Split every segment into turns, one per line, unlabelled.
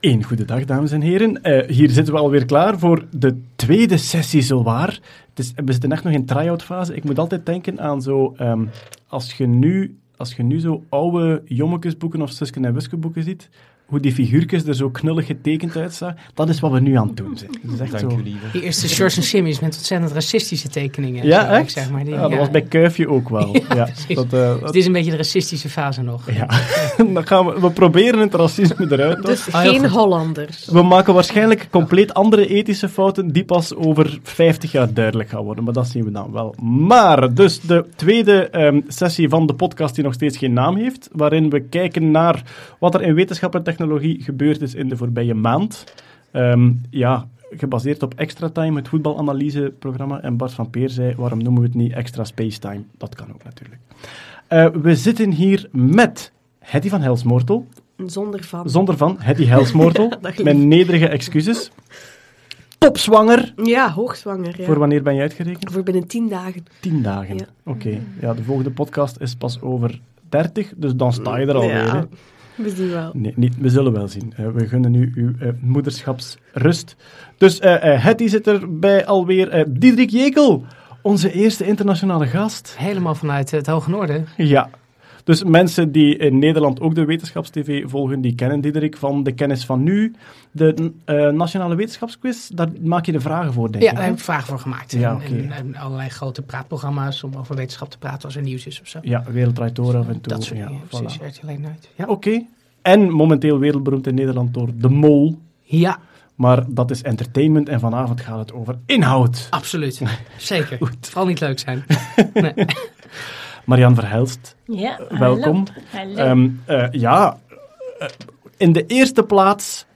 Een goede dag, dames en heren. Eh, hier zitten we alweer klaar voor de tweede sessie, zowaar. Dus we zitten echt nog in try-out fase. Ik moet altijd denken aan zo... ehm, als, je nu, als je nu zo oude Jommekesboeken of Suske en Wiske boeken ziet, hoe die figuurtjes er zo knullig getekend uitzagen, dat is wat we nu aan het doen zijn. Dat is echt
Dank
zo...
lieve.
Die eerste George en Simmons met ontzettend racistische tekeningen. en
Ja,
zo,
echt?
Zeg maar. Die,
Ja, dat
ja.
was bij Kuifje ook wel. Ja, dat, eh,
Dus is een beetje de racistische fase nog.
ja. Dan gaan we, we proberen het racisme eruit te
Dus
Ah,
geen. Hollanders.
We maken waarschijnlijk compleet andere ethische fouten die pas over 50 jaar duidelijk gaan worden, maar dat zien we dan wel. Maar, dus de tweede ehm, sessie van de podcast die nog steeds geen naam heeft, waarin we kijken naar wat er in wetenschap en technologie gebeurd is in de voorbije maand. Ehm, ja, gebaseerd op Extra Time, het voetbalanalyseprogramma. En Bart van Peer zei, waarom noemen we het niet Extra Space Time? Dat kan ook natuurlijk. Eh, we zitten hier met Hetty van Helsmoortel,
Zonder van.
zonder van Hetty Helsmoortel,
lief.
met nederige excuses. Topzwanger.
Ja, hoogzwanger. Ja.
Voor wanneer ben je uitgerekend?
Voor binnen tien dagen.
Tien dagen.
Ja.
Oké. Ja, de volgende podcast is pas over 30, dus dan sta je er alweer.
we zien wel.
Nee, niet, we zullen wel zien. Eh, we gunnen u uw eh, moederschapsrust. Dus eh eh, Hetty zit erbij alweer. eh Diederik Jekel, onze eerste internationale gast.
Helemaal vanuit het Hoge Noorden.
Ja. Dus mensen die in Nederland ook de Wetenschapstv volgen, die kennen Diederik van de kennis van nu. De eh, Nationale Wetenschapsquiz, daar maak je de vragen voor, denk
Ja,
ik.
daar
hè?
heb ik vragen voor gemaakt.
Ja,
En-
oké.
en, en allerlei grote praatprogramma's om over wetenschap te praten als er nieuws is of zo.
Ja, Wereldrijd Door af en toe.
Dat soort
ja,
dingen.
voilà.
Precies, RTL uit. Ja.
Oké. En momenteel wereldberoemd in Nederland door De Mol.
ja,
Maar dat is entertainment en vanavond gaat het over inhoud.
absoluut. Zeker. Vooral niet leuk zijn. Nee.
Marian Verhelst,
Ja,
welkom.
Hallo.
Ehm, eh, ja, eh, in de eerste plaats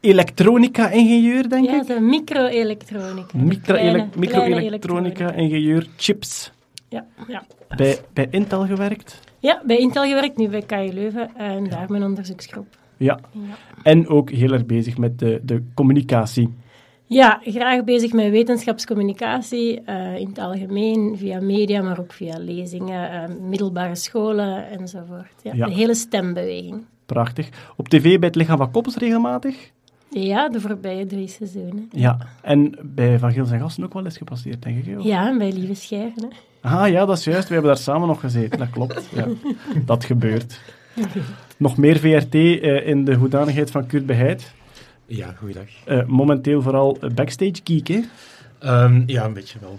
elektronica-ingenieur, denk
ja,
ik.
de microelektronica.
Microelektronica-ingenieur, chips.
Ja, ja.
Bij, bij Intel gewerkt.
ja, bij Intel gewerkt, nu bij KU Leuven en daar mijn onderzoeksgroep.
Ja.
Ja.
En ook heel erg bezig met de, de communicatie.
Ja, graag bezig met wetenschapscommunicatie eh, in het algemeen, via media, maar ook via lezingen, eh, middelbare scholen enzovoort. Ja,
Ja.
De hele stembeweging.
Prachtig. Op tv bij het Lichaam van Koppels regelmatig.
Ja, de voorbije drie seizoenen.
Ja. En bij Van Gils en Gassen ook wel eens gepasseerd, denk ik. Of-
Ja, en bij Lieve Schijven.
Ah ja, dat is juist. We hebben daar samen nog gezeten. Dat klopt. Ja. Dat gebeurt. Nog meer VRT eh, in de hoedanigheid van Kurt Beheid.
Ja, goeiedag.
Eh, momenteel vooral backstage geek, hè?
Ehm, ja, een beetje wel.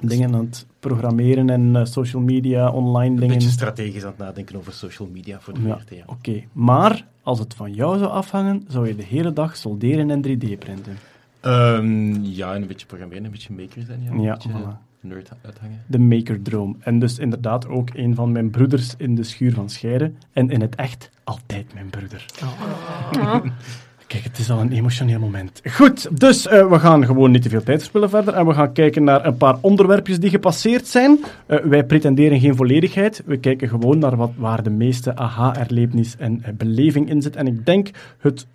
Dingen aan het programmeren en eh, social media, online
Een
dingen.
beetje strategisch aan het nadenken over social media voor de
Ja,
VRT. Ja.
Oké, maar als het van jou zou afhangen, zou je de hele dag solderen en 3D printen.
Ehm, ja, en een beetje programmeren, een beetje maker zijn. Ja, een
Ja,
beetje
voilà.
nerd uithangen.
De makerdroom. En dus inderdaad ook een van mijn broeders in de schuur van Scheire. En in het echt altijd mijn broeder. Kijk, het is al een emotioneel moment. Goed, dus eh, we gaan gewoon niet te veel tijd verspillen verder. En we gaan kijken naar een paar onderwerpjes die gepasseerd zijn. Eh, wij pretenderen geen volledigheid. We kijken gewoon naar wat, waar de meeste aha-erlevenis en eh, beleving in zit. En ik denk het,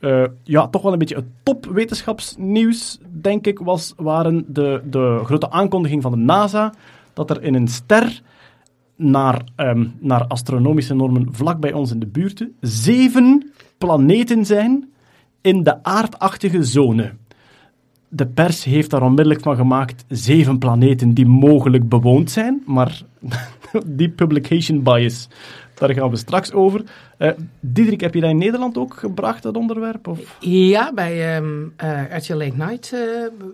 ja, toch wel een beetje het topwetenschapsnieuws, denk ik, was, waren de, de grote aankondiging van de NASA dat er in een ster naar, ehm, naar astronomische normen vlak bij ons in de buurt zeven planeten zijn in de aardachtige zone. De pers heeft daar onmiddellijk van gemaakt zeven planeten die mogelijk bewoond zijn, maar die publication bias, daar gaan we straks over. Eh Diederik, heb je dat in Nederland ook gebracht, dat onderwerp? Of?
Ja, bij ehm eh, RTL Late Night eh,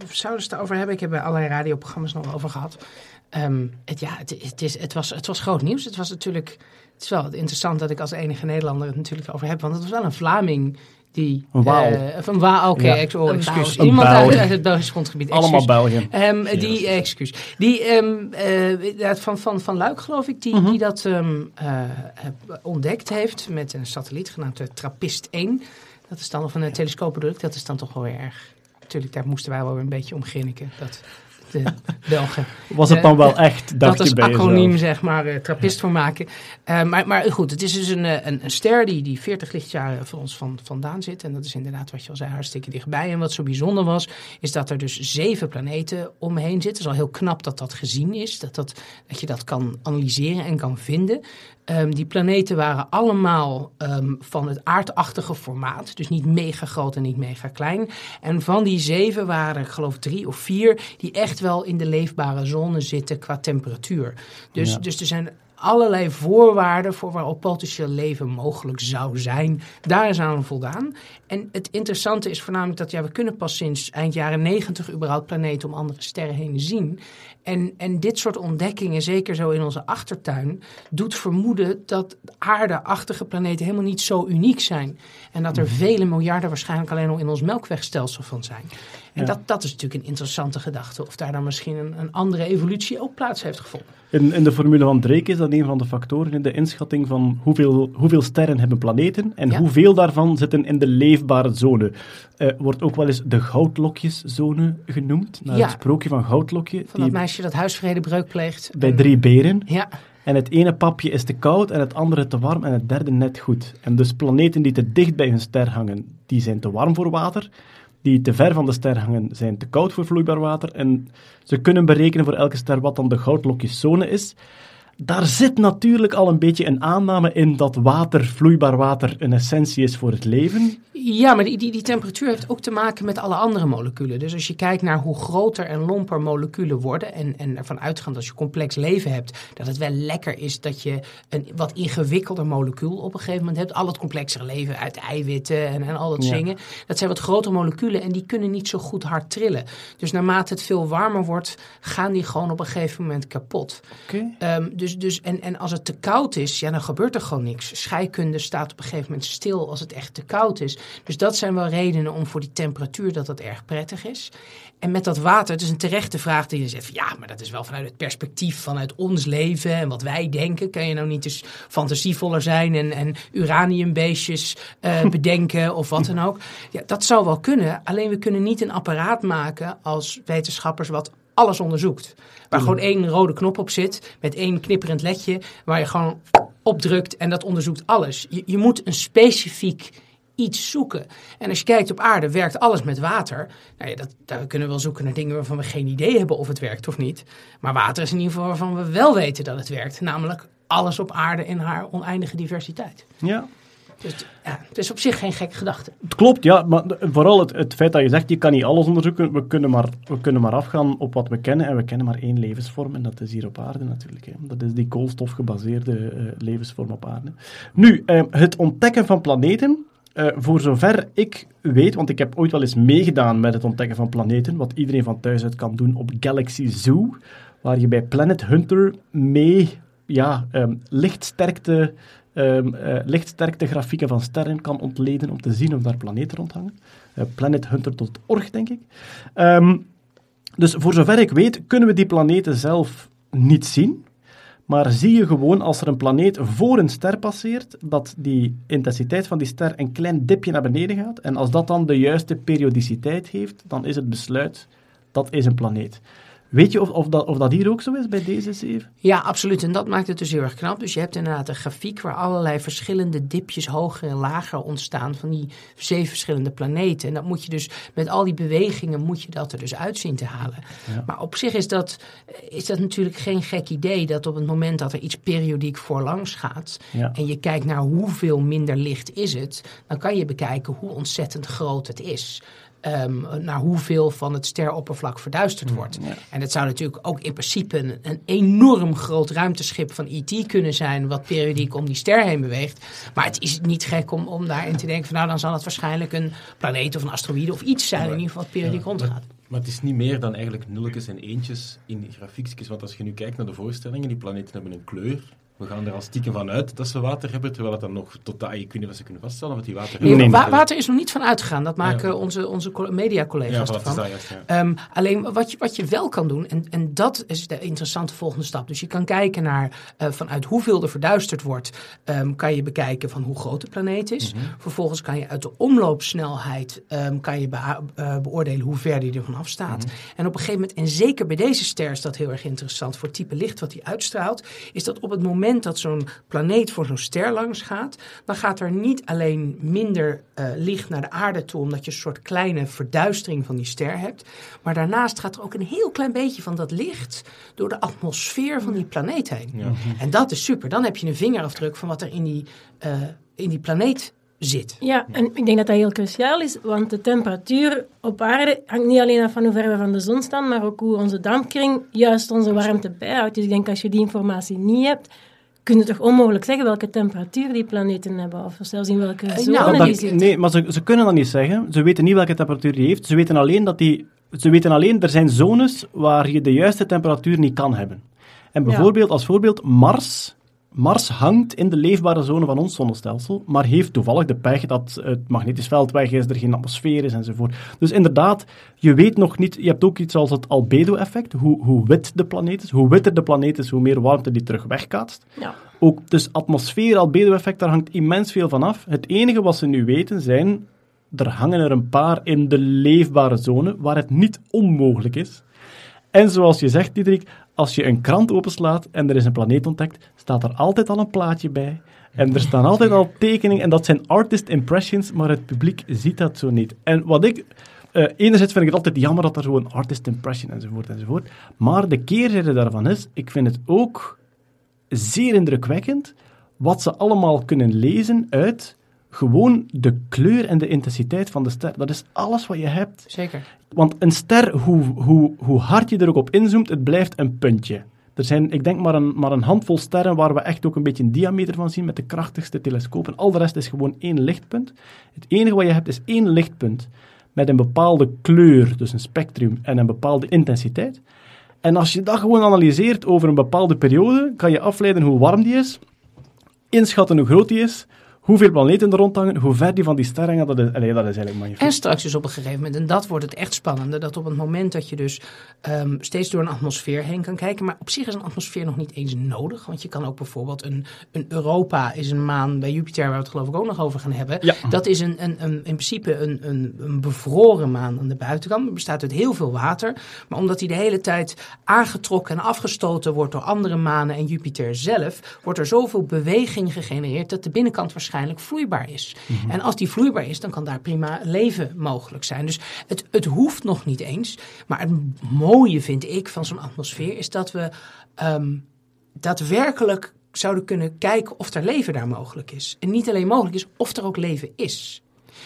zouden ze het hebben. Ik heb bij allerlei radioprogramma's nog over gehad. Ehm, het, ja, het, het, is, het, was, het was groot nieuws. Het was natuurlijk... Het is wel interessant dat ik als enige Nederlander het natuurlijk over heb. Want het was wel een Vlaming die...
Een Waal.
of een Waal, oké.
Ja.
oh, excuus. Iemand uit, het Belgisch grondgebied.
Allemaal. België.
Ehm, die, eh, excuus. Die, ehm, eh, van, van, van Luik, geloof ik, die,
Mhm.
die dat eh, ontdekt heeft met een satelliet genaamd de Trappist 1. Dat is dan, of een telescoop bedoel ik, dat is dan toch wel weer erg. Natuurlijk, daar moesten wij wel weer een beetje om grinniken. Dat de Belgen.
Was het
Eh,
dan wel echt, dacht
dat
je
is
bij jezelf?
acroniem, zeg maar, eh, trappist voor maken. Eh, maar, maar goed, het is dus een, eh, een, een ster die, die 40 lichtjaren van ons van, vandaan zit. En dat is inderdaad wat je al zei, hartstikke dichtbij. En wat zo bijzonder was, is dat er dus zeven planeten omheen zitten. Het is al heel knap dat dat gezien is, dat, dat, dat je dat kan analyseren en kan vinden. Ehm, die planeten waren allemaal ehm, van het aardachtige formaat. Dus niet mega groot en niet mega klein. En van die zeven waren er, ik geloof drie of vier, die echt wel in de leefbare zone zitten qua temperatuur. Dus,
Ja.
dus er zijn allerlei voorwaarden voor waarop potentieel leven mogelijk zou zijn. Daar is aan voldaan. En het interessante is voornamelijk dat ja, we kunnen pas sinds eind jaren negentig überhaupt planeten om andere sterren heen zien. En, en dit soort ontdekkingen, zeker zo in onze achtertuin, doet vermoeden dat aardeachtige planeten helemaal niet zo uniek zijn. En dat er vele miljarden waarschijnlijk alleen al in ons melkwegstelsel van zijn. En
Ja.
dat, dat is natuurlijk een interessante gedachte. Of daar dan misschien een, een andere evolutie ook plaats heeft gevonden.
In, in de formule van Drake is dat een van de factoren in de inschatting van hoeveel, hoeveel sterren hebben planeten en
Ja.
hoeveel daarvan zitten in de leefbare zone. Eh, wordt ook wel eens de goudlokjeszone genoemd, naar
Ja.
het sprookje van Goudlokje,
Van dat meisje dat huisvredebreuk pleegt.
bij
En-
drie beren.
Ja,
En het ene papje is te koud en het andere te warm en het derde net goed. En dus planeten die te dicht bij hun ster hangen, die zijn te warm voor water. Die te ver van de ster hangen, zijn te koud voor vloeibaar water. En ze kunnen berekenen voor elke ster wat dan de goudlokjeszone is. Daar zit natuurlijk al een beetje een aanname in dat water, vloeibaar water, een essentie is voor het leven.
ja maar die, die, die temperatuur heeft ook te maken met alle andere moleculen. Dus als je kijkt naar hoe groter en lomper moleculen worden... en, en ervan uitgaand als je complex leven hebt... dat het wel lekker is dat je een wat ingewikkelder molecuul op een gegeven moment hebt. Al het complexere leven uit eiwitten en, en al dat
Ja.
zingen. Dat zijn wat grotere moleculen en die kunnen niet zo goed hard trillen. Dus naarmate het veel warmer wordt, gaan die gewoon op een gegeven moment kapot.
Oké.
Ehm, dus, dus, en, en als het te koud is, ja, dan gebeurt er gewoon niks. Scheikunde staat op een gegeven moment stil als het echt te koud is. Dus dat zijn wel redenen om voor die temperatuur dat dat erg prettig is. En met dat water, het is een terechte vraag die je zegt van, ja, maar dat is wel vanuit het perspectief vanuit ons leven en wat wij denken. Kan je nou niet eens fantasievoller zijn en, en uraniumbeestjes eh, bedenken of wat dan ook? Ja, dat zou wel kunnen. Alleen we kunnen niet een apparaat maken als wetenschappers wat alles onderzoekt. Waar gewoon één rode knop op zit met één knipperend ledje waar je gewoon op drukt en dat onderzoekt alles. Je, je moet een specifiek iets zoeken. En als je kijkt op aarde, werkt alles met water. Nou ja, dat, daar kunnen we wel zoeken naar dingen waarvan we geen idee hebben of het werkt of niet. Maar water is in ieder geval waarvan we wel weten dat het werkt. Namelijk alles op aarde in haar oneindige diversiteit.
Ja,
Dus ja, het is op zich geen gekke gedachte.
Het klopt, ja, maar vooral het, het feit dat je zegt, je kan niet alles onderzoeken, we kunnen, maar, we kunnen maar afgaan op wat we kennen, en we kennen maar één levensvorm, en dat is hier op aarde natuurlijk. Hè. Dat is die koolstofgebaseerde eh, levensvorm op aarde. Nu, eh, het ontdekken van planeten, eh, voor zover ik weet, want ik heb ooit wel eens meegedaan met het ontdekken van planeten, wat iedereen van thuis uit kan doen op Galaxy Zoo, waar je bij Planet Hunter mee ja, ehm, lichtsterkte ehm, eh, lichtsterkte grafieken van sterren kan ontleden om te zien of daar planeten rondhangen. Eh, planethunter.org, denk ik. Ehm, dus voor zover ik weet, kunnen we die planeten zelf niet zien. Maar zie je gewoon als er een planeet voor een ster passeert, dat die intensiteit van die ster een klein dipje naar beneden gaat. En als dat dan de juiste periodiciteit heeft, dan is het besluit dat is een planeet. Weet je of, of, dat, of dat hier ook zo is bij deze zeven?
Ja, absoluut. En dat maakt het dus heel erg knap. Dus je hebt inderdaad een grafiek waar allerlei verschillende dipjes hoger en lager ontstaan van die zeven verschillende planeten. En dat moet je dus met al die bewegingen moet je dat er dus uitzien te halen.
Ja.
Maar op zich is dat, is dat natuurlijk geen gek idee dat op het moment dat er iets periodiek voorlangs gaat
Ja.
en je kijkt naar hoeveel minder licht is het, dan kan je bekijken hoe ontzettend groot het is. Ehm, naar hoeveel van het steroppervlak verduisterd wordt.
ja.
En het zou natuurlijk ook in principe een, een enorm groot ruimteschip van E.T. kunnen zijn, wat periodiek om die ster heen beweegt. Maar het is niet gek om, om daarin te denken van nou dan zal het waarschijnlijk een planeet of een asteroïde of iets zijn in ieder geval wat periodiek
Ja,
rondgaat.
Maar het is niet meer dan eigenlijk nulletjes en eentjes in grafiekjes. Want als je nu kijkt naar de voorstellingen, die planeten hebben een kleur. We gaan er al stiekem van uit dat ze water hebben, terwijl het dan nog tot de... Ik weet niet wat ze kunnen vaststellen, wat die water
Nee,
hebben.
Wa- water is nog niet van uitgegaan. Dat maken
Ja.
onze, onze co-
Ja,
mediacollega's
is
ervan.
dat juist, ja.
Ehm, alleen wat je, wat je wel kan doen, en, en dat is de interessante volgende stap. Dus je kan kijken naar eh, vanuit hoeveel er verduisterd wordt, ehm, kan je bekijken van hoe groot de planeet is. Vervolgens kan je uit de omloopsnelheid ehm, kan je eh, beoordelen hoe ver die er vanaf staat. En op een gegeven moment, en zeker bij deze ster is dat heel erg interessant voor het type licht wat die uitstraalt, is dat op het moment dat zo'n planeet voor zo'n ster langs gaat, dan gaat er niet alleen minder eh, licht naar de aarde toe, omdat je een soort kleine verduistering van die ster hebt, maar daarnaast gaat er ook een heel klein beetje van dat licht door de atmosfeer van die planeet heen.
Ja.
En dat is super. Dan heb je een vingerafdruk van wat er in die, eh, in die planeet zit.
Ja, en ik denk dat dat heel cruciaal is, want de temperatuur op aarde hangt niet alleen af van hoe ver we van de zon staan, maar ook hoe onze dampkring juist onze warmte bijhoudt. Dus ik denk als je die informatie niet hebt, kun je toch onmogelijk zeggen welke temperatuur die planeten hebben, of zelfs in welke
Eh,
zone
nou,
die zitten.
nee, maar ze, ze kunnen dat niet zeggen. Ze weten niet welke temperatuur die heeft. Ze weten alleen dat die... Ze weten alleen, er zijn zones waar je de juiste temperatuur niet kan hebben. En
Ja.
bijvoorbeeld, als voorbeeld, Mars. Mars hangt in de leefbare zone van ons zonnestelsel, maar heeft toevallig de pech dat het magnetisch veld weg is, er geen atmosfeer is enzovoort. Dus inderdaad, je weet nog niet, je hebt ook iets als het albedo-effect, hoe, hoe wit de planeet is. Hoe witter de planeet is, hoe meer warmte die terug wegkaatst.
Ja.
Ook, dus atmosfeer, albedo-effect, daar hangt immens veel van af. Het enige wat ze nu weten zijn, er hangen er een paar in de leefbare zone, waar het niet onmogelijk is. En zoals je zegt, Diederik, als je een krant openslaat en er is een planeet ontdekt, staat er altijd al een plaatje bij. En er staan altijd al tekeningen, en dat zijn artist impressions, maar het publiek ziet dat zo niet. En wat ik... eh, enerzijds vind ik het altijd jammer dat er zo'n artist impression enzovoort enzovoort. Maar de keerzijde daarvan is, ik vind het ook zeer indrukwekkend wat ze allemaal kunnen lezen uit gewoon de kleur en de intensiteit van de ster. Dat is alles wat je hebt.
Zeker.
Want een ster, hoe, hoe, hoe hard je er ook op inzoomt, het blijft een puntje. Er zijn, ik denk, maar een, maar een handvol sterren waar we echt ook een beetje een diameter van zien met de krachtigste telescopen. Al de rest is gewoon één lichtpunt. Het enige wat je hebt is één lichtpunt met een bepaalde kleur, dus een spectrum en een bepaalde intensiteit. En als je dat gewoon analyseert over een bepaalde periode, kan je afleiden hoe warm die is, inschatten hoe groot die is, hoeveel planeten er rondhangen, hoe ver die van die ster hangen. Dat is, allee, dat is eigenlijk magnifiek.
En straks dus op een gegeven moment, en dat wordt het echt spannende, dat op het moment dat je dus ehm, steeds door een atmosfeer heen kan kijken, maar op zich is een atmosfeer nog niet eens nodig, want je kan ook bijvoorbeeld een, een Europa is een maan bij Jupiter, waar we het geloof ik ook nog over gaan hebben.
Ja.
Dat is een, een, een, in principe een, een, een bevroren maan aan de buitenkant. Het bestaat uit heel veel water, maar omdat hij de hele tijd aangetrokken en afgestoten wordt door andere manen en Jupiter zelf, wordt er zoveel beweging gegenereerd dat de binnenkant waarschijnlijk vloeibaar is. En als die vloeibaar is, dan kan daar prima leven mogelijk zijn. Dus het, het hoeft nog niet eens. Maar het mooie vind ik van zo'n atmosfeer is dat we ehm, daadwerkelijk zouden kunnen kijken of er leven daar mogelijk is. En niet alleen mogelijk is, of er ook leven is.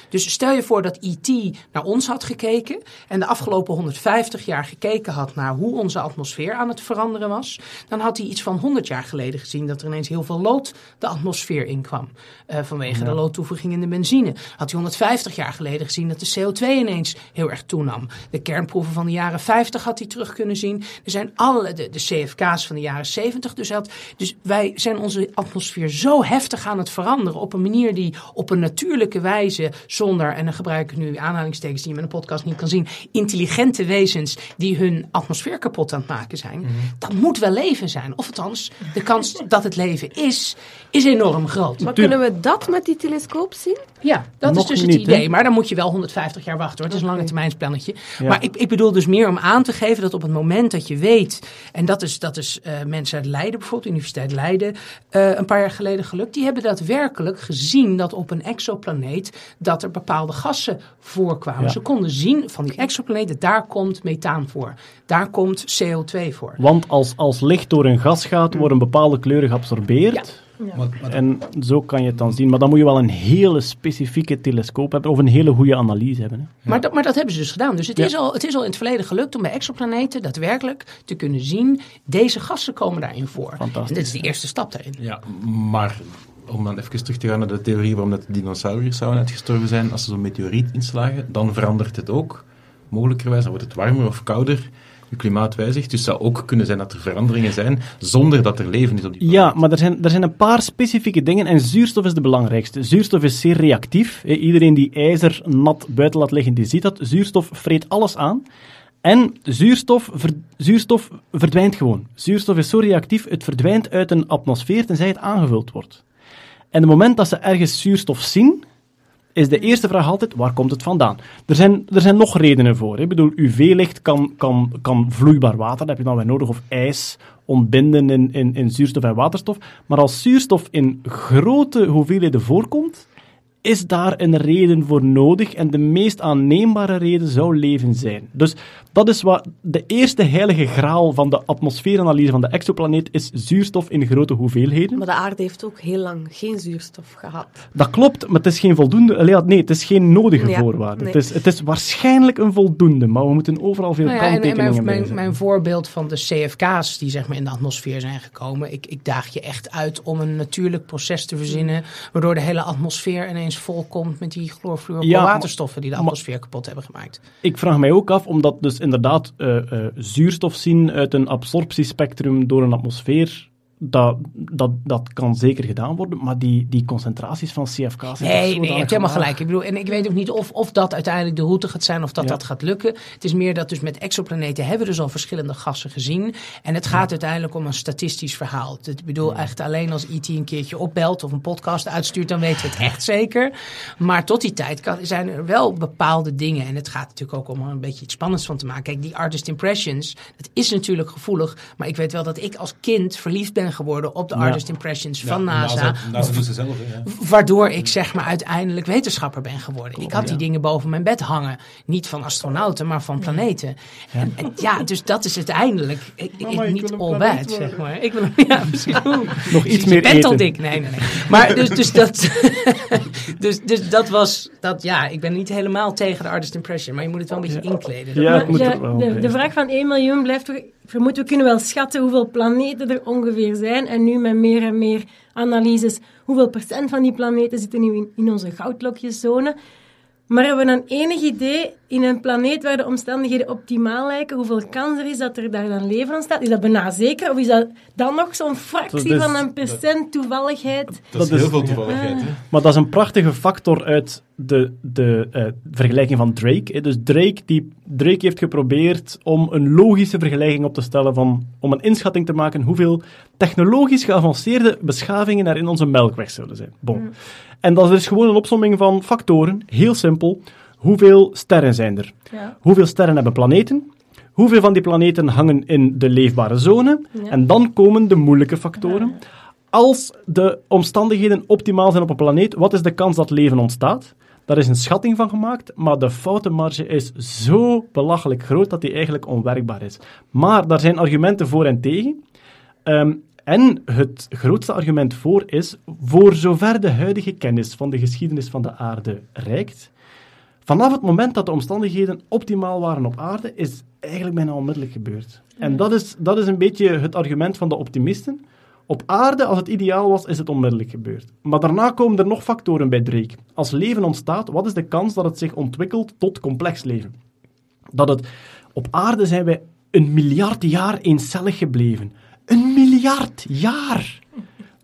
Dus stel je voor dat E.T. naar ons had gekeken en de afgelopen 150 jaar gekeken had naar hoe onze atmosfeer aan het veranderen was, dan had hij iets van 100 jaar geleden gezien dat er ineens heel veel lood de atmosfeer inkwam eh, vanwege de loodtoevoeging in de benzine. Had hij 150 jaar geleden gezien dat de CO2 ineens heel erg toenam. De kernproeven van de jaren 50 had hij terug kunnen zien. Er zijn alle de, de CFK's van de jaren 70. Dus, had, dus wij zijn onze atmosfeer zo heftig aan het veranderen op een manier die op een natuurlijke wijze zonder, en dan gebruik ik nu aanhalingstekens die je met een podcast niet kan zien, intelligente wezens die hun atmosfeer kapot aan het maken zijn. Dat moet wel leven zijn. Of althans, de kans dat het leven is, is enorm groot.
Maar kunnen we dat met die telescoop zien?
Ja, dat
Nog
is dus het
niet,
idee.
hè?
Maar dan moet je wel 150 jaar wachten hoor. Het is een lange termijnsplannetje.
Ja.
Maar ik, ik bedoel dus meer om aan te geven dat op het moment dat je weet... en dat is, dat is eh, mensen uit Leiden bijvoorbeeld, Universiteit Leiden... eh, een paar jaar geleden gelukt. Die hebben daadwerkelijk gezien dat op een exoplaneet... dat er bepaalde gassen voorkwamen.
Ja.
Ze konden zien van die exoplaneten, daar komt methaan voor. Daar komt CO2 voor.
Want als, als licht door een gas gaat, wordt een bepaalde kleur geabsorbeerd.
Maar, maar
En zo kan je het dan zien. Maar dan moet je wel een hele specifieke telescoop hebben, of een hele goede analyse hebben. Hè.
Maar, dat, maar dat hebben ze dus gedaan. Dus het,
Ja.
is al, het is al in het verleden gelukt om bij exoplaneten daadwerkelijk te kunnen zien... deze gassen komen daarin voor.
Fantastisch,
En dit is de eerste stap daarin.
Ja, maar om dan even terug te gaan naar de theorie waarom dat de dinosauriërs zouden uitgestorven zijn, als ze zo'n meteoriet inslagen, dan verandert het ook. Mogelijkerwijs, dan wordt het warmer of kouder. Je klimaat wijzigt. Dus het zou ook kunnen zijn dat er veranderingen zijn zonder dat er leven is op die planeet.
Ja, maar er zijn, er zijn een paar specifieke dingen en zuurstof is de belangrijkste. Zuurstof is zeer reactief. Iedereen die ijzer nat buiten laat liggen, die ziet dat. Zuurstof vreet alles aan. En zuurstof, zuurstof verdwijnt gewoon. Zuurstof is zo reactief, het verdwijnt uit een atmosfeer tenzij het aangevuld wordt. En het moment dat ze ergens zuurstof zien, is de eerste vraag altijd, waar komt het vandaan? Er zijn, er zijn nog redenen voor. hè. Ik bedoel, UV-licht kan, kan, kan vloeibaar water, dat heb je dan weer nodig, of ijs ontbinden in, in, in zuurstof en waterstof. Maar als zuurstof in grote hoeveelheden voorkomt, is daar een reden voor nodig. En de meest aanneembare reden zou leven zijn. Dus dat is wat de eerste heilige graal van de atmosfeeranalyse van de exoplaneet is zuurstof in grote hoeveelheden.
Maar de aarde heeft ook heel lang geen zuurstof gehad.
Dat klopt, maar het is geen voldoende. ja, Nee, het is geen nodige
Ja,
voorwaarde.
nee.
Het, is, het is waarschijnlijk een voldoende, maar we moeten overal veel
Nou ja, en, en
kanttekeningen
mijn, mijn, mijn voorbeeld van de CFK's die zeg maar in de atmosfeer zijn gekomen. Ik, ik daag je echt uit om een natuurlijk proces te verzinnen. Waardoor de hele atmosfeer ineens volkomt met die chloorfluorwaterstoffen die de atmosfeer kapot hebben gemaakt.
Ik vraag mij ook af, omdat dus inderdaad eh, zuurstof zien uit een absorptiespectrum door een atmosfeer, dat, dat, dat kan zeker gedaan worden, maar die, die concentraties van zijn toch
Nee, nee, je hebt helemaal gelijk. Ik bedoel, en ik weet ook niet of, of dat uiteindelijk de route gaat zijn of dat
Ja.
dat gaat lukken. Het is meer dat dus met exoplaneten hebben we dus al verschillende gassen gezien. En het gaat uiteindelijk om een statistisch verhaal. Ik bedoel, echt alleen als IT een keertje opbelt of een podcast uitstuurt, dan weten we het echt zeker. Maar tot die tijd kan, zijn er wel bepaalde dingen. En het gaat natuurlijk ook om er een beetje iets spannends van te maken. Kijk, die artist impressions, dat is natuurlijk gevoelig. Maar ik weet wel dat ik als kind verliefd ben geworden op de
Ja.
artist impressions van NASA.
NASA doet ze zelf.
Waardoor ik zeg maar uiteindelijk wetenschapper ben geworden. Ik had die dingen boven mijn bed hangen. Niet van astronauten, maar van planeten. Ja, en, en ja dus dat is uiteindelijk ik, ik-
Mama, ik
niet all bad, zeg
worden.
maar. Ik wil, ja.
Nog iets
je
meer
bent al
eten.
dik. Nee, nee, nee. Maar dus, dus, dat, dus, dus dat was... Dat, ja, ik ben niet helemaal tegen de artist impression. Maar je moet het wel een beetje inkleden.
Ja, moet
Ja,
wel
de vraag van 1 miljoen blijft toch... Vermoed, we kunnen wel schatten hoeveel planeten er ongeveer zijn. En nu met meer en meer analyses, hoeveel procent van die planeten zitten nu in, in onze goudlokjeszone. Maar hebben we dan enig idee in een planeet waar de omstandigheden optimaal lijken, hoeveel kans er is dat er daar dan leven ontstaat? Is dat bijna zeker? Of is dat dan nog zo'n fractie van een percent toevalligheid?
Dat,
Dat
is
is-
heel veel toevalligheid, hè.
Maar dat is een prachtige factor uit de, de eh, vergelijking van Drake. hè. Dus Drake, die, Drake heeft geprobeerd om een logische vergelijking op te stellen van, om een inschatting te maken hoeveel technologisch geavanceerde beschavingen er in onze melkweg zullen zijn. Bon. En dat is gewoon een opsomming van factoren, heel simpel. Hoeveel sterren zijn er?
Ja.
Hoeveel sterren hebben planeten? Hoeveel van die planeten hangen in de leefbare zone?
Ja.
En dan komen de moeilijke factoren. Als de omstandigheden optimaal zijn op een planeet, wat is de kans dat leven ontstaat? Daar is een schatting van gemaakt, maar de foutenmarge is zo belachelijk groot dat die eigenlijk onwerkbaar is. Maar daar zijn argumenten voor en tegen. Ehm, en het grootste argument voor is, voor zover de huidige kennis van de geschiedenis van de aarde reikt, vanaf het moment dat de omstandigheden optimaal waren op aarde, is eigenlijk bijna onmiddellijk gebeurd. En dat is, dat is een beetje het argument van de optimisten. Op aarde, als het ideaal was, is het onmiddellijk gebeurd. Maar daarna komen er nog factoren bij Drake. Als leven ontstaat, wat is de kans dat het zich ontwikkelt tot complex leven? Dat het... Op aarde zijn wij een miljard jaar eencellig gebleven. Een miljard jaar!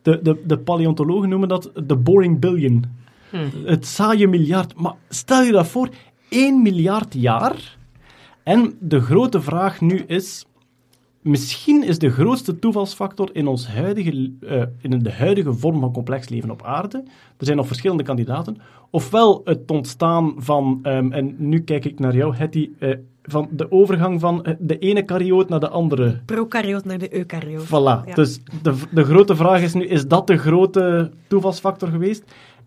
De, de, de paleontologen noemen dat de boring billion. Het saaie miljard. Maar stel je dat voor, 1 miljard jaar. En de grote vraag nu is... Misschien is de grootste toevalsfactor in, ons huidige, eh, in de huidige vorm van complex leven op aarde. Er zijn nog verschillende kandidaten. Ofwel het ontstaan van, ehm, en nu kijk ik naar jou, Hetty, eh, van de overgang van eh, de ene karyoot naar de andere.
Prokaryoot naar de eukaryoot.
Voilà.
Ja.
Dus de, de grote vraag is nu, is dat de grote toevalsfactor geweest?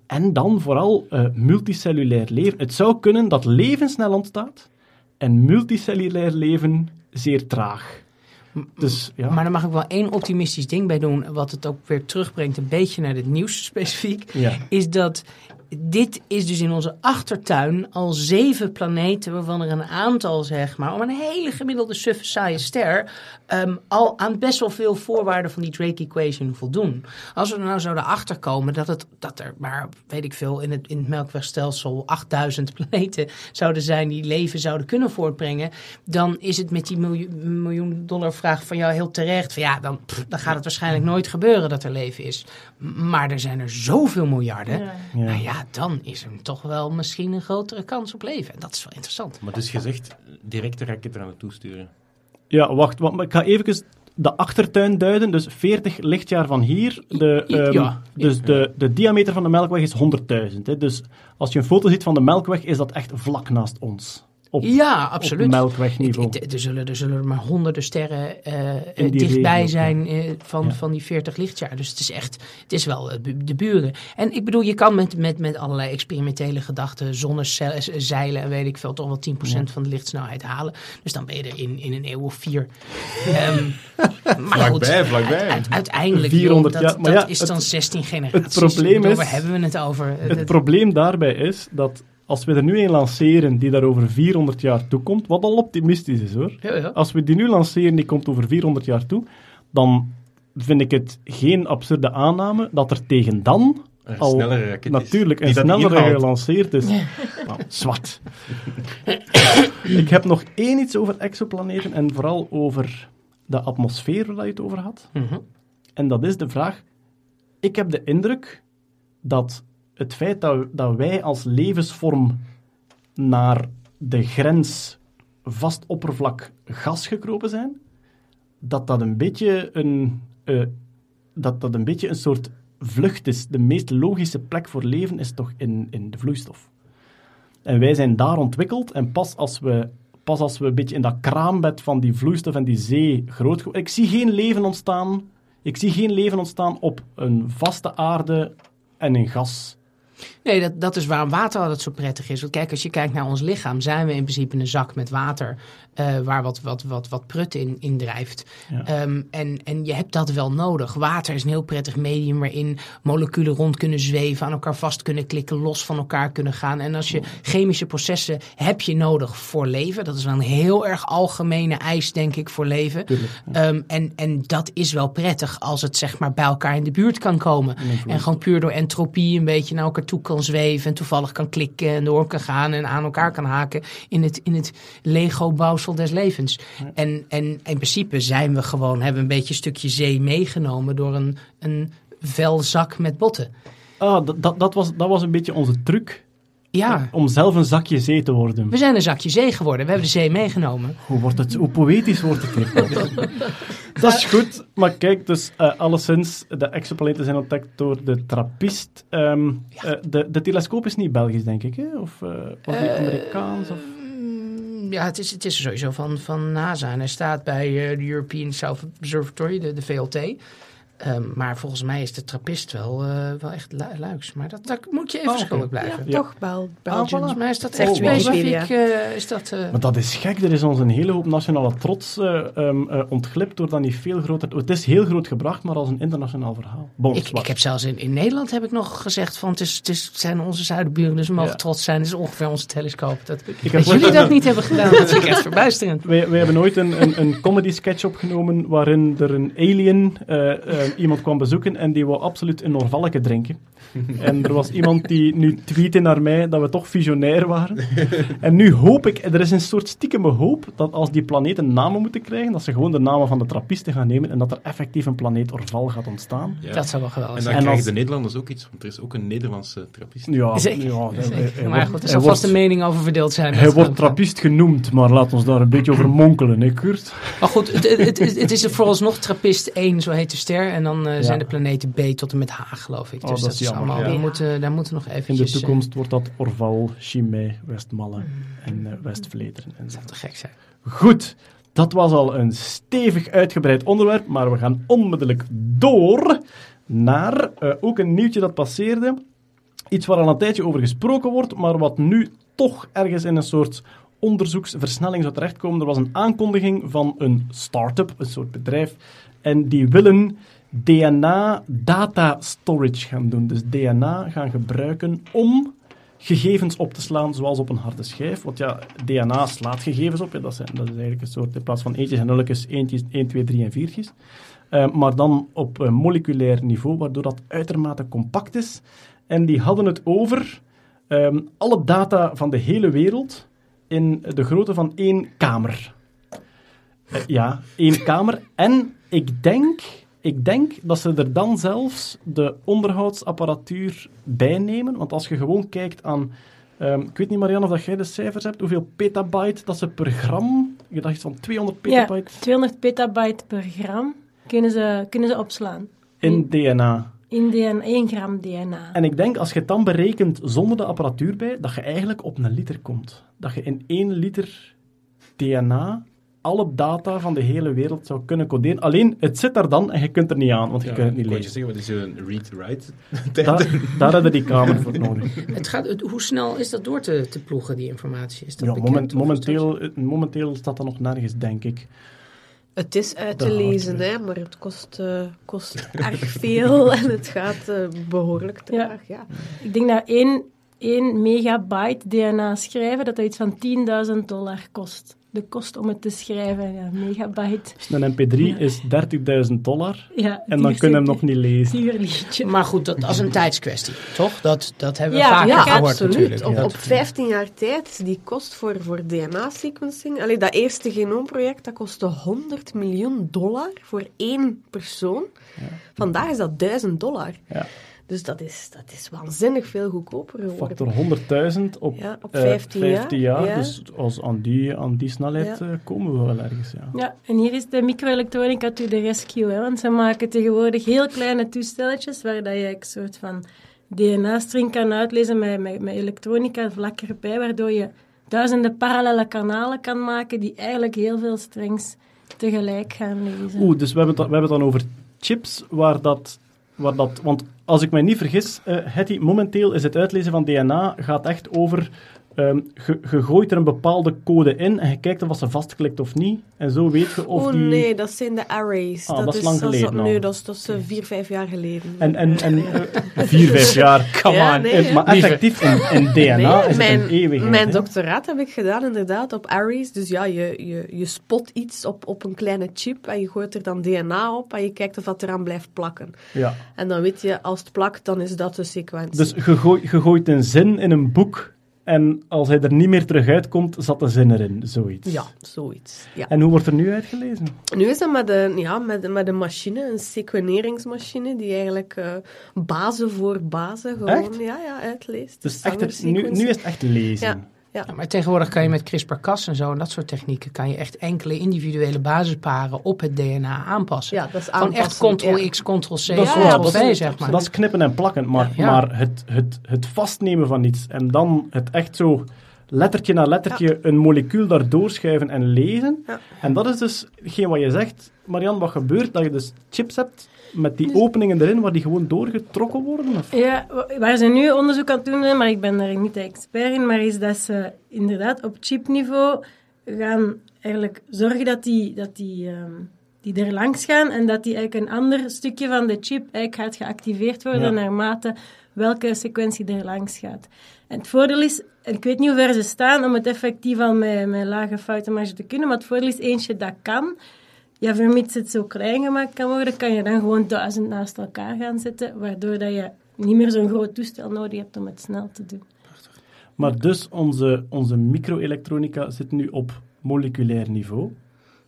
En dan vooral eh, multicellulair leven. Het zou kunnen dat leven snel ontstaat en multicellulair leven zeer traag. Dus ja.
Maar daar mag ik wel één optimistisch ding bij doen, wat het ook weer terugbrengt een beetje naar het nieuws specifiek.
ja.
Is dat dit is dus in onze achtertuin al zeven planeten, waarvan er een aantal, zeg maar, om een hele gemiddelde suffe saaie ster, ehm, al aan best wel veel voorwaarden van die Drake equation voldoen. Als we er nou zouden achterkomen dat, het, dat er maar, weet ik veel, in het, in het Melkwegstelsel 8000 planeten zouden zijn die leven zouden kunnen voortbrengen, dan is het met die miljoen, miljoen dollar vraag van jou heel terecht. Van ja, dan, pff, dan gaat het waarschijnlijk nooit gebeuren dat er leven is. Maar er zijn er zoveel miljarden.
Ja.
Ja.
Nou ja, dan is er toch wel misschien een grotere kans op leven. En dat is wel interessant.
Maar dus gezegd, direct de raket er naartoe sturen.
Ja, wacht, maar ik ga even de achtertuin duiden. Dus 40 lichtjaar van hier. De, ehm,
ja.
Dus de, de diameter van de Melkweg is 100.000. hè. Dus als je een foto ziet van de Melkweg, is dat echt vlak naast ons. Op,
Ja, absoluut.
op Melkwegniveau.
Er zullen, er zullen er maar honderden sterren eh, dichtbij
regio,
zijn eh, van,
Ja.
van die 40 lichtjaar. Dus het is echt, het is wel eh, de buren. En ik bedoel, je kan met, met, met allerlei experimentele gedachten, zonnezeilen en weet ik veel, toch wel 10% van de lichtsnelheid halen. Dus dan ben je er in, in een eeuw of vier. Ehm, maar goed,
Vlakbij, vlakbij.
uit- uiteindelijk,
400
joh, dat.
Maar
dat
ja,
is
het-
dan 16 generaties.
probleem
Ik bedoel,
is-
Waar hebben we het over?
Het
Het-
probleem daarbij is dat als we er nu een lanceren die daar over 400 jaar toe komt, wat al optimistisch is hoor.
ja, ja.
Als we die nu lanceren, die komt over 400 jaar toe, dan vind ik het geen absurde aanname dat er tegen dan
Een
al
snellere raket is.
natuurlijk een snellere gelanceerd is. Nou, zwart. ik heb nog één iets over exoplaneten en vooral over de atmosfeer waar je het over had.
Mhm.
En dat is de vraag. Ik heb de indruk dat het feit dat, wij als levensvorm naar de grens vast oppervlak gas gekropen zijn, dat dat een beetje een, eh, dat dat een, beetje een soort vlucht is. De meest logische plek voor leven is toch in, in de vloeistof. En wij zijn daar ontwikkeld en pas als we, pas als we een beetje in dat kraambed van die vloeistof en die zee groot. Ik zie geen leven ontstaan... Ik zie geen leven ontstaan op een vaste aarde en in gas.
Nee, dat, dat is waarom water altijd zo prettig is. Want kijk, als je kijkt naar ons lichaam, zijn we in principe een zak met water eh, waar wat, wat, wat, wat prut in, in drijft.
Ja.
Ehm, en, en je hebt dat wel nodig. Water is een heel prettig medium waarin moleculen rond kunnen zweven, aan elkaar vast kunnen klikken, los van elkaar kunnen gaan. En als je chemische processen heb je nodig voor leven. Dat is wel een heel erg algemene eis, denk ik, voor leven. Ehm, en, en dat is wel prettig als het zeg maar bij elkaar in de buurt kan komen. En gewoon puur door entropie een beetje naar elkaar toe kan zweven. En toevallig kan klikken en door kan gaan en aan elkaar kan haken in het, in het Lego-bouwsel des levens. En, en in principe zijn we gewoon, hebben een beetje een stukje zee meegenomen door een, een velzak met botten.
Ah, dat, dat, dat, was, dat was een beetje onze truc
Ja,
om zelf een zakje zee te worden.
we zijn een zakje zee geworden. We hebben de zee meegenomen.
Hoe, wordt het, hoe poëtisch wordt het dat is goed, maar kijk, dus eh, alleszins, de exoplaneten zijn ontdekt door de trappist. Ehm, eh, de, de telescoop is niet Belgisch, denk ik, hè? Of, eh of niet Amerikaans? Of...
Mm, Ja, het is, het is sowieso van, van NASA. En hij staat bij de European South Observatory, de, de VLT. Ehm, maar volgens mij is de trappist wel, eh, wel echt lu luiks. Maar dat, daar moet je even
Oh,
schuldig blijven.
Ja, toch Bel Belgium.
Volgens mij is dat echt
Wikipedia.
specifiek. eh, is dat, eh,
Maar dat is gek, er is ons een hele hoop nationale trots eh, ehm, eh, ontglipt door dat niet veel groter... Het is heel groot gebracht, maar als een internationaal verhaal. Bon,
ik, heb zelfs in, in Nederland heb ik nog gezegd van het, is, het, is, het zijn onze zuidenburen, dus we mogen
Ja.
trots zijn. Het is ongeveer onze telescoop. Dat,
Ik
dat
heb-
jullie dat niet hebben gedaan, dat vind ik echt verbijsterend.
Wij, wij hebben ooit een, een, een comedy sketch opgenomen waarin er een alien eh, eh, iemand kwam bezoeken en die wou absoluut een Orvalke drinken. En er was iemand die nu tweette naar mij dat we toch visionair waren. En nu hoop ik, er is een soort stiekeme hoop dat als die planeten namen moeten krijgen, dat ze gewoon de namen van de trappisten gaan nemen en dat er effectief een planeet Orval gaat ontstaan.
Ja.
Dat zou wel geweldig
En dan
zijn.
En
krijgen
als-
de Nederlanders ook iets, want er is ook een Nederlandse trappist.
Ja,
Zeker,
ja, hij-
zeker.
hij- hij
maar goed, er zal vast een mening over verdeeld zijn.
Hij
Dat-
wordt trappist genoemd, maar laat ons daar een beetje over monkelen, hè, Kurt?
Maar goed, het, het, het, het is vooralsnog trappist 1, zo heet de ster. En dan eh,
Ja.
zijn de planeten B tot en met H, geloof ik.
Oh,
Dus
dat
dat,
is
is
jammer,
allemaal...
ja.
We moeten, daar moeten nog
In
eventjes...
de toekomst wordt dat Orval, Chimay, Westmalle en eh, Westvleteren.
eh,
zo.
zou te gek zijn.
Goed, dat was al een stevig uitgebreid onderwerp, maar we gaan onmiddellijk door naar eh, ook een nieuwtje dat passeerde. Iets waar al een tijdje over gesproken wordt, maar wat nu toch ergens in een soort onderzoeksversnelling zou terechtkomen. Er was een aankondiging van een start-up, een soort bedrijf, en die willen DNA data storage gaan doen. Dus DNA gaan gebruiken om gegevens op te slaan, zoals op een harde schijf. Want ja, DNA slaat gegevens op. Ja, dat, zijn, dat is eigenlijk een soort, in plaats van eentjes en nulletjes, eentjes, 1, 2, 3 en 4'tjes. Uh, maar dan op uh, moleculair niveau, waardoor dat uitermate compact is. En die hadden het over um, alle data van de hele wereld in de grootte van één kamer. Uh, ja, één kamer. En ik denk, ik denk dat ze er dan zelfs de onderhoudsapparatuur bij nemen. Want als je gewoon kijkt aan... Um, ik weet niet, Marianne, of dat jij de cijfers hebt. Hoeveel petabyte dat ze per gram... Je dacht iets van 200 petabyte?
Ja, 200 petabyte per gram kunnen ze, kunnen ze opslaan.
In DNA?
In DNA, 1 gram DNA.
En ik denk, als je het dan berekent zonder de apparatuur bij, dat je eigenlijk op een liter komt. Dat je in 1 liter DNA alle data van de hele wereld zou kunnen coderen. Alleen, het zit daar dan en je kunt er niet aan, want je
Ja,
kunt het niet
kon je
lezen.
zeggen, wat is een read-write?
Daar, daar hebben die kamer voor nodig.
Het gaat, het- hoe snel is dat door te, te ploegen, die informatie? Is dat
Ja,
bekend,
moment,
of is dat-
momenteel, momenteel staat dat nog nergens, denk ik.
Het is uit te lezen, hè, maar het kost, eh, kost erg veel en het gaat eh, behoorlijk traag. Ja.
Ik denk dat 1, 1 megabyte DNA schrijven, dat dat iets van 10.000 dollar kost. De kost om het te schrijven, ja, megabyte.
Dus een mp3 is 30.000 dollar
Ja,
en dan kun je hem nog niet lezen.
Duur liedje.
Maar goed, dat, dat is een tijdskwestie, toch? Dat, dat hebben we
Ja,
vaker
Ja,
gehoord
absoluut.
natuurlijk.
Op,
Ja.
op 15 jaar tijd, die kost voor, voor DNA-sequencing... Allee, dat eerste genoomproject, dat kostte 100 miljoen dollar voor één persoon. Vandaag is dat 1000 dollar.
Ja.
Dus dat is, dat is waanzinnig veel goedkoper geworden.
Factor 100.000 op,
Ja, op
eh,
15 jaar,
jaar.
ja.
Dus als aan, die, aan die snelheid
Ja.
eh, komen we wel ergens. Ja.
Ja, en hier is de microelektronica to the rescue. Hè, want ze maken tegenwoordig heel kleine toestelletjes waar dat je een soort van DNA-string kan uitlezen met, met, met elektronica vlak erbij, waardoor je duizenden parallele kanalen kan maken die eigenlijk heel veel strings tegelijk gaan lezen.
Oeh, dus we hebben, het, we hebben het dan over chips waar dat... Waar dat want als ik mij niet vergis, eh Hetty, momenteel is het uitlezen van DNA gaat echt over... ehm je, je gooit er een bepaalde code in en je kijkt of ze vastklikt of niet. En zo weet je of
oh
die...
nee, dat zijn de arrays.
Ah, dat is lang geleden al.
Nee, dat is, dat is eh, vier, vijf jaar geleden.
En, en, en eh, vier, vijf jaar, come
Ja,
on.
nee, ja.
Maar effectief, in, in DNA
Nee,
is het
mijn,
een eeuwigheid.
mijn doctoraat heb ik gedaan inderdaad op arrays. Dus ja, je, je, je spot iets op, op een kleine chip en je gooit er dan DNA op en je kijkt of dat eraan blijft plakken.
Ja.
En dan weet je, als het plakt, dan is dat de sequentie.
Dus je, gooi- je gooit een zin in een boek en als hij er niet meer terug uitkomt, zat de zin erin, zoiets.
Ja, zoiets. Ja.
En hoe wordt er nu uitgelezen?
Nu is dat met een, ja, met, met een machine, een sequeneringsmachine, die eigenlijk eh bazen voor bazen gewoon
Echt?
ja, ja, uitleest.
Dus echt nu, nu is het echt lezen.
Ja. Ja.
Ja, maar tegenwoordig kan je met CRISPR-Cas en zo en dat soort technieken kan je echt enkele individuele basisparen op het DNA aanpassen.
Ja, dat is
Van echt
aanpassen, ja.
ctrl-x, ctrl-c, ctrl-v,
dat is-
zeg maar.
Dat is knippen en plakken, maar,
Ja,
maar het, het, het vastnemen van iets en dan het echt zo lettertje na lettertje een molecuul daar doorschuiven en lezen.
Ja.
En dat is dus geen wat je zegt, Marian, wat gebeurt? Dat je dus chips hebt met die openingen erin waar die gewoon doorgetrokken worden? Of?
Ja, wa- waar ze nu onderzoek aan doen maar ik ben daar niet de expert in, maar is dat ze inderdaad op chipniveau gaan eigenlijk zorgen dat die, dat die, ehm, die er langs gaan en dat die eigenlijk een ander stukje van de chip eigenlijk gaat geactiveerd worden
Ja.
naarmate welke sequentie er langs gaat. En het voordeel is, ik weet niet hoe ver ze staan om het effectief al met, met lage foutenmarge te kunnen, maar het voordeel is eentje dat kan. Ja, vermits het zo klein gemaakt kan worden, kan je dan gewoon duizend naast elkaar gaan zetten, waardoor dat je niet meer zo'n groot toestel nodig hebt om het snel te doen.
Maar dus onze, onze microelektronica zit nu op moleculair niveau.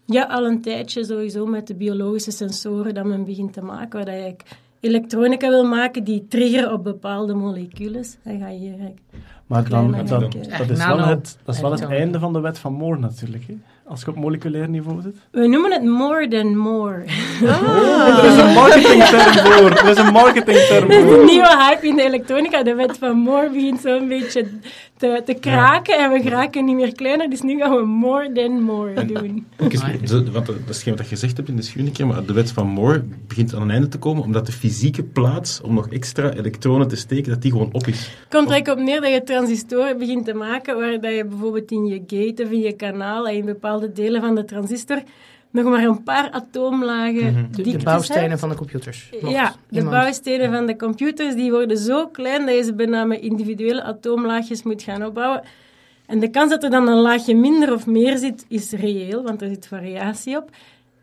Ja, al een tijdje sowieso met de biologische sensoren dat men begint te maken, waar dat je elektronica wil maken die triggeren op bepaalde molecules. Dan ga je hier
Maar dan, dat, is wel het, dat is wel het einde van de wet van Moore natuurlijk. Hè? Als je op moleculair niveau zit.
We noemen het more than more.
Er is een marketingterm voor. Er is een marketingterm
Dat is
voor.
een nieuwe hype in de elektronica. De wet van Moore begint zo'n beetje te, te kraken en we geraken niet meer kleiner. Dus nu gaan we more than more doen.
Want dat is hetgeen wat je gezegd hebt in de schuurniker, maar de wet van Moore begint aan een einde te komen, omdat de fysieke plaats om nog extra elektronen te steken, dat die gewoon op is.
Het komt er eigenlijk op neer dat je transistoren begint te maken waar dat je bijvoorbeeld in je gate of in je kanaal en in bepaalde delen van de transistor nog maar een paar atoomlagen
Mhm. De, bouwstenen
hebt.
van de computers. Nog
Ja, de
iemand.
bouwstenen van de computers die worden zo klein dat je ze bijna met individuele atoomlaagjes moet gaan opbouwen. En de kans dat er dan een laagje minder of meer zit, is reëel, want er zit variatie op.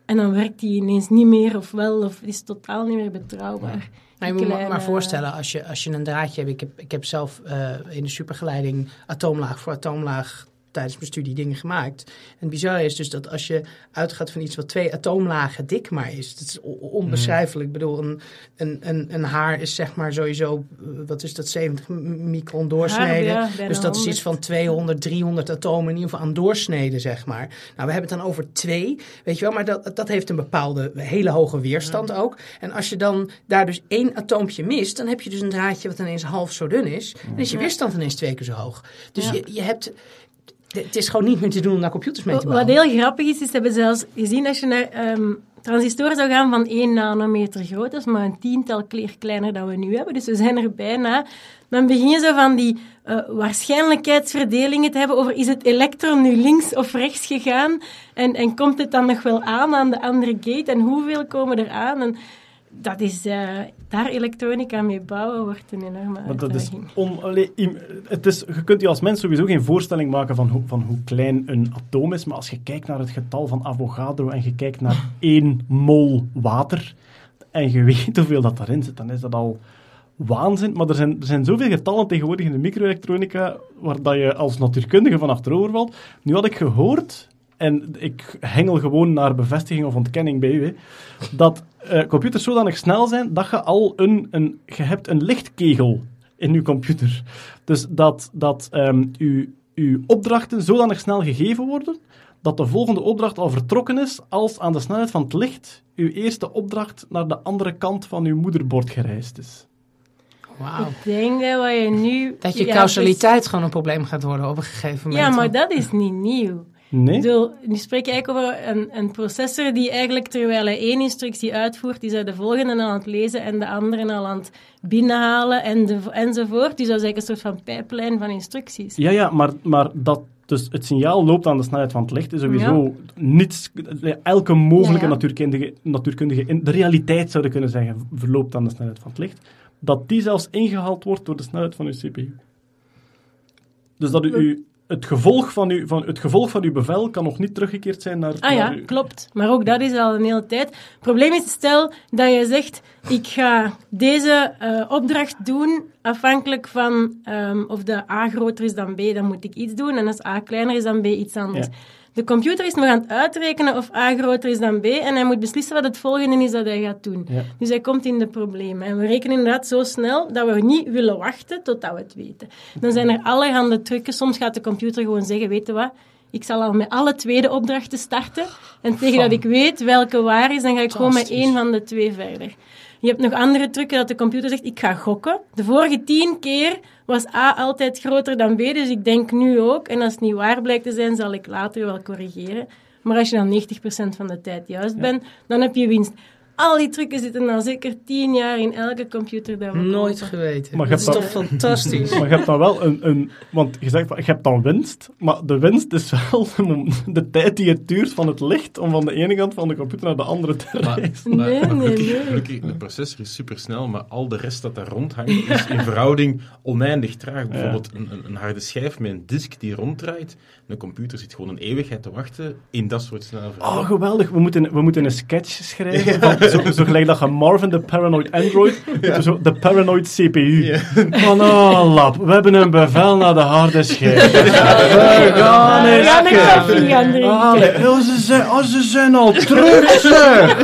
En dan werkt die ineens niet meer of wel, of is totaal niet meer betrouwbaar.
Nou, je moet je maar
kleine-
voorstellen, als je, als je een draadje hebt... Ik heb, ik heb zelf eh, in de supergeleiding atoomlaag voor atoomlaag tijdens mijn studie dingen gemaakt. En het bizarre is dus dat als je uitgaat van iets wat twee atoomlagen dik maar is... Dat is onbeschrijfelijk. Ik bedoel, een, een, een, een haar is zeg maar sowieso, eh, wat is dat, 70 micron doorsnede.
ja, bijna
dus dat is
100.
iets van 200, 300 atomen in ieder geval aan doorsnede, zeg maar. Nou, we hebben het dan over twee, weet je wel. Maar dat, dat heeft een bepaalde hele hoge weerstand ook. En als je dan daar dus één atoompje mist, dan heb je dus een draadje wat ineens half zo dun is. Dan is je weerstand ineens twee keer zo hoog. Dus je, je hebt... Het is gewoon niet meer te doen om naar computers mee te
Wat
bouwen.
heel grappig is, is hebben zelfs gezien als je naar ehm, transistoren zou gaan van 1 nanometer groot, dat is maar een tiental keer kleiner dan we nu hebben, dus we zijn er bijna. Dan begin je zo van die eh, waarschijnlijkheidsverdelingen te hebben over is het elektron nu links of rechts gegaan en, en komt het dan nog wel aan aan de andere gate en hoeveel komen er aan? En dat is, eh, daar elektronica mee bouwen wordt een enorme
Want dat is on, allee, het is, je kunt je als mens sowieso geen voorstelling maken van, hoe- van hoe klein een atoom is, maar als je kijkt naar het getal van Avogadro en je kijkt naar één mol water en je weet hoeveel dat daarin zit, dan is dat al waanzin. Maar er zijn, er zijn zoveel getallen tegenwoordig in de microelektronica waar dat je als natuurkundige van achterover valt. Nu had ik gehoord, en ik hengel gewoon naar bevestiging of ontkenning bij u, hè, dat eh, computers zodanig snel zijn dat je al een, een, je hebt een lichtkegel in je computer. Dus dat, dat ehm, uw, uw opdrachten zodanig snel gegeven worden dat de volgende opdracht al vertrokken is als aan de snelheid van het licht uw eerste opdracht naar de andere kant van uw moederbord gereisd is.
Wauw.
Ik denk dat wat je nu...
Dat je
Ja,
causaliteit gewoon een probleem gaat worden op een gegeven moment.
Ja, maar dat is niet nieuw.
Nee?
Ik bedoel, nu spreek je eigenlijk over een, een processor die eigenlijk terwijl hij één instructie uitvoert, is hij de volgende al aan het lezen en de andere al aan het binnenhalen en de, enzovoort. Dus dat is eigenlijk een soort van pijplijn van instructies.
Ja, ja, maar, maar dat dus het signaal loopt aan de snelheid van het licht is sowieso niets... Elke mogelijke
Ja, ja.
natuurkundige, natuurkundige... In de realiteit zouden kunnen zeggen, verloopt aan de snelheid van het licht. Dat die zelfs ingehaald wordt door de snelheid van uw CPU. Dus dat u, u- het, gevolg van uw, van, het gevolg van uw bevel kan nog niet teruggekeerd zijn naar...
Ah ja,
naar uw-
klopt. Maar ook dat is al een hele tijd. Het probleem is, stel dat je zegt, ik ga deze eh, opdracht doen afhankelijk van ehm, of de A groter is dan B, dan moet ik iets doen. En als A kleiner is dan B, iets anders.
Ja.
De computer is nog aan het uitrekenen of A groter is dan B en hij moet beslissen wat het volgende is dat hij gaat doen.
Ja.
Dus hij komt in de problemen. En we rekenen inderdaad zo snel dat we niet willen wachten totdat we het weten. Dan zijn er allerhande trucken. Soms gaat de computer gewoon zeggen, weet je wat, ik zal al met alle tweede opdrachten starten. En tegen dat ik weet welke waar is, dan ga ik gewoon met één van de twee verder. Je hebt nog andere trucken dat de computer zegt, ik ga gokken. De vorige tien keer was A altijd groter dan B, dus ik denk nu ook. En als het niet waar blijkt te zijn, zal ik later wel corrigeren. Maar als je dan 90% van de tijd juist bent, dan heb je winst. Al die trucken zitten al zeker tien jaar in elke computer dat we
Nooit
kopen.
geweten.
Maar
dat is toch fantastisch.
Maar je hebt dan wel een, een... Want je zegt, je hebt dan winst, maar de winst is wel de tijd die het duurt van het licht om van de ene kant van de computer naar de andere te reizen.
maar,
Nee,
maar
nee,
gelukkig,
nee.
gelukkig, de processor is supersnel, maar al de rest dat daar rondhangt is in verhouding oneindig traag. Bijvoorbeeld een, een, een harde schijf met een disk die ronddraait. Een computer zit gewoon een eeuwigheid te wachten in dat soort snelle
Oh, geweldig. We moeten, we moeten een sketch schrijven. Van, zo, zo gelijk dat je Marvin, de paranoid android, zo de paranoid CPU. Van, oh lap, we hebben een bevel naar de harde schijf. We gaan eens
gaan koffie drinken.
Oh, ze, zijn, oh, ze zijn al terug, zeg.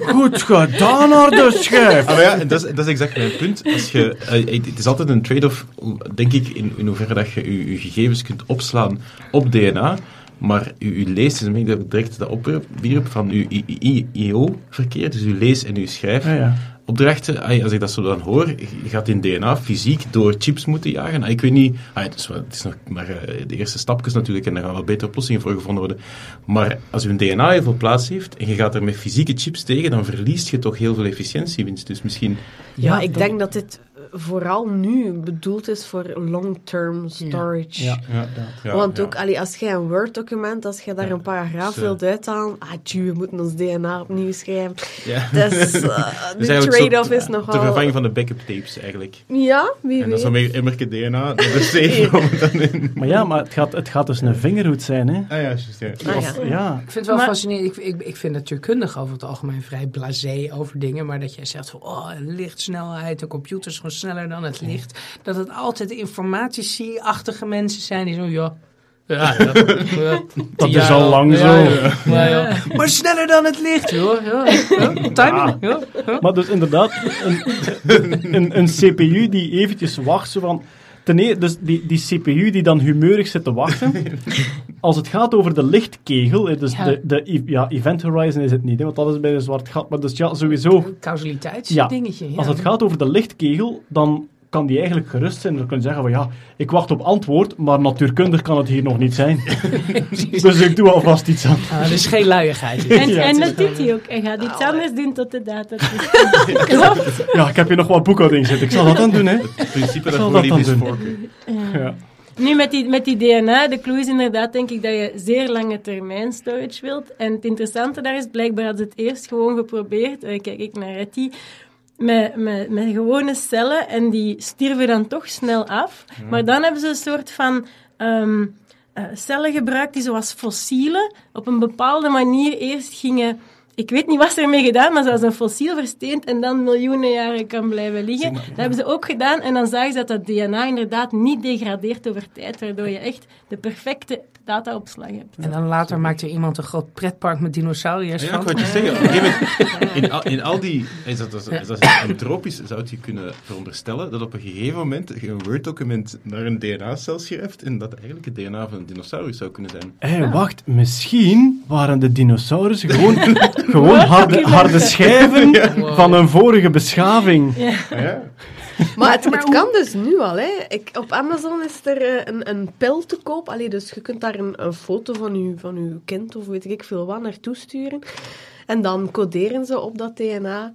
Goed gedaan, harde schijf.
Ah, maar ja, dat is, dat is exact mijn punt. Als je, eh, het is altijd een trade-off, denk ik, in, in hoeverre dat je je, je gegevens kunt opslaan op DNA. Maar je, je lees, dus ik dat ik direct dat opwierp van je IO-verkeer, dus je lees- en je schrijf.
Ja, ja.
Opdrachten, ah, als ik dat zo dan hoor, je gaat in DNA fysiek door chips moeten jagen. Ah, Ik weet niet, ah, het, is, wel- het is nog maar eh, de eerste stapjes natuurlijk en daar gaan wel betere oplossingen voor gevonden worden. Maar als je DNA heel veel plaats heeft en je gaat er met fysieke chips tegen, dan verliest je toch heel veel efficiëntiewinst. Dus misschien...
Ja, ik denk dat dit vooral nu bedoeld is voor long-term storage.
Ja.
Ja. Ja,
Want
ja.
ook, allee, als jij een Word-document, als je daar een paragraaf
dus,
wilt uithalen, ah, tju, we moeten ons DNA opnieuw schrijven.
Ja.
Dat is, eh,
Dus
de trade-off is
Te
nogal...
vervangen van de backup tapes, eigenlijk.
Ja, wie
En dat is dan
weet.
weer immerke DNA, de dan in...
Maar ja, maar het gaat, het gaat dus een vingerhoed zijn, hè.
Ah ja, juist, ja.
Ah,
Of-
ja.
ja.
Ik vind het wel
Maar-
fascinerend. Ik, ik, ik vind natuurkundig over het algemeen vrij blasé over dingen. Maar dat jij zegt van, oh, lichtsnelheid, de computer is gewoon sneller dan het licht. Dat het altijd informatici-achtige mensen zijn die zo, ja... Ja, ja, ja,
Dat is al lang
ja,
zo.
ja, ja, ja. Maar sneller dan het licht, ja. Timing, ja. ja.
Maar dus inderdaad, een, een, een CPU die eventjes wacht, zo van... Ten eerste, dus die, die CPU die dan humeurig zit te wachten. Als het gaat over de lichtkegel, dus
Ja.
de, de e- ja, event horizon is het niet, hè, want dat is bij een zwart gat. Maar dus ja, sowieso,
Causaliteitsdingetje. Ja.
als het gaat over de lichtkegel, dan kan die eigenlijk gerust zijn. Dan kan je zeggen van ja, ik wacht op antwoord, maar natuurkundig kan het hier nog niet zijn. dus ik doe alvast iets aan.
Ah, er is geen luiigheid.
En,
Ja,
en dat doet hij ook. Hij gaat iets
Ah,
anders doen tot de data. Klopt.
Ja, ik heb hier nog wat boekhouding zitten. Ik zal dat dan doen, hè.
Het principe dat
Zal dat
lief is voorkeur.
Ja.
Nu, met die, met die DNA, de clue is inderdaad, denk ik, dat je zeer lange termijn storage wilt. En het interessante daar is, blijkbaar hadden ze het eerst gewoon geprobeerd, eh, kijk ik naar Etty, met, met, met gewone cellen en die stierven dan toch snel af. Maar dan hebben ze een soort van ehm, eh, cellen gebruikt die zoals fossielen op een bepaalde manier eerst gingen... Ik weet niet wat ze ermee gedaan, maar zoals een fossiel versteend en dan miljoenen jaren kan blijven liggen. Dat hebben ze ook gedaan en dan zagen ze dat dat DNA inderdaad niet degradeert over tijd, waardoor je echt de perfecte dataopslag hebt.
En dan later maakt er iemand een groot pretpark met dinosauriërs
Ja,
van.
ik wou het je zeggen. Op een gegeven moment, in, al, in al die... Is dat, is, is dat entropisch zou je kunnen veronderstellen dat op een gegeven moment je een Word-document naar een DNA-cel schrijft en dat eigenlijk het DNA van een dinosaurus zou kunnen zijn.
Hé, wacht, misschien waren de dinosaurussen gewoon, gewoon harde, harde schijven van een vorige beschaving.
Ja.
Maar het, het kan dus nu al. Hè. Ik, op Amazon is er eh, een, een pil te koop. Allee, dus je kunt daar een, een foto van je, van uw kind of weet ik veel wat naartoe sturen. En dan coderen ze op dat DNA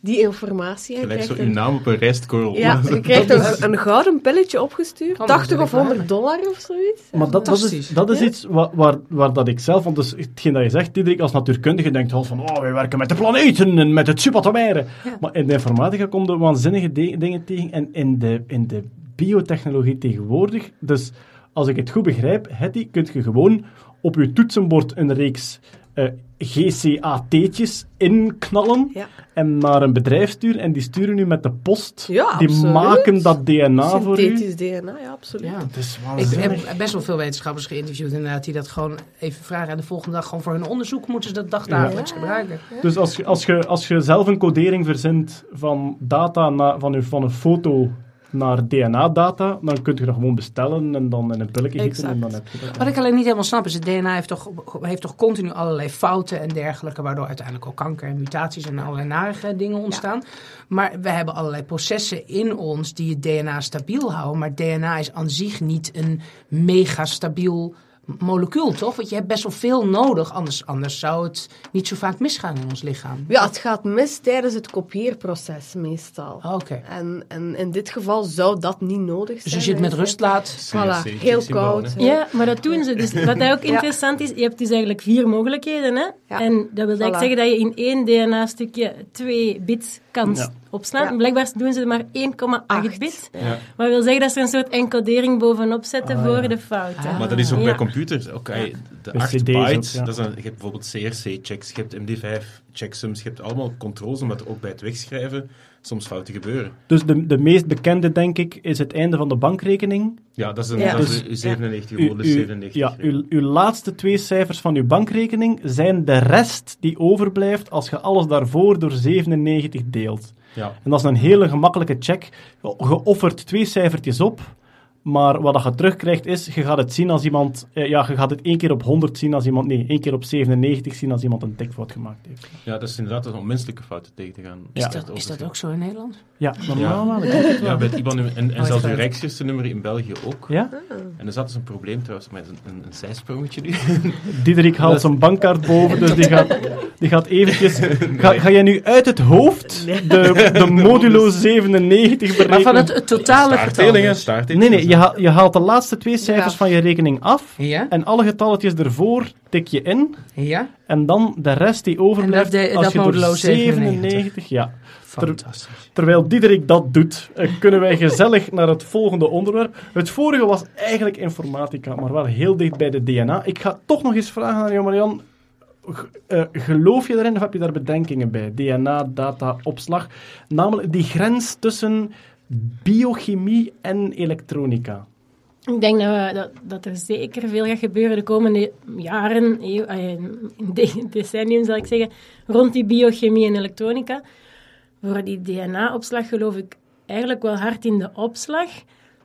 die informatie. En je
Gelijk zo uw
een,
naam op een rijstkorrel.
ja, je krijgt een, een gouden pilletje opgestuurd.
Oh, maar
80
dat
of
wil ik
100 dollar of zoiets.
Maar dat, dat is, dat is iets waar, waar, waar dat ik zelf, want dus hetgeen dat je zegt, Diederik, als natuurkundige denkt van, oh, wij werken met de planeten en met het subatomaire. Maar in de informatica komen er waanzinnige de- dingen tegen en in de, in de biotechnologie tegenwoordig. Dus als ik het goed begrijp, Hetty, kun je gewoon op je toetsenbord een reeks eh, GCAT'tjes inknallen
Ja.
en naar een bedrijf sturen en die sturen u met de post.
Ja,
die
absoluut.
maken dat DNA voor u.
Synthetisch DNA, ja, absoluut.
Ja.
Het is
Ik heb best wel veel wetenschappers geïnterviewd inderdaad, die dat gewoon even vragen. En de volgende dag gewoon voor hun onderzoek moeten ze dat dagdagelijks gebruiken.
Dus als je, als, je, als je zelf een codering verzint van data na, van, je, van een foto naar DNA-data, dan kun je dat gewoon bestellen en dan in een pilletje gieten en dan heb je dat.
Wat ik alleen niet helemaal snap is, het DNA heeft toch, heeft toch continu allerlei fouten en dergelijke, waardoor uiteindelijk ook kanker en mutaties en allerlei narige dingen ontstaan. Maar we hebben allerlei processen in ons die het DNA stabiel houden, maar DNA is aan zich niet een mega stabiel molecuul, toch? Want je hebt best wel veel nodig, anders, anders zou het niet zo vaak misgaan in ons lichaam.
Ja, het gaat mis tijdens het kopieerproces meestal.
Ah, Oké.
En, en in dit geval zou dat niet nodig zijn.
Dus als je het met rust laat,
Voilà, heel koud.
Ja, maar dat doen ze. Dus wat daar ook interessant is, je hebt dus eigenlijk vier mogelijkheden. Hè?
Ja.
En dat wil eigenlijk zeggen dat je in één DNA-stukje twee bits kan
Ja.
Opslaan.
Ja.
En blijkbaar doen ze er maar 1,8
Acht.
bit.
Ja.
Maar dat wil zeggen dat ze een soort encodering bovenop zetten
Ah,
voor
ja.
de fouten.
Ah.
Maar dat is ook
Ja.
bij computers. Ey, de
Bij
8
CD's
bytes,
ook, ja.
dat is een, je hebt bijvoorbeeld CRC-checks, je hebt MD5-checksums, je hebt allemaal controles, omdat er ook bij het wegschrijven soms fouten gebeuren.
Dus de, de meest bekende, denk ik, is het einde van de bankrekening.
Ja, dat is een
Ja.
dat is
Dus-
uw 97
Uw,
geworden,
uw-
97.
ja, uw, uw laatste twee cijfers van uw bankrekening zijn de rest die overblijft als je alles daarvoor door 97 deelt.
Ja.
En dat is een hele gemakkelijke check. Je offert twee cijfertjes op, Maar wat je terugkrijgt is, je gaat het zien als iemand... eh, ja, je gaat het één keer op 100 zien als iemand... Nee, één keer op 97 zien als iemand een tikfout gemaakt heeft.
Ja, dat is inderdaad om menselijke fouten tegen te gaan.
Ja.
Is, dat, is dat ook zo in Nederland?
Ja, normaal.
Ja, bij het IBAN-nummer. En, en
Oh,
zelfs uw rijksregister-nummer in België ook.
Ja?
En er zat dus een probleem trouwens met een, een, een zijsprongetje nu.
Diederik haalt zijn bankkaart boven, dus die gaat, die gaat eventjes... Ga, ga jij nu uit het hoofd de, de modulo 97 berekenen?
Maar van het, het totale getal. Dus.
Nee, nee, je, haalt- je haalt de laatste twee cijfers
Ja.
van je rekening af
Ja,
en alle getalletjes ervoor tik je in
ja.
en dan de rest die overblijft
En dat de-
als
dat
je door
modulo
97... Ja.
Fantastisch.
Terwijl Diederik dat doet, eh, kunnen wij gezellig naar het volgende onderwerp. Het vorige was eigenlijk informatica, maar wel heel dicht bij de DNA. Ik ga toch nog eens vragen aan jou, Marian. Eh, geloof je daarin of heb je daar bedenkingen bij? DNA, data, opslag. Namelijk die grens tussen biochemie en elektronica.
Ik denk dat, we, dat, dat er zeker veel gaat gebeuren de komende jaren, eh, de- decennium zal ik zeggen, rond die biochemie en elektronica. Voor die DNA-opslag geloof ik eigenlijk wel hard in de opslag.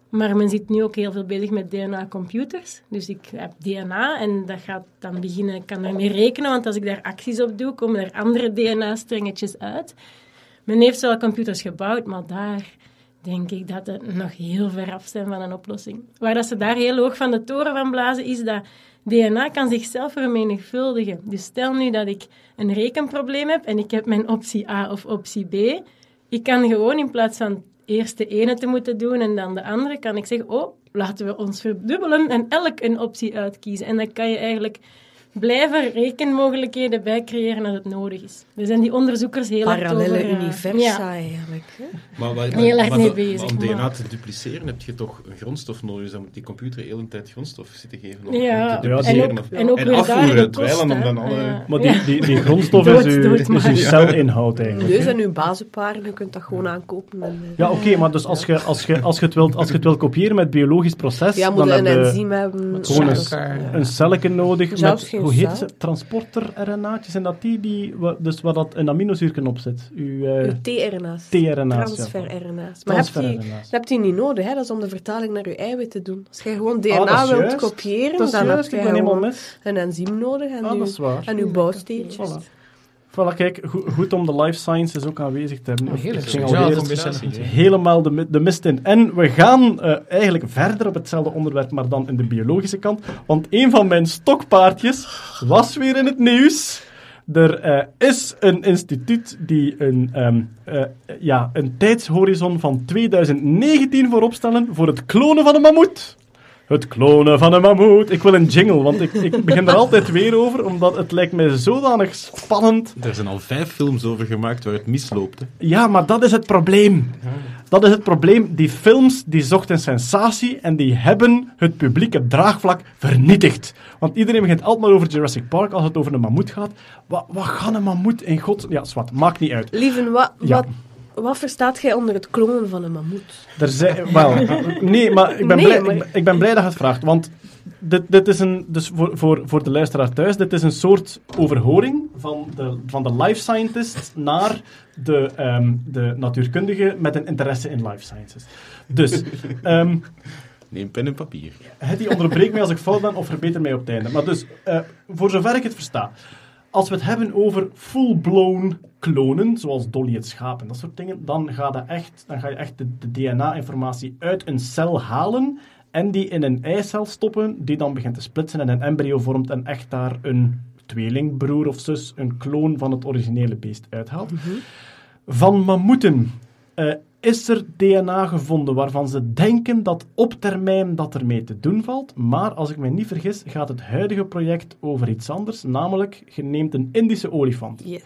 Maar men zit nu ook heel veel bezig met DNA-computers. Dus ik heb DNA en dat gaat dan beginnen, ik kan daarmee rekenen, want als ik daar acties op doe, komen er andere DNA-strengetjes uit. Men heeft wel computers gebouwd, maar daar denk ik dat het nog heel ver af zijn van een oplossing. Waar dat ze daar heel hoog van de toren van blazen, is dat DNA kan zichzelf vermenigvuldigen. Dus stel nu dat ik een rekenprobleem heb en ik heb mijn optie A of optie B. Ik kan gewoon in plaats van eerst de ene te moeten doen en dan de andere, kan ik zeggen, oh, laten we ons verdubbelen en elk een optie uitkiezen. En dan kan je eigenlijk blijven rekenmogelijkheden bij creëren als het nodig is. Er zijn die onderzoekers heel
Parallele
over, eh,
universa
ja.
eigenlijk. Hè?
Maar, waar-
Heel erg
maar
mee
dat-
bezig,
maar om
maar-
DNA te dupliceren heb je toch een grondstof nodig. Dus dan moet die computer heel een tijd grondstof zitten geven om
Ja,
te
en
dupliceren.
ook-
of-
en ook
en
weer
afvoeren,
de
dweilen om dan alle...
Ja.
Maar die, die, die grondstof is
Dood,
uw,
dood
is
maar.
uw celinhoud eigenlijk.
Dus en uw bazenparen, je kunt dat gewoon aankopen. En, eh,
Ja, oké, maar dus als je, als, je, als, je het wilt, als je het wilt kopiëren met biologisch proces,
ja, moet
dan
een
je
enzym hebben.
gewoon een, een celletje nodig
Zelfs
met,
geen
hoe heet ze? Transporter-RNA'tjes, en dat die, die dus waar dat een aminozuurken op zit. Uw eh,
Uw tRNA's.
tRNA's. ja.
Transfer-RNA's. Maar heb je, dat hebt u niet nodig, hè? dat is om de vertaling naar uw eiwit te doen. Als jij gewoon DNA
Ah, is
wilt
juist.
kopiëren, dan
juist,
heb
ik
je gewoon een enzym nodig en,
Ah,
uw,
dat is waar.
en uw bouwsteentjes.
Voilà. Voilà, kijk, go- goed om de life sciences ook aanwezig te hebben. Ik ging alweer helemaal de, de mist in. En we gaan eh, eigenlijk verder op hetzelfde onderwerp, maar dan in de biologische kant. Want een van mijn stokpaardjes was weer in het nieuws. Er eh, is een instituut die een, ehm, eh, ja, een tijdshorizon van 2019 voorop stellen voor het klonen van een mammoet. Het klonen van een mammoet. Ik wil een jingle, want ik, ik begin er altijd weer over, omdat het lijkt mij zodanig spannend.
Er zijn al vijf films over gemaakt waar het misloopt. hè.
Ja, maar dat is het probleem. Dat is het probleem. Die films die zochten sensatie en die hebben het publieke draagvlak vernietigd. Want iedereen begint altijd maar over Jurassic Park als het over een mammoet gaat. Wat, wat gaat een mammoet in god... Ja, zwart, maakt niet uit.
Lieven, wat,
Ja.
wat, wat verstaat jij onder het klonen van een mammoet?
Er zijn, wel, nee, maar ik ben,
Nee,
blij,
maar-
ik ben, ik ben blij dat je het vraagt. Want dit, dit is een, dus voor, voor, voor de luisteraar thuis, dit is een soort overhoring van de, van de life scientist naar de, ehm, de natuurkundige met een interesse in life sciences. Dus, ehm
Neem pen en papier.
het die onderbreekt mij als ik fout ben of verbeter mij op het einde. Maar dus, eh, voor zover ik het versta. Als we het hebben over full-blown klonen, zoals Dolly het schaap en dat soort dingen, dan ga, je echt, dan ga je echt de, de DNA-informatie uit een cel halen en die in een eicel stoppen, die dan begint te splitsen en een embryo vormt en echt daar een tweelingbroer of zus, een kloon van het originele beest uithaalt. Van mammoeten eh, is er DNA gevonden waarvan ze denken dat op termijn dat ermee te doen valt. Maar als ik me niet vergis, gaat het huidige project over iets anders. Namelijk, je neemt een Indische olifant,
Yes.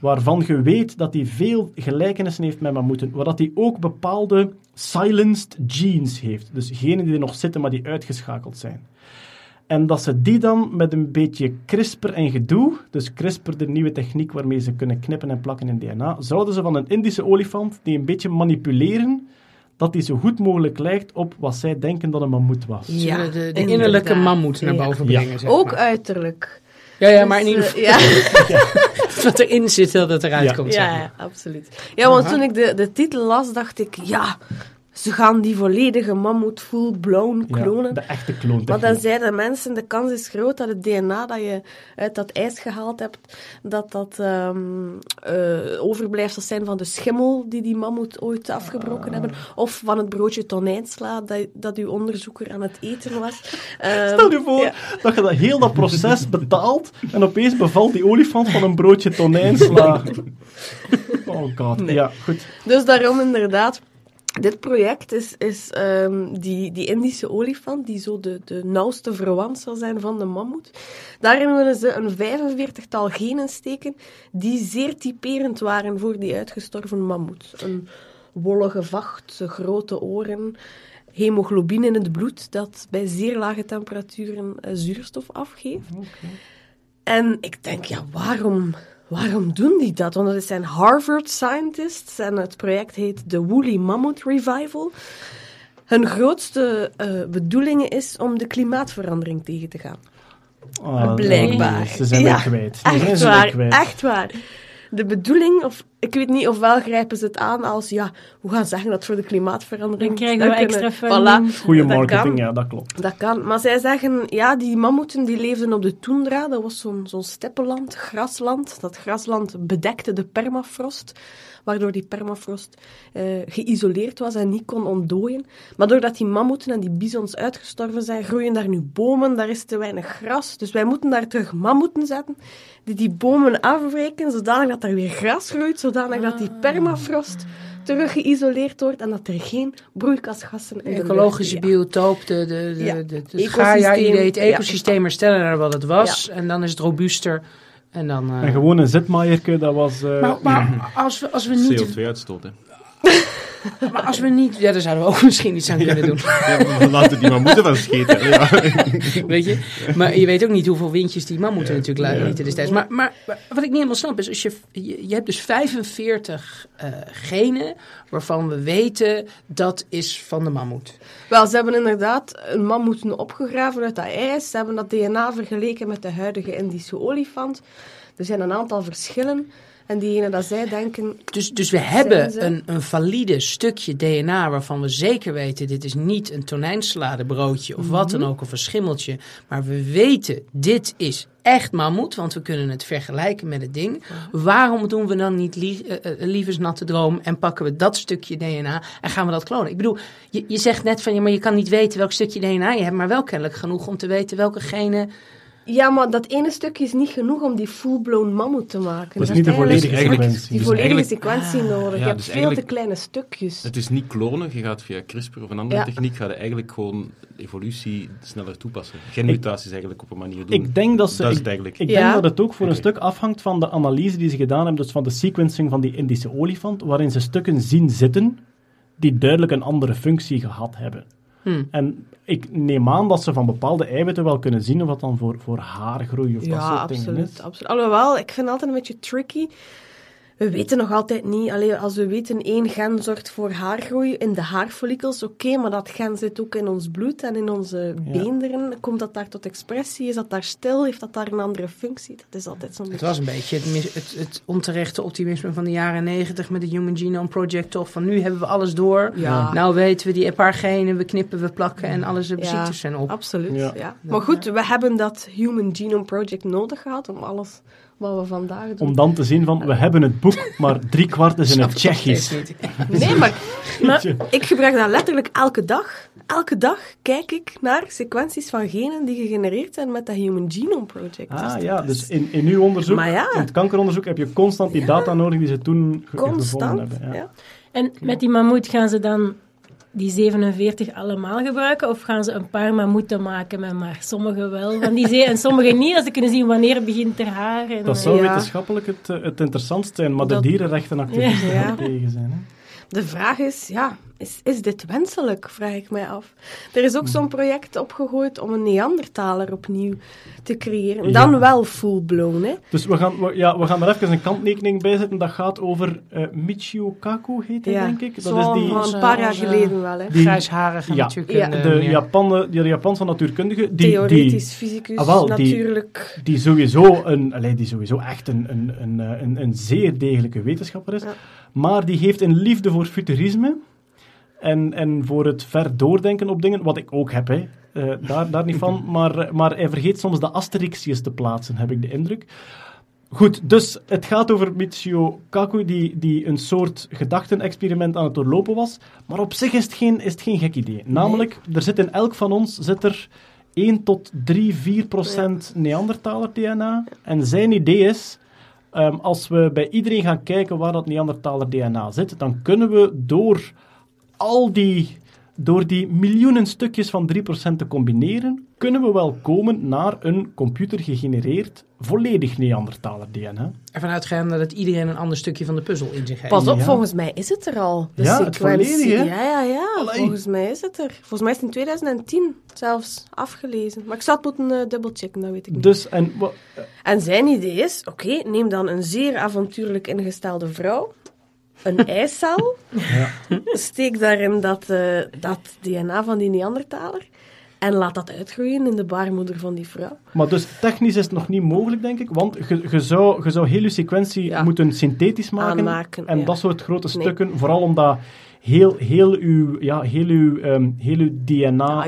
waarvan je weet dat hij veel gelijkenissen heeft met mammoeten, waar dat hij ook bepaalde silenced genes heeft. Dus genen die er nog zitten, maar die uitgeschakeld zijn. En dat ze die dan met een beetje CRISPR en gedoe, dus CRISPR, de nieuwe techniek waarmee ze kunnen knippen en plakken in DNA, zouden ze van een Indische olifant die een beetje manipuleren, dat die zo goed mogelijk lijkt op wat zij denken dat een mammoet was.
Ja,
de, de innerlijke mammoet naar boven
Ja.
brengen. Zeg
Ook uiterlijk.
Ja, ja, maar in
Dus,
ieder
eh,
geval
ja.
wat erin zit, dat het eruit
Ja.
komt. zeg
Ja,
maar.
ja, absoluut. Ja, want
Aha.
toen ik de, de titel las, dacht ik, ja, ze gaan die volledige mammoet full-blown
Ja,
klonen.
de echte
Maar
kloontechniek.
dan zeiden mensen, de kans is groot dat het DNA dat je uit dat ijs gehaald hebt, dat dat eh, overblijfsels zijn van de schimmel die die mammoet ooit afgebroken
Ah.
hebben. Of van het broodje tonijnsla dat, dat uw onderzoeker aan het eten was. Ehm,
Stel je voor
ja.
dat je dat heel dat proces betaalt en opeens bevalt die olifant van een broodje tonijnsla. Oh god. Ja, goed.
Dus daarom inderdaad, dit project is, is ehm, die, die Indische olifant, die zo de, de nauwste verwant zal zijn van de mammoet. Daarin willen ze een 45-tal genen steken die zeer typerend waren voor die uitgestorven mammoet. Een wollige vacht, grote oren, hemoglobine in het bloed dat bij zeer lage temperaturen eh, zuurstof afgeeft. En ik denk, ja, waarom, waarom doen die dat? Want het zijn Harvard scientists en het project heet de Woolly Mammoth Revival. Hun grootste eh, bedoeling is om de klimaatverandering tegen te gaan.
Ah,
Blijkbaar.
Ze zijn
Ja, Echt waar,
kwijt.
echt waar. De bedoeling, of ik weet niet ofwel grijpen ze het aan als, ja, we gaan zeggen dat voor de klimaatverandering...
Dan krijgen we
kunnen-
extra
Voilà,
marketing,
kan.
ja, dat klopt.
Dat kan. Maar zij zeggen, ja, die mammoeten die leefden op de toendra. Dat was zo'n zo'n steppenland, grasland. Dat grasland bedekte de permafrost, waardoor die permafrost eh, geïsoleerd was en niet kon ontdooien. Maar doordat die mammoeten en die bisons uitgestorven zijn, groeien daar nu bomen, daar is te weinig gras. Dus wij moeten daar terug mammoeten zetten, die die bomen afbreken, zodanig dat er weer gras groeit, zodanig dat die permafrost terug geïsoleerd wordt en dat er geen broeikasgassen in de lucht-
ecologische
Ja.
biotoop, de, de, de,
Ja.
de, de, het
Ecosysteem,
Gaia-idee, het ecosysteem herstellen naar wat het was. En dan is het robuuster. En dan... eh,
En gewoon een zetmaaierke, dat was... eh,
maar, maar als we, als we niet...
CO2-uitstoot, hè.
Maar als we niet... Ja, daar zouden we ook misschien iets aan kunnen doen.
Ja, we laten die maar moeten van scheten. Ja.
Weet je? Maar je weet ook niet hoeveel windjes die mammoeten natuurlijk laten lieten destijds. Maar, maar maar wat ik niet helemaal snap is, als je, je, je hebt dus 45 eh, genen waarvan we weten dat is van de mammoet.
Wel, ze hebben inderdaad een mammoeten opgegraven uit dat ijs. Ze hebben dat DNA vergeleken met de huidige Indische olifant. Er zijn een aantal verschillen. En diegenen dat zij denken...
Dus, dus we hebben
ze?
een, een valide stukje DNA waarvan we zeker weten, dit is niet een tonijnsladenbroodje of wat
Mhm.
dan ook, of een schimmeltje. Maar we weten, dit is echt mammoet, want we kunnen het vergelijken met het ding. Waarom doen we dan niet eh, eh, liefesnatte droom en pakken we dat stukje DNA en gaan we dat klonen? Ik bedoel, je, je zegt net van, ja, maar je kan niet weten welk stukje DNA je hebt, maar wel kennelijk genoeg om te weten welke genen...
Ja, maar dat ene stukje is niet genoeg om die full-blown mammoet te maken.
Dat is niet de volledige
eigenlijk-
sequentie.
Die
Dus
volledige
eigenlijk-
sequentie nodig.
ja,
je hebt
dus
veel te kleine stukjes.
Het is niet klonen, je gaat via CRISPR of een andere
Ja.
techniek, ga je eigenlijk gewoon evolutie sneller toepassen. Genmutaties eigenlijk op een manier doen.
Ik denk dat ze...
dat
ik-
het eigenlijk.
Ik
Ja.
denk dat het ook voor een stuk afhangt van de analyse die ze gedaan hebben, dus van de sequencing van die Indische olifant, waarin ze stukken zien zitten die duidelijk een andere functie gehad hebben.
Hmm.
En ik neem aan dat ze van bepaalde eiwitten wel kunnen zien of dat dan voor, voor haargroei of dat
Ja,
soort dingen
absoluut,
is.
absoluut. Alhoewel, ik vind het altijd een beetje tricky. We weten nog altijd niet, alleen als we weten één gen zorgt voor haargroei in de haarfollikels, oké, maar dat gen zit ook in ons bloed en in onze
Ja.
beenderen. Komt dat daar tot expressie? Is dat daar stil? Heeft dat daar een andere functie? Dat is altijd zo'n
Het
beetje...
was een beetje het, het, het onterechte optimisme van de jaren negentig met het Human Genome Project. Toch van nu hebben we alles door.
Ja.
Nou weten we die een paar genen, we knippen, we plakken en alles de
Ja.
ziektes zijn op.
Absoluut,
Ja.
ja. Maar goed, we hebben dat Human Genome Project nodig gehad om alles wat we vandaag doen.
Om dan te zien van, we hebben het boek, maar drie kwart is in het Tsjechisch.
Nee, maar
Maar
ik gebruik dat letterlijk elke dag. Elke dag kijk ik naar sequenties van genen die gegenereerd zijn met dat Human Genome Project.
Ah ja,
is
dus in, in uw onderzoek,
Maar ja.
in het kankeronderzoek, heb je constant die data nodig die ze toen ge- gevonden
constant.
hebben. Ja.
ja.
En met die mammoet gaan ze dan die 47 allemaal gebruiken? Of gaan ze een paar mammoeten maken met maar sommige wel van die zee en sommige niet? Dat ze kunnen zien wanneer het begint ter haar. En,
Dat zou
Ja.
wetenschappelijk het, eh, het interessantst zijn, maar
Dat-
de dierenrechtenactivisten
Ja.
tegen zijn. Hè?
De vraag is, ja, is, is dit wenselijk, vraag ik mij af. Er is ook zo'n project opgegooid om een Neandertaler opnieuw te creëren.
Ja.
Dan wel full-blown, hè.
Dus we gaan, we, ja, we gaan er even een kanttekening bij zetten. Dat gaat over eh Michio Kaku, heet hij,
Ja,
denk ik. Dat
zo
is die,
van een paar jaar
onze-
geleden wel, hè.
Die-
Grijsharige
Ja.
natuurkunde.
Ja.
de,
meneer.
Japan, die, de Japanse natuurkundige. Die, die,
Theoretisch, fysicus,
Ah, wel,
natuurlijk.
die sowieso, een, allee, die sowieso echt een, een, een, eh, een, een zeer degelijke wetenschapper is. Maar die heeft een liefde voor futurisme. en, en voor het ver doordenken op dingen, wat ik ook heb, hè. Eh, daar, daar niet van. Maar, maar hij vergeet soms de asterixjes te plaatsen, heb ik de indruk. Goed, dus het gaat over Michio Kaku, die, die een soort gedachtenexperiment aan het doorlopen was. Maar op zich is het geen, is het geen gek idee. Namelijk, er zit in elk van ons zit er 1 tot 3, 4 procent Neandertaler-DNA. En zijn idee is, ehm, als we bij iedereen gaan kijken waar dat Neandertaler-DNA zit, dan kunnen we door al die door die miljoenen stukjes van 3% te combineren, kunnen we wel komen naar een computergegenereerd volledig Neandertaler DNA.
Ervan uitgaan dat iedereen een ander stukje van de puzzel in zich heeft.
Pas op,
Ja.
volgens mij is het er al. De
Ja, het
sequentie.
volledige, hè?
Ja, ja, ja.
Allee.
Volgens mij is het er. Volgens mij is het in 2010 zelfs afgelezen. Maar ik zou het moeten uh, dubbelchecken, dat weet ik niet.
Dus, en,
En zijn idee is, oké, neem dan een zeer avontuurlijk ingestelde vrouw, een eicel, steek daarin dat, eh, dat DNA van die Neandertaler en laat dat uitgroeien in de baarmoeder van die vrouw.
maar dus technisch is het nog niet mogelijk, denk ik, want je, je, zou, je zou heel je sequentie
Ja.
moeten synthetisch maken.
Aanmaken,
en
ja.
dat soort grote
Nee.
stukken, vooral omdat heel, heel uw, ja, heel uw, ehm, heel uw DNA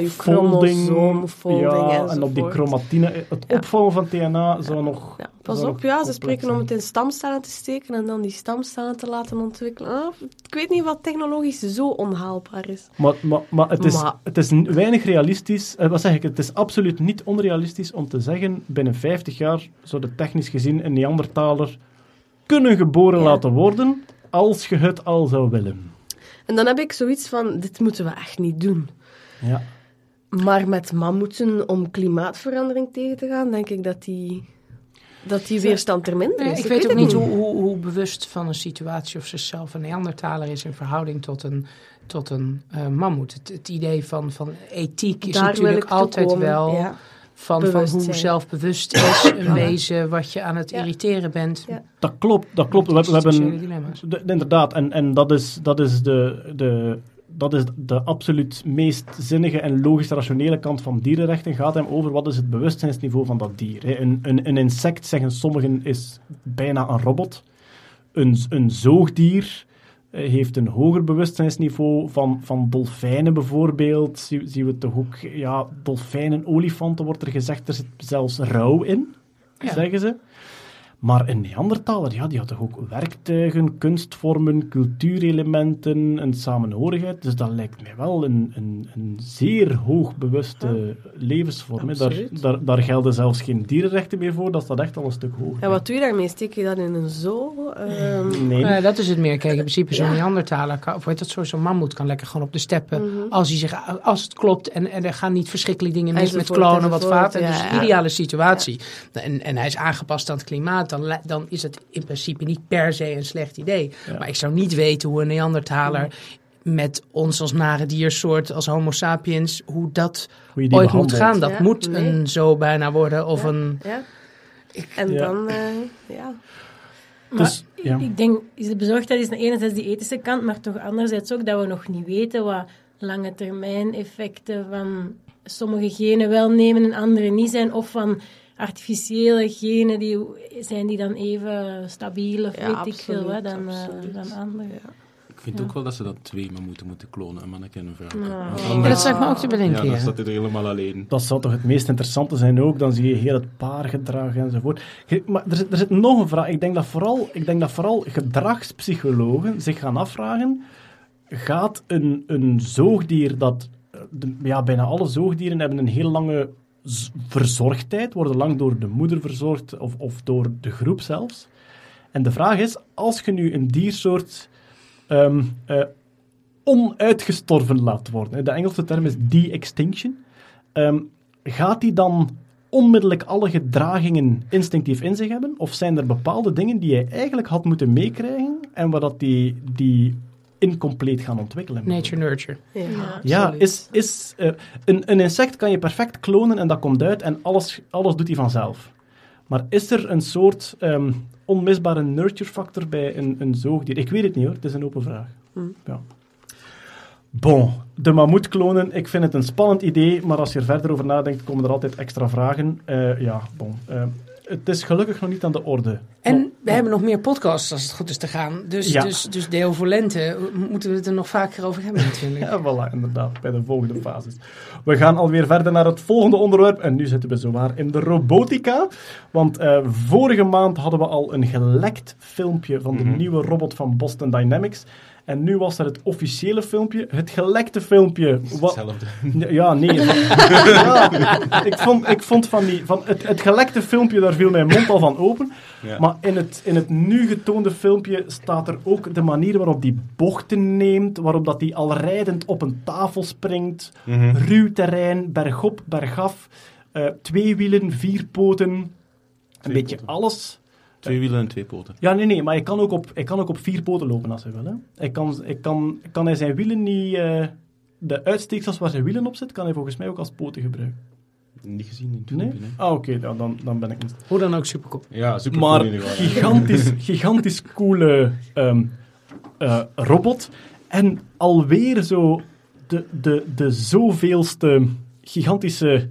Ja,
en op die chromatine, het
Ja.
opvouwen van DNA zou nog...
Ja, pas op, ja, ze spreken om het in stamcellen te steken en dan die stamcellen te laten ontwikkelen. Ah, ik weet niet wat technologisch zo onhaalbaar is.
Maar, maar, maar, het, is,
Maar-
het is weinig realistisch. eh, wat zeg ik? Het is absoluut niet onrealistisch om te zeggen: binnen 50 jaar zou de technisch gezien een Neandertaler kunnen geboren
Ja.
laten worden. Als je het al zou willen.
En dan heb ik zoiets van, dit moeten we echt niet doen.
Ja.
Maar met mammoeten om klimaatverandering tegen te gaan, denk ik dat die, dat die weerstand er minder
Nee,
is.
ik weet ook niet hoe, hoe, hoe bewust van een situatie of ze zelf een Neandertaler is in verhouding tot een, tot een eh, mammoet. Het, het idee van, van ethiek is
Daar
natuurlijk altijd
komen,
wel
ja.
Van, hoe zelfbewust is een wezen wat je aan het
Ja.
irriteren bent.
Ja.
Dat klopt, dat klopt. We, hebben. inderdaad, en, en dat is, dat is de. de dat is de absoluut meest zinnige en logisch rationele kant van dierenrechten. Gaat hem over wat is het bewustzijnsniveau van dat dier. hè. Een, een, een insect, zeggen sommigen, is bijna een robot. Een, een zoogdier heeft een hoger bewustzijnsniveau van, van dolfijnen bijvoorbeeld. Zie- zien we toch ook, ja, dolfijnen, olifanten wordt er gezegd, er zit zelfs rouw in,
Ja.
zeggen ze. Maar een Neandertaler, ja, die had toch ook werktuigen, kunstvormen, cultuurelementen, een samenhorigheid. Dus dat lijkt mij wel een, een, een zeer hoogbewuste levensvorm. hè. Daar, daar, daar gelden zelfs geen dierenrechten meer voor, dat staat echt al een stuk hoger.
En wat doe je daarmee? Steek je dat in een zoo? Ehm,
Nee.
Dat is het meer. Kijk, in principe zo'n
Ja.
Neandertaler, kan, of weet dat, zo'n zo'n mammoet kan lekker gewoon op de steppen.
Mhm.
Als, hij zich, als het klopt en, en er gaan niet verschrikkelijke dingen mis met klonen, wat vaten.
ja,
dus een
ja.
ideale situatie. En, en hij is aangepast aan het klimaat, dan, is het in principe niet per se een slecht idee.
Ja.
Maar ik zou niet weten hoe een Neandertaler met ons als nare diersoort, als homo sapiens, hoe dat
Hoe je die
ooit moet gaan. Dat
Ja,
moet
nee.
een zo bijna worden of
Ja.
een...
ja. En
Ja.
dan, eh, ja.
Maar
Dus, ja.
ik denk, is de bezorgdheid is enerzijds die ethische kant, maar toch anderzijds ook dat we nog niet weten wat lange termijn effecten van sommige genen wel nemen en andere niet zijn, of van artificiële genen die zijn die dan even stabiel of
Ja,
weet ik veel wat dan, eh,
absoluut.
dan andere.
Ik vind ook wel dat ze dat twee mammoeten moeten klonen, een manneke en een vrouw.
Ja.
Ja,
anders-
dat zou ik me ook te bedenken.
Ja, dan
ja.
staat hij er helemaal alleen.
Dat zou toch het meest interessante zijn ook. Dan zie je heel het paargedrag enzovoort. Maar er zit, er zit nog een vraag. Ik denk, dat vooral, ik denk dat vooral gedragspsychologen zich gaan afvragen... Gaat een, een zoogdier dat... eh, de- ja, bijna alle zoogdieren hebben een heel lange verzorgdheid. Worden lang door de moeder verzorgd of, of door de groep zelfs. En de vraag is, als je nu een diersoort... eh, onuitgestorven laat worden. De Engelse term is de-extinction. Ehm, gaat die dan onmiddellijk alle gedragingen instinctief in zich hebben? Of zijn er bepaalde dingen die hij eigenlijk had moeten meekrijgen en waar dat die, die incompleet gaan ontwikkelen?
Nature nurture.
ja.
Is, is, eh, een, een insect kan je perfect klonen en dat komt uit en alles, alles doet hij vanzelf. Maar is er een soort ehm, onmisbare nurture factor bij een, een zoogdier? Ik weet het niet hoor, het is een open vraag.
Hm.
Ja. Bon, de mammoet klonen, ik vind het een spannend idee, maar als je er verder over nadenkt, komen er altijd extra vragen. Eh, ja, bon. eh, het is gelukkig nog niet aan de orde.
En we hebben nog meer podcasts als het goed is te gaan. Dus,
Ja.
dus, dus deel voor lente moeten we het er nog vaker over hebben natuurlijk.
Ja, voilà, inderdaad, bij de volgende fases. We gaan alweer verder naar het volgende onderwerp. En nu zitten we zowaar in de robotica. Want eh, vorige maand hadden we al een gelekt filmpje van de
Mhm.
nieuwe robot van Boston Dynamics. En nu was er het officiële filmpje, het gelekte filmpje. Wat,
Hetzelfde.
ja, nee. ja, ik, vond, ik vond van die... Van het, het gelekte filmpje, daar viel mijn mond al van open.
Ja.
Maar in het, in het nu getoonde filmpje staat er ook de manier waarop die bochten neemt, waarop dat die al rijdend op een tafel springt,
Mhm.
ruw terrein, bergop, bergaf, eh, twee wielen, vier poten, een beetje alles.
Twee wielen en twee poten.
Ja, nee, nee, maar ik kan ook op, ik kan ook op vier poten lopen als hij wil. Hè. Ik kan, ik kan, kan hij zijn wielen niet... eh, de uitsteeksels waar zijn wielen op zit, kan hij volgens mij ook als poten gebruiken.
Niet gezien in het
Nee?
filmpje.
Ah, oké, dan, dan ben ik niet...
Hoe dan ook supercool.
Ja, super
Maar
cool in ieder geval, ja.
gigantisch, gigantisch coole ehm, eh, robot. En alweer zo de, de, de zoveelste gigantische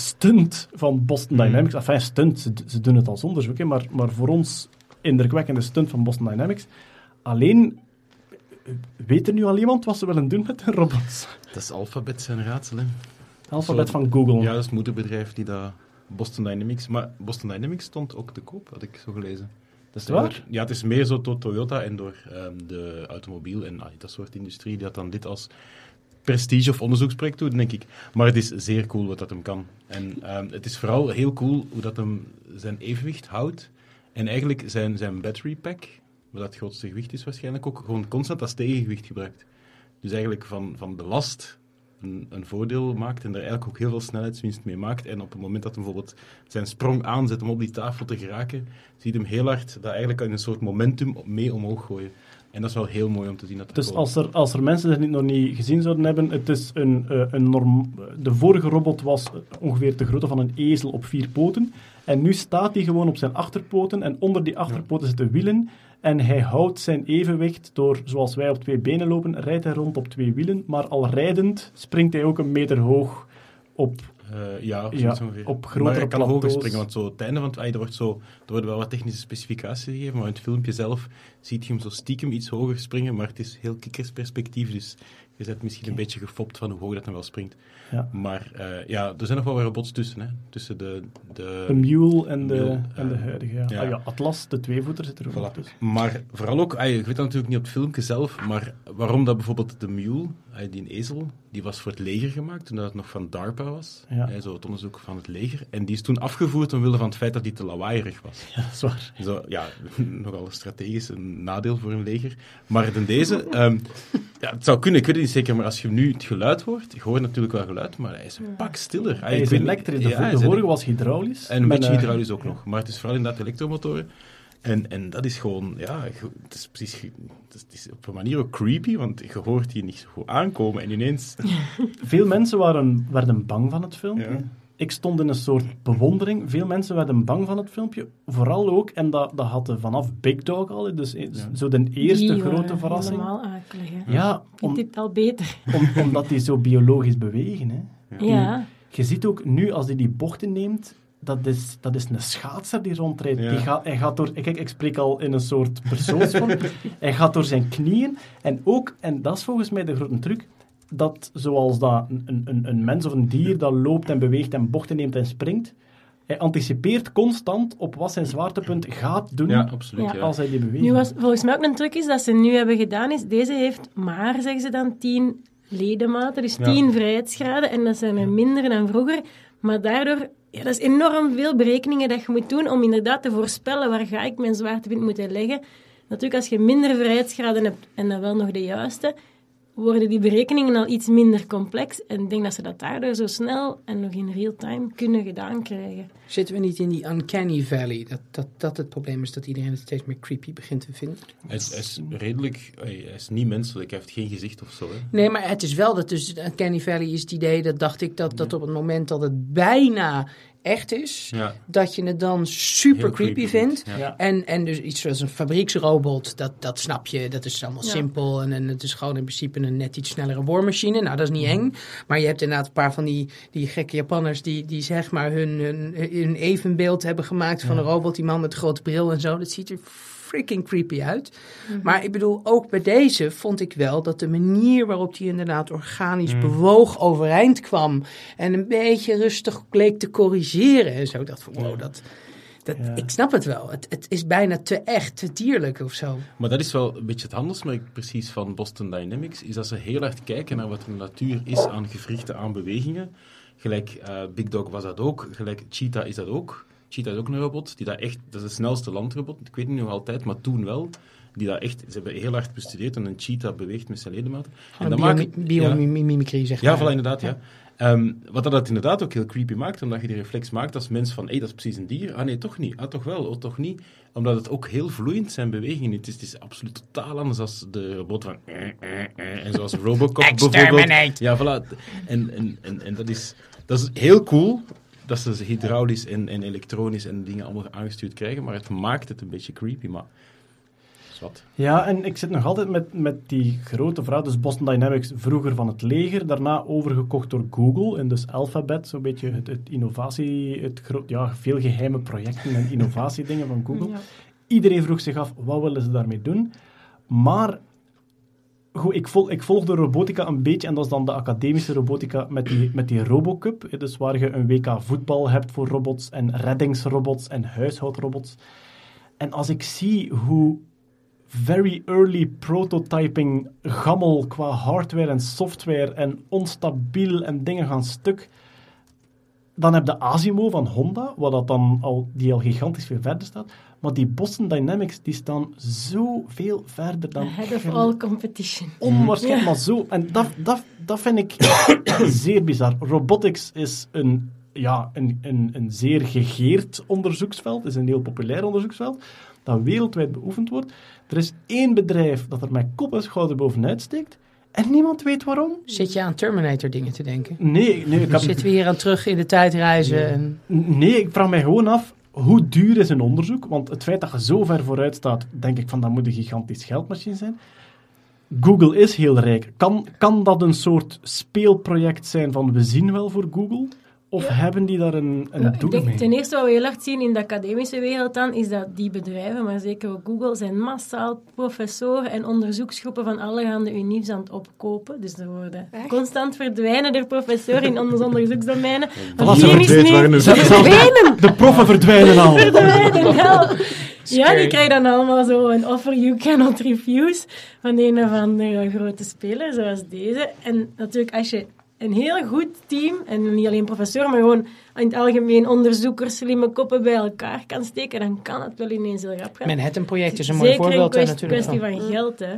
stunt van Boston
Hmm.
Dynamics. Enfin, stunt, ze, ze doen het als onderzoek, hè, maar, maar voor ons indrukwekkende stunt van Boston Dynamics. Alleen, weet er nu al iemand wat ze willen doen met de robots?
Dat is Alphabet zijn raadsel, hè.
Alphabet
Zo-
van Google.
Ja, dat is het moederbedrijf die dat... Boston Dynamics. Maar Boston Dynamics stond ook te koop, had ik zo gelezen. Dat is
Waar?
Ja, het is meer zo door Toyota en door ehm, de automobiel en ah, dat soort industrie die dat dan dit als prestige of onderzoeksproject doet, denk ik. Maar het is zeer cool wat dat hem kan. En ehm, het is vooral heel cool hoe dat hem zijn evenwicht houdt. En eigenlijk zijn, zijn battery pack, wat het grootste gewicht is waarschijnlijk, ook gewoon constant als tegengewicht gebruikt. Dus eigenlijk van, van de last een, een voordeel maakt en er eigenlijk ook heel veel snelheidswinst mee maakt. En op het moment dat hij bijvoorbeeld zijn sprong aanzet om op die tafel te geraken, ziet hem heel hard dat eigenlijk in een soort momentum mee omhoog gooien. En dat is wel heel mooi om te zien dat
Dus als er, als er mensen niet- nog niet gezien zouden hebben, het is een, eh, een norm, de vorige robot was ongeveer de grootte van een ezel op vier poten. En nu staat hij gewoon op zijn achterpoten en onder die achterpoten zitten wielen. En hij houdt zijn evenwicht door, zoals wij op twee benen lopen, rijdt hij rond op twee wielen. Maar al rijdend springt hij ook een meter hoog op
Eh, ja,
op grotere
Maar hij kan hoger springen, want zo, het einde van het... er, wordt zo, er worden wel wat technische specificaties gegeven, maar in het filmpje zelf ziet je hem zo stiekem iets hoger springen, maar het is heel kikkersperspectief, dus je bent misschien een beetje gefopt van hoe hoog dat hij wel springt.
Ja.
Maar eh, ja, er zijn nog wel wat robots tussen, hè. Tussen de... de
de mule en de,
Mule,
en de
eh,
huidige. Ja.
ja.
Ah ja, Atlas, de tweevoeter, zit er ook
Voilà.
tussen.
Maar vooral ook, ah, ik weet dat natuurlijk niet op het filmpje zelf, maar waarom dat bijvoorbeeld de mule, ah, die ezel, die was voor het leger gemaakt toen dat het nog van DARPA was. Zo het onderzoek van het leger. En die is toen afgevoerd omwille van het feit dat die te lawaaierig was.
Ja, dat is waar.
Zo, ja, nogal een strategisch een nadeel voor een leger. Maar ten deze, ehm, ja, het zou kunnen, ik weet het niet zeker, maar als je nu het geluid hoort, je hoort natuurlijk wel geluid, maar hij is een pak stiller. Ah,
Hij
ik
is elektrisch. De,
ja, hij
de
is
vorige was hydraulisch.
en een beetje
eh,
hydraulisch ook nog. Maar het is vooral inderdaad elektromotoren. En, en dat is gewoon, ja, het is precies, het is, het is op een manier ook creepy, want je hoort die niet zo goed aankomen en ineens...
Veel mensen waren, werden bang van het filmpje.
Ja.
Ik stond in een soort bewondering. Veel mensen werden bang van het filmpje. Vooral ook, en dat, dat had vanaf Big Dog al, dus e-
Ja.
zo de eerste
Die
grote verrassing.
Helemaal akelig, hè.
Ja,
Om, dit al beter.
om, omdat die zo biologisch bewegen. Hè.
Ja.
Je ziet ook nu, als hij die bochten neemt, dat is, dat is een schaatser die rondrijdt.
Ja.
Die gaat, hij gaat door... Kijk, ik spreek al in een soort persoonsvorm. hij gaat door zijn knieën. En ook, en dat is volgens mij de grote truc, dat zoals dat een, een, een mens of een dier dat loopt en beweegt en bochten neemt en springt, hij anticipeert constant op wat zijn zwaartepunt gaat doen
Ja, absoluut.
Ja.
Als hij die beweging
Nu was volgens mij ook een truc is dat ze nu hebben gedaan, is deze heeft maar, zeggen ze dan, 10 ledematen, dus
Ja.
10 vrijheidsgraden. En dat zijn er minder dan vroeger. Maar daardoor, ja, dat is enorm veel berekeningen dat je moet doen om inderdaad te voorspellen waar ga ik mijn zwaartepunt moeten leggen. Natuurlijk, als je minder vrijheidsgraden hebt en dan wel nog de juiste, worden die berekeningen al iets minder complex. En ik denk dat ze dat daardoor zo snel en nog in real time kunnen gedaan krijgen.
Zitten we niet in die uncanny valley? Dat, dat, dat het probleem is dat iedereen het steeds meer creepy begint te vinden?
Hij, is, hij is redelijk... Hij hij is niet menselijk, hij heeft geen gezicht of zo. Hè.
Nee, maar het is wel dat dus Uncanny Valley is het idee, dat dacht ik, dat, dat op het moment dat het bijna echt is,
Ja.
dat je het dan super creepy,
creepy
vindt.
ja.
En, en dus iets zoals een fabrieksrobot, dat, dat snap je, dat is allemaal
Ja.
simpel. En, en het is gewoon in principe een net iets snellere boormachine. Nou, dat is niet eng. Maar je hebt inderdaad een paar van die, die gekke Japanners die, die zeg maar hun, hun, hun evenbeeld hebben gemaakt van een robot. Die man met de grote bril en zo. Dat ziet er freaking creepy uit. Maar ik bedoel, ook bij deze vond ik wel dat de manier waarop die inderdaad organisch
Mhm.
bewoog overeind kwam. En een beetje rustig bleek te corrigeren en zo. Dat van, wow, dat... Dat,
Ja.
Ik snap het wel. Het, het is bijna te echt, te dierlijk of zo.
Maar dat is wel een beetje het handelsmerk precies van Boston Dynamics, is dat ze heel hard kijken naar wat de natuur is aan gewrichten, aan bewegingen. Gelijk eh, Big Dog was dat ook, gelijk Cheetah is dat ook. Cheetah is ook een robot, die dat echt, dat is de snelste landrobot, ik weet het niet nog altijd, maar toen wel. Die dat echt, ze hebben heel hard bestudeerd en een cheetah beweegt met zijn ledematen.
Gewoon
dat
een
maakt-
bio-
ja.
biomimicry, zeg
Ja,
maar.
voilà, inderdaad, ja. Ehm, wat dat inderdaad ook heel creepy maakt, omdat je die reflex maakt als mens van, hé, dat is precies een dier. Ah nee, toch niet. Ah, toch wel. Oh, toch niet. Omdat het ook heel vloeiend zijn bewegingen. Het is, het is absoluut totaal anders dan de robot van... eh, eh, eh, en zoals Robocop bijvoorbeeld. Ja, voilà. En, en, en, en dat, is, dat is heel cool dat ze ze hydraulisch en, en elektronisch en dingen allemaal aangestuurd krijgen, maar het maakt het een beetje creepy, maar... Zwat.
Ja, en ik zit nog altijd met, met die grote vraag. Dus Boston Dynamics, vroeger van het leger, daarna overgekocht door Google. En dus Alphabet, zo'n beetje het, het innovatie, het ja, veel geheime projecten en innovatiedingen van Google.
Ja.
Iedereen vroeg zich af, wat willen ze daarmee doen? Maar goed, ik, volg, ik de robotica een beetje, en dat is dan de academische robotica met die, met die Robocup. hè, Dus waar je een WK voetbal hebt voor robots, en reddingsrobots en huishoudrobots. En als ik zie hoe very early prototyping gammel qua hardware en software en onstabiel en dingen gaan stuk. Dan heb je Asimo van Honda, wat dat dan al, die al gigantisch veel verder staat. Maar die Boston Dynamics, die staan zoveel verder dan...
Ahead of all competition.
Onwaarschijnlijk,
Ja.
maar zo. En dat, dat, dat vind ik zeer bizar. Robotics is een, ja, een, een, een zeer gegeerd onderzoeksveld, is een heel populair onderzoeksveld, dat wereldwijd beoefend wordt. Er is één bedrijf dat er met kop en schouder bovenuit steekt, en niemand weet waarom.
Zit je aan Terminator dingen te denken?
Nee, nee, ik heb,
Zitten we hier aan terug in de tijd reizen? En...
nee, ik vraag mij gewoon af, hoe duur is een onderzoek? Want het feit dat je zo ver vooruit staat, denk ik van, dat moet een gigantisch geldmachine zijn. Google is heel rijk. Kan, kan dat een soort speelproject zijn van we zien wel voor Google? Of
Ja.
hebben die daar een, een
Ja, ik
doel
denk,
mee?
ten eerste wat we heel hard zien in de academische wereld dan, is dat die bedrijven, maar zeker ook Google, zijn massaal professoren en onderzoeksgroepen van allerhande uniefs aan het opkopen. Dus er worden
Echt?
constant verdwijnen er professoren in onze onderzoeksdomeinen.
Voilà,
Maar
ze
hier is
verdwijnen
nu...
zelfs de proffen verdwijnen al.
Verdwijnen, ja. Ja, die krijgen dan allemaal zo een offer you cannot refuse van een of andere grote speler, zoals deze. En natuurlijk, als je een heel goed team, en niet alleen professoren, maar gewoon in het algemeen onderzoekers, slimme koppen bij elkaar kan steken, dan kan het wel ineens heel rap gaan.
Manhattan-project is een mooi
Zeker
voorbeeld
een
daar
kwestie,
natuurlijk
kwestie
van.
geld. Hè.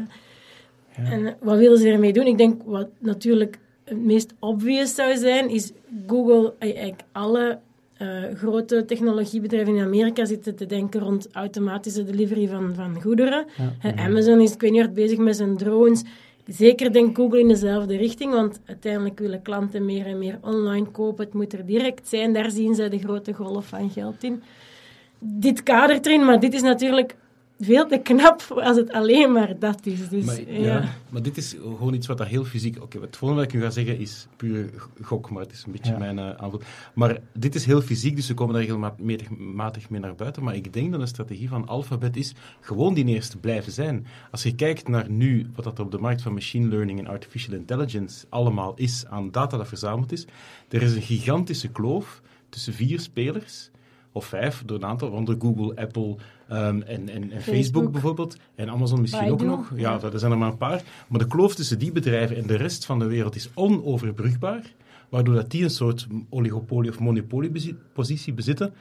En eh, wat willen ze ermee doen? Ik denk wat natuurlijk het meest obvious zou zijn, is Google, eigenlijk alle eh, grote technologiebedrijven in Amerika zitten te denken rond automatische delivery van, van goederen. Hè, Amazon is, ik weet niet, hard bezig met zijn drones. Zeker denkt Google in dezelfde richting, want uiteindelijk willen klanten meer en meer online kopen. Het moet er direct zijn. Daar zien zij de grote golf van geld in dit kadert erin, maar dit is natuurlijk veel te knap als het alleen maar dat is. Dus,
Maar,
ja.
ja. maar dit is gewoon iets wat dat heel fysiek... Oké, het volgende wat ik nu ga zeggen is puur gok, maar het is een beetje
Ja.
mijn uh, aanvul. Maar dit is heel fysiek, dus we komen daar regelmatig mee naar buiten. Maar ik denk dat de strategie van Alphabet is gewoon die eerste blijven zijn. Als je kijkt naar nu, wat dat er op de markt van machine learning en artificial intelligence allemaal is aan data dat verzameld is, er is een gigantische kloof tussen vier spelers of vijf, door een aantal, waaronder Google, Apple ehm, en, en, en Facebook.
Facebook.
bijvoorbeeld. En Amazon misschien ook nog. Ja, er zijn er maar een paar. Maar de kloof tussen die bedrijven en de rest van de wereld is onoverbrugbaar. Waardoor dat die een soort oligopolie of monopoliepositie bezitten.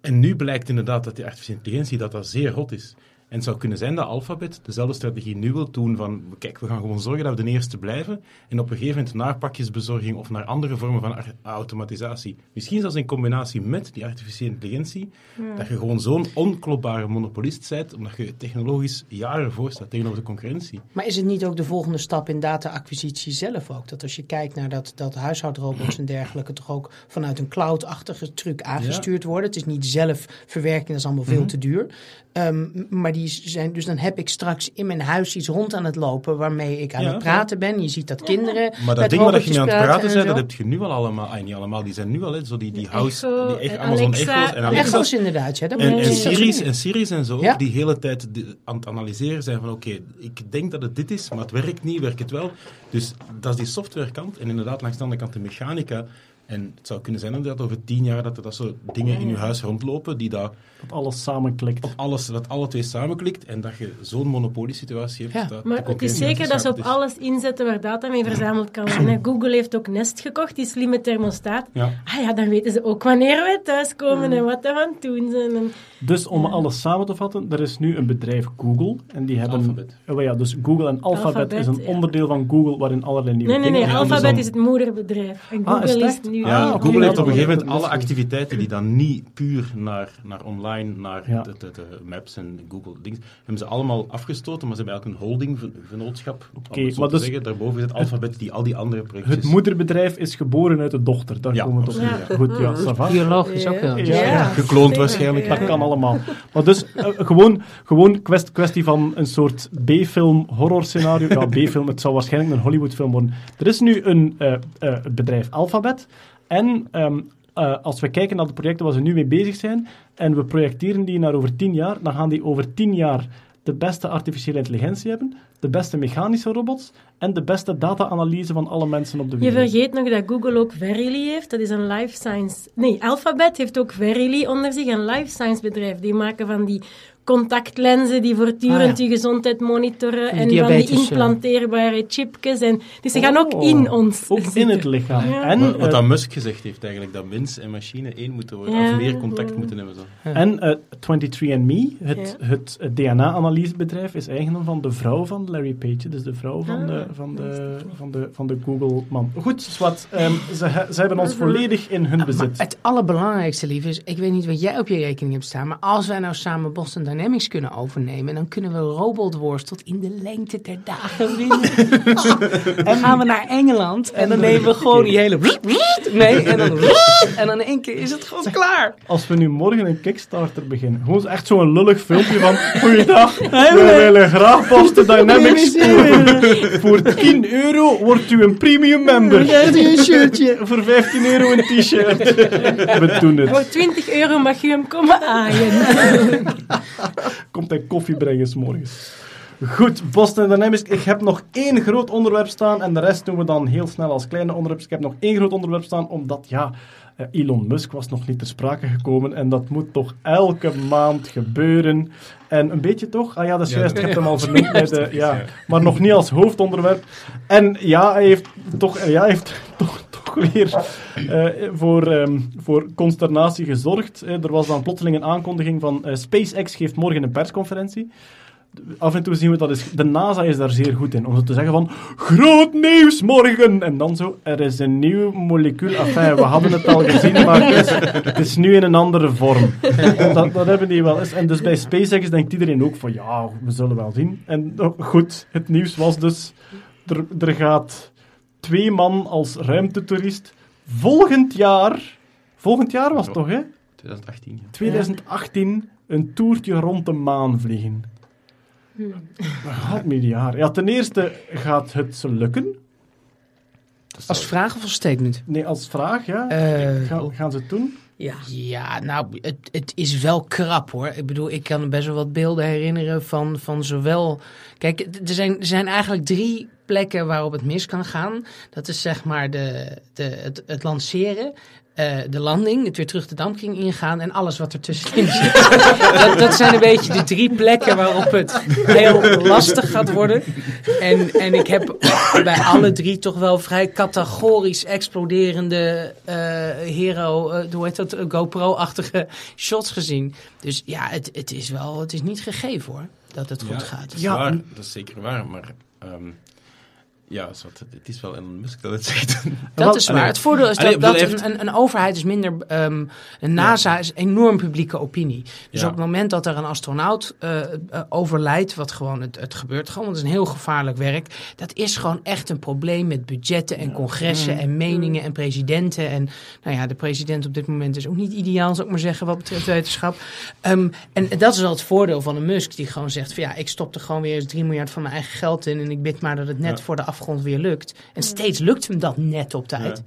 En nu blijkt inderdaad dat die artificiële intelligentie dat dat zeer hot is. En het zou kunnen zijn dat Alphabet dezelfde strategie nu wil doen van, kijk, we gaan gewoon zorgen dat we de eerste blijven en op een gegeven moment naar pakjesbezorging of naar andere vormen van automatisatie, misschien zelfs in combinatie met die artificiële intelligentie, dat je gewoon zo'n onklopbare monopolist bent, omdat je technologisch jaren voor staat tegenover de concurrentie.
Maar is het niet ook de volgende stap in data-acquisitie zelf ook? Dat als je kijkt naar dat, dat huishoudrobots en dergelijke toch ook vanuit een cloud-achtige truc aangestuurd worden. Het is niet zelf verwerking, dat is allemaal veel te duur. Ehm, maar die zijn, dus dan heb ik straks in mijn huis iets rond aan het lopen waarmee ik aan
Ja,
het praten ben. Je ziet dat kinderen.
Maar dat
met
ding waar dat je mee aan het praten bent,
en
dat heb je nu al allemaal. Ah, niet allemaal, die zijn nu al, hè, zo die, die house,
Echo
die echt
en
Amazon
Alexa.
Echo's en.
Echo's inderdaad, ja. Dat
En, en, series, en series en zo,
Ja.
die hele tijd aan het analyseren zijn van oké, ik denk dat het dit is, maar het werkt niet, werkt het wel. Dus dat is die softwarekant. En inderdaad, langs de andere kant de mechanica. En het zou kunnen zijn inderdaad over tien jaar dat er dat soort dingen in je huis rondlopen die dat
Dat alles samenklikt.
op alles, dat alle twee samenklikt en dat je zo'n monopoliesituatie hebt.
Ja.
dat
Maar het is zeker dat ze op
is.
alles inzetten waar data mee verzameld kan worden. Google heeft ook Nest gekocht, die slimme thermostaat.
Ja.
Ah ja, dan weten ze ook wanneer wij thuiskomen en wat we aan het doen zijn. En
Dus om alles samen te vatten, er is nu een bedrijf Google. En die hebben...
Alphabet.
Oh ja, dus Google en Alphabet,
Alphabet,
is een
ja.
onderdeel van Google waarin allerlei nieuwe
nee, nee, nee.
Ja,
Alphabet is het moederbedrijf. En
Ah,
Google
is het
is? Nu...
Ja. Google heeft
Ja,
op een gegeven moment alle activiteiten die dan niet puur naar, naar online, naar
Ja.
de, de, de maps en Google dingen, hebben ze allemaal afgestoten, maar ze hebben eigenlijk een holdingvernootschap.
Oké, maar
te
dus-
zeggen. Daarboven zit Alphabet die al die andere projectjes...
Het moederbedrijf is geboren uit de dochter. Daar
Ja,
komen we op.
absoluut,
neer. Goed, ja, ça va.
Biologisch ook wel.
Ja, ja.
Gekloond waarschijnlijk.
Dat kan allemaal. Maar dus eh, gewoon, gewoon kwest, kwestie van een soort B-film horror scenario. Ja, B-film, het zou waarschijnlijk een Hollywood-film worden. Er is nu een eh, eh, het bedrijf Alphabet. En ehm, eh, als we kijken naar de projecten waar ze nu mee bezig zijn, en we projecteren die naar over tien jaar, dan gaan die over tien jaar de beste artificiële intelligentie hebben, de beste mechanische robots en de beste data-analyse van alle mensen op de
Je
wereld.
vergeet nog dat Google ook Verily heeft. Dat is een life science... Nee, Alphabet heeft ook Verily onder zich, een life science bedrijf. Die maken van die contactlenzen die voortdurend
Ah, ja.
je gezondheid monitoren. En van die implanteerbare chipjes. En, dus ze gaan ook
Oh,
in ons
Ook in het lichaam.
Ja.
En,
Wat, wat
eh,
Musk gezegd heeft eigenlijk, dat mens en machine één moeten worden,
Ja.
of meer contact moeten hebben. Zo.
En eh 23andMe, het,
Ja.
het DNA-analysebedrijf, is eigendom van de vrouw van Larry Page. Dus de vrouw van,
Ah,
de, van, de, van, de, van de Google-man. Goed, Swat, ehm, ze, ze hebben ons
Mhm.
volledig in hun
Maar
bezit.
het allerbelangrijkste, lief, is... Ik weet niet wat jij op je rekening hebt staan... maar als wij nou samen Boston Dynamics kunnen overnemen... dan kunnen we robotworst tot in de lengte der dagen winnen. en gaan we naar Engeland... en dan nemen we gewoon die hele... Nee, en dan... en dan in één keer is het gewoon klaar.
Als we nu morgen een Kickstarter beginnen, gewoon echt zo'n lullig filmpje van Goeiedag, we willen graag Boston Dynamics scoren. Voor 10 euro wordt u een premium member.
een shirtje.
Voor 15 euro een t-shirt. We doen het.
Voor 20 euro mag je hem komen aaien.
komt hij koffie brengen 's morgens. Goed, Boston Dynamics. Ik heb nog één groot onderwerp staan en de rest doen we dan heel snel als kleine onderwerpen. Ik heb nog één groot onderwerp staan, omdat ja, eh, Elon Musk was nog niet ter sprake gekomen en dat moet toch elke maand gebeuren. En een beetje toch? Ah ja, dat is
Ja,
juist, ik heb hem al vernoemd bij de, ja. maar nog niet als hoofdonderwerp. En ja, hij heeft toch, ja, hij heeft toch, eh, voor, ehm, voor consternatie gezorgd. Eh, er was dan plotseling een aankondiging van eh, SpaceX geeft morgen een persconferentie. Af en toe zien we dat is, de NASA is daar zeer goed in, om te zeggen van groot nieuws morgen! En dan zo, er is een nieuw molecuul. Enfin, we hadden het al gezien, maar het is, het is nu in een andere vorm. Dat, dat hebben die wel eens. En dus bij SpaceX denkt iedereen ook van ja, we zullen wel zien. En oh, goed, het nieuws was dus, er, er gaat twee man als ruimtetoerist volgend jaar, volgend jaar was het toch hè?
2018. ja.
2018 een toertje rond de maan vliegen. God, miljard. Ja, ten eerste gaat het ze lukken.
Als vraag of als statement?
Nee, als vraag, ja.
Eh,
Gaan, gaan ze het doen?
Ja, ja nou, het, het is wel krap hoor. Ik bedoel, ik kan best wel wat beelden herinneren van, van zowel... Kijk, er zijn, er zijn eigenlijk drie plekken waarop het mis kan gaan. Dat is zeg maar de, de, het lanceren. Eh, de landing, het weer terug de dampkring ingaan en alles wat er tussenin zit. dat, dat zijn een beetje de drie plekken waarop het heel lastig gaat worden. En, en ik heb bij alle drie toch wel vrij categorisch exploderende eh, hero, eh, hoe heet dat, GoPro-achtige shots gezien. Dus ja, het, het is wel, het is niet gegeven hoor, dat het goed gaat.
Dat is,
Ja,
waar, dat is zeker waar, maar... ehm, ja, zwart, het is wel Elon Musk dat het zegt.
Dat is waar. Het voordeel is
allee,
dat, dat een, overheid is minder... ehm, een NASA is enorm publieke opinie. Dus
Ja.
op het moment dat er een astronaut eh, eh, overlijdt... wat gewoon, het, het gebeurt gewoon, want het is een heel gevaarlijk werk... dat is gewoon echt een probleem met budgetten en congressen...
Mm.
en meningen en presidenten. En nou ja, de president op dit moment is ook niet ideaal, zou ik maar zeggen... wat betreft wetenschap. Ehm, en dat is wel het voordeel van een Musk... die gewoon zegt van ja, ik stop er gewoon weer eens 3 miljard van mijn eigen geld in... en ik bid maar dat het net
Ja.
voor de afgrond weer lukt. En steeds lukt hem dat net op tijd.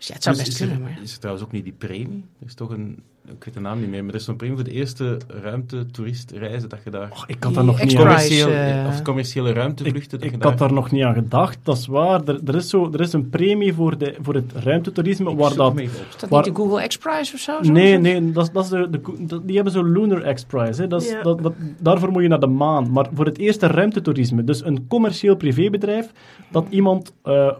Dus ja, het zou
Dus
best
is,
kunnen,
er,
maar...
is er trouwens ook niet die premie? Er is toch een... Ik weet de naam niet meer, maar er is zo'n premie voor de eerste ruimtetoeristreizen dat je daar...
Ik had daar nog niet aan
eh,
of commerciële ruimtevluchten. dat
Ik
je
had daar nog niet aan gedacht, dat is waar. Er, er, is, zo, er is een premie voor, de, voor het ruimtetoerisme,
Ik
waar dat...
Is dat
Waar-
niet de Google X Prize of zo?
Nee, nee, dat, is- dat is de, die hebben zo'n Lunar X Prize. Hè. Dat is,
Ja.
dat, dat, daarvoor moet je naar de maan. Maar voor het eerste ruimtetoerisme, dus een commercieel privébedrijf, dat iemand eh,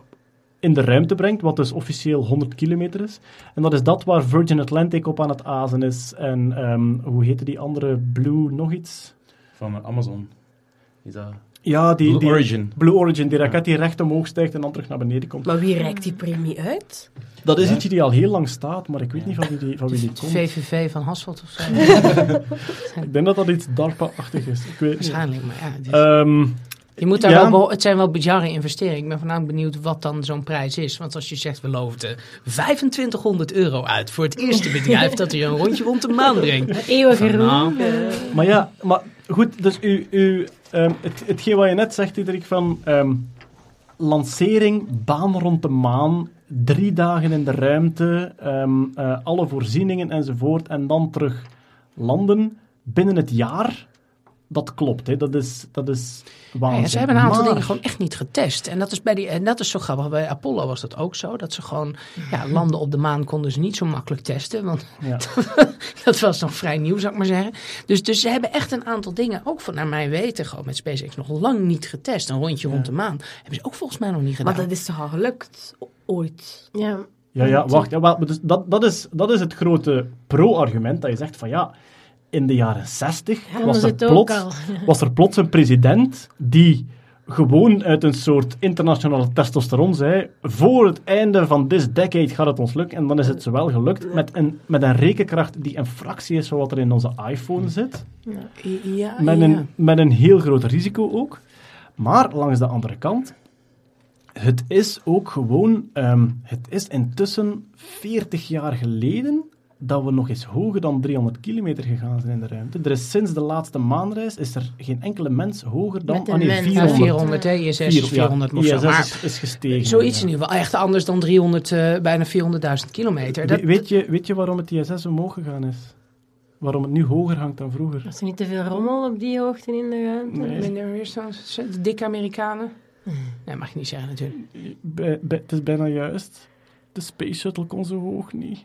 in de ruimte brengt, wat dus officieel 100 kilometer is. En dat is dat waar Virgin Atlantic op aan het azen is. En ehm, hoe heette die andere? Blue nog iets?
Van Amazon. Is dat...
Ja, die,
Blue
die
Origin.
Blue Origin, die raket die recht omhoog stijgt en dan terug naar beneden komt.
Maar wie reikt die premie uit?
Dat is
Ja.
iets die al heel lang staat, maar ik weet niet van wie die, van wie die
Het
komt.
VVV van Hasselt of zo.
Ik denk dat dat iets DARPA-achtig is. Ik weet niet.
Waarschijnlijk, maar ja. het is-
Ehm,
je moet daar
ja.
wel, het zijn wel bizarre investeringen. Ik ben voornamelijk benieuwd wat dan zo'n prijs is. Want als je zegt, we loven er 2500 euro uit voor het eerste bedrijf dat hier een rondje rond de maan brengt.
Eeuwige
Nou,
roem.
Maar ja, maar goed, dus u, u, ehm, het, hetgeen wat je net zegt, Diederik, van ehm, lancering, baan rond de maan, drie dagen in de ruimte, ehm, eh, alle voorzieningen enzovoort, en dan terug landen binnen het jaar. Dat klopt, hè. Dat, is, dat is waanzin.
Ja, ze hebben een aantal
Maar-
dingen gewoon echt niet getest. En dat is, bij die, en dat is zo grappig. Bij Apollo was dat ook zo. Dat ze gewoon ja, landen op de maan konden ze niet zo makkelijk testen. Want
Ja.
dat was nog vrij nieuw, zou ik maar zeggen. Dus, dus ze hebben echt een aantal dingen, ook van naar mijn weten, gewoon met SpaceX nog lang niet getest. Een rondje rond de maan. Hebben ze ook volgens mij nog niet gedaan.
Maar dat is toch al gelukt? Ooit.
Ja.
Ja, ja, wacht. Ja, maar dus dat, dat, is, dat is het grote pro-argument, dat je zegt van ja, in de jaren 60
Ja,
was, er plots,
al.
was er plots een president die gewoon uit een soort internationale testosteron zei voor het einde van this decade gaat het ons lukken. En dan is het zowel gelukt met een, met een rekenkracht die een fractie is van wat er in onze iPhone zit.
ja,
Met, een, met een heel groot risico ook. Maar langs de andere kant, het is ook gewoon, ehm, het is intussen 40 jaar geleden dat we nog eens hoger dan 300 kilometer gegaan zijn in de ruimte. Er is sinds de laatste maanreis is er geen enkele mens hoger dan
Met een
ah, nee,
mens.
Ja,
400.
400, hè? ISS is
Vier- ja,
400 of zo.
ISS
Maar
is, is gestegen.
zoiets
ja.
in ieder geval. Echt anders dan 300, eh, bijna 400.000 kilometer. Dat,
We- weet, je, weet je waarom het ISS omhoog gegaan is? Waarom het nu hoger hangt dan vroeger?
Als er niet te veel rommel op die hoogte in de ruimte.
Nee.
Minder weerstand. De dikke Amerikanen. Nee, mag je niet zeggen natuurlijk.
Bij, bij- het is bijna juist. De Space Shuttle kon zo hoog niet.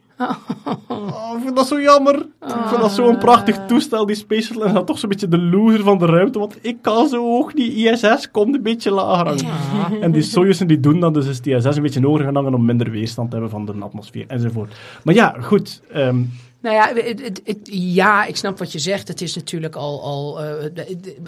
Oh, ik vind dat zo jammer. Ik vind dat zo'n prachtig toestel, die Space Shuttle. En dat toch zo'n beetje de loser van de ruimte. Want ik kan zo hoog niet. ISS komt een beetje lager hangen. En die Soyuzen die doen dat, dus is die ISS een beetje hoger gaan hangen om minder weerstand te hebben van de atmosfeer enzovoort. Maar ja, goed. ehm,
Nou ja, het, het, ja, ik snap wat je zegt. Het is natuurlijk al, al eh,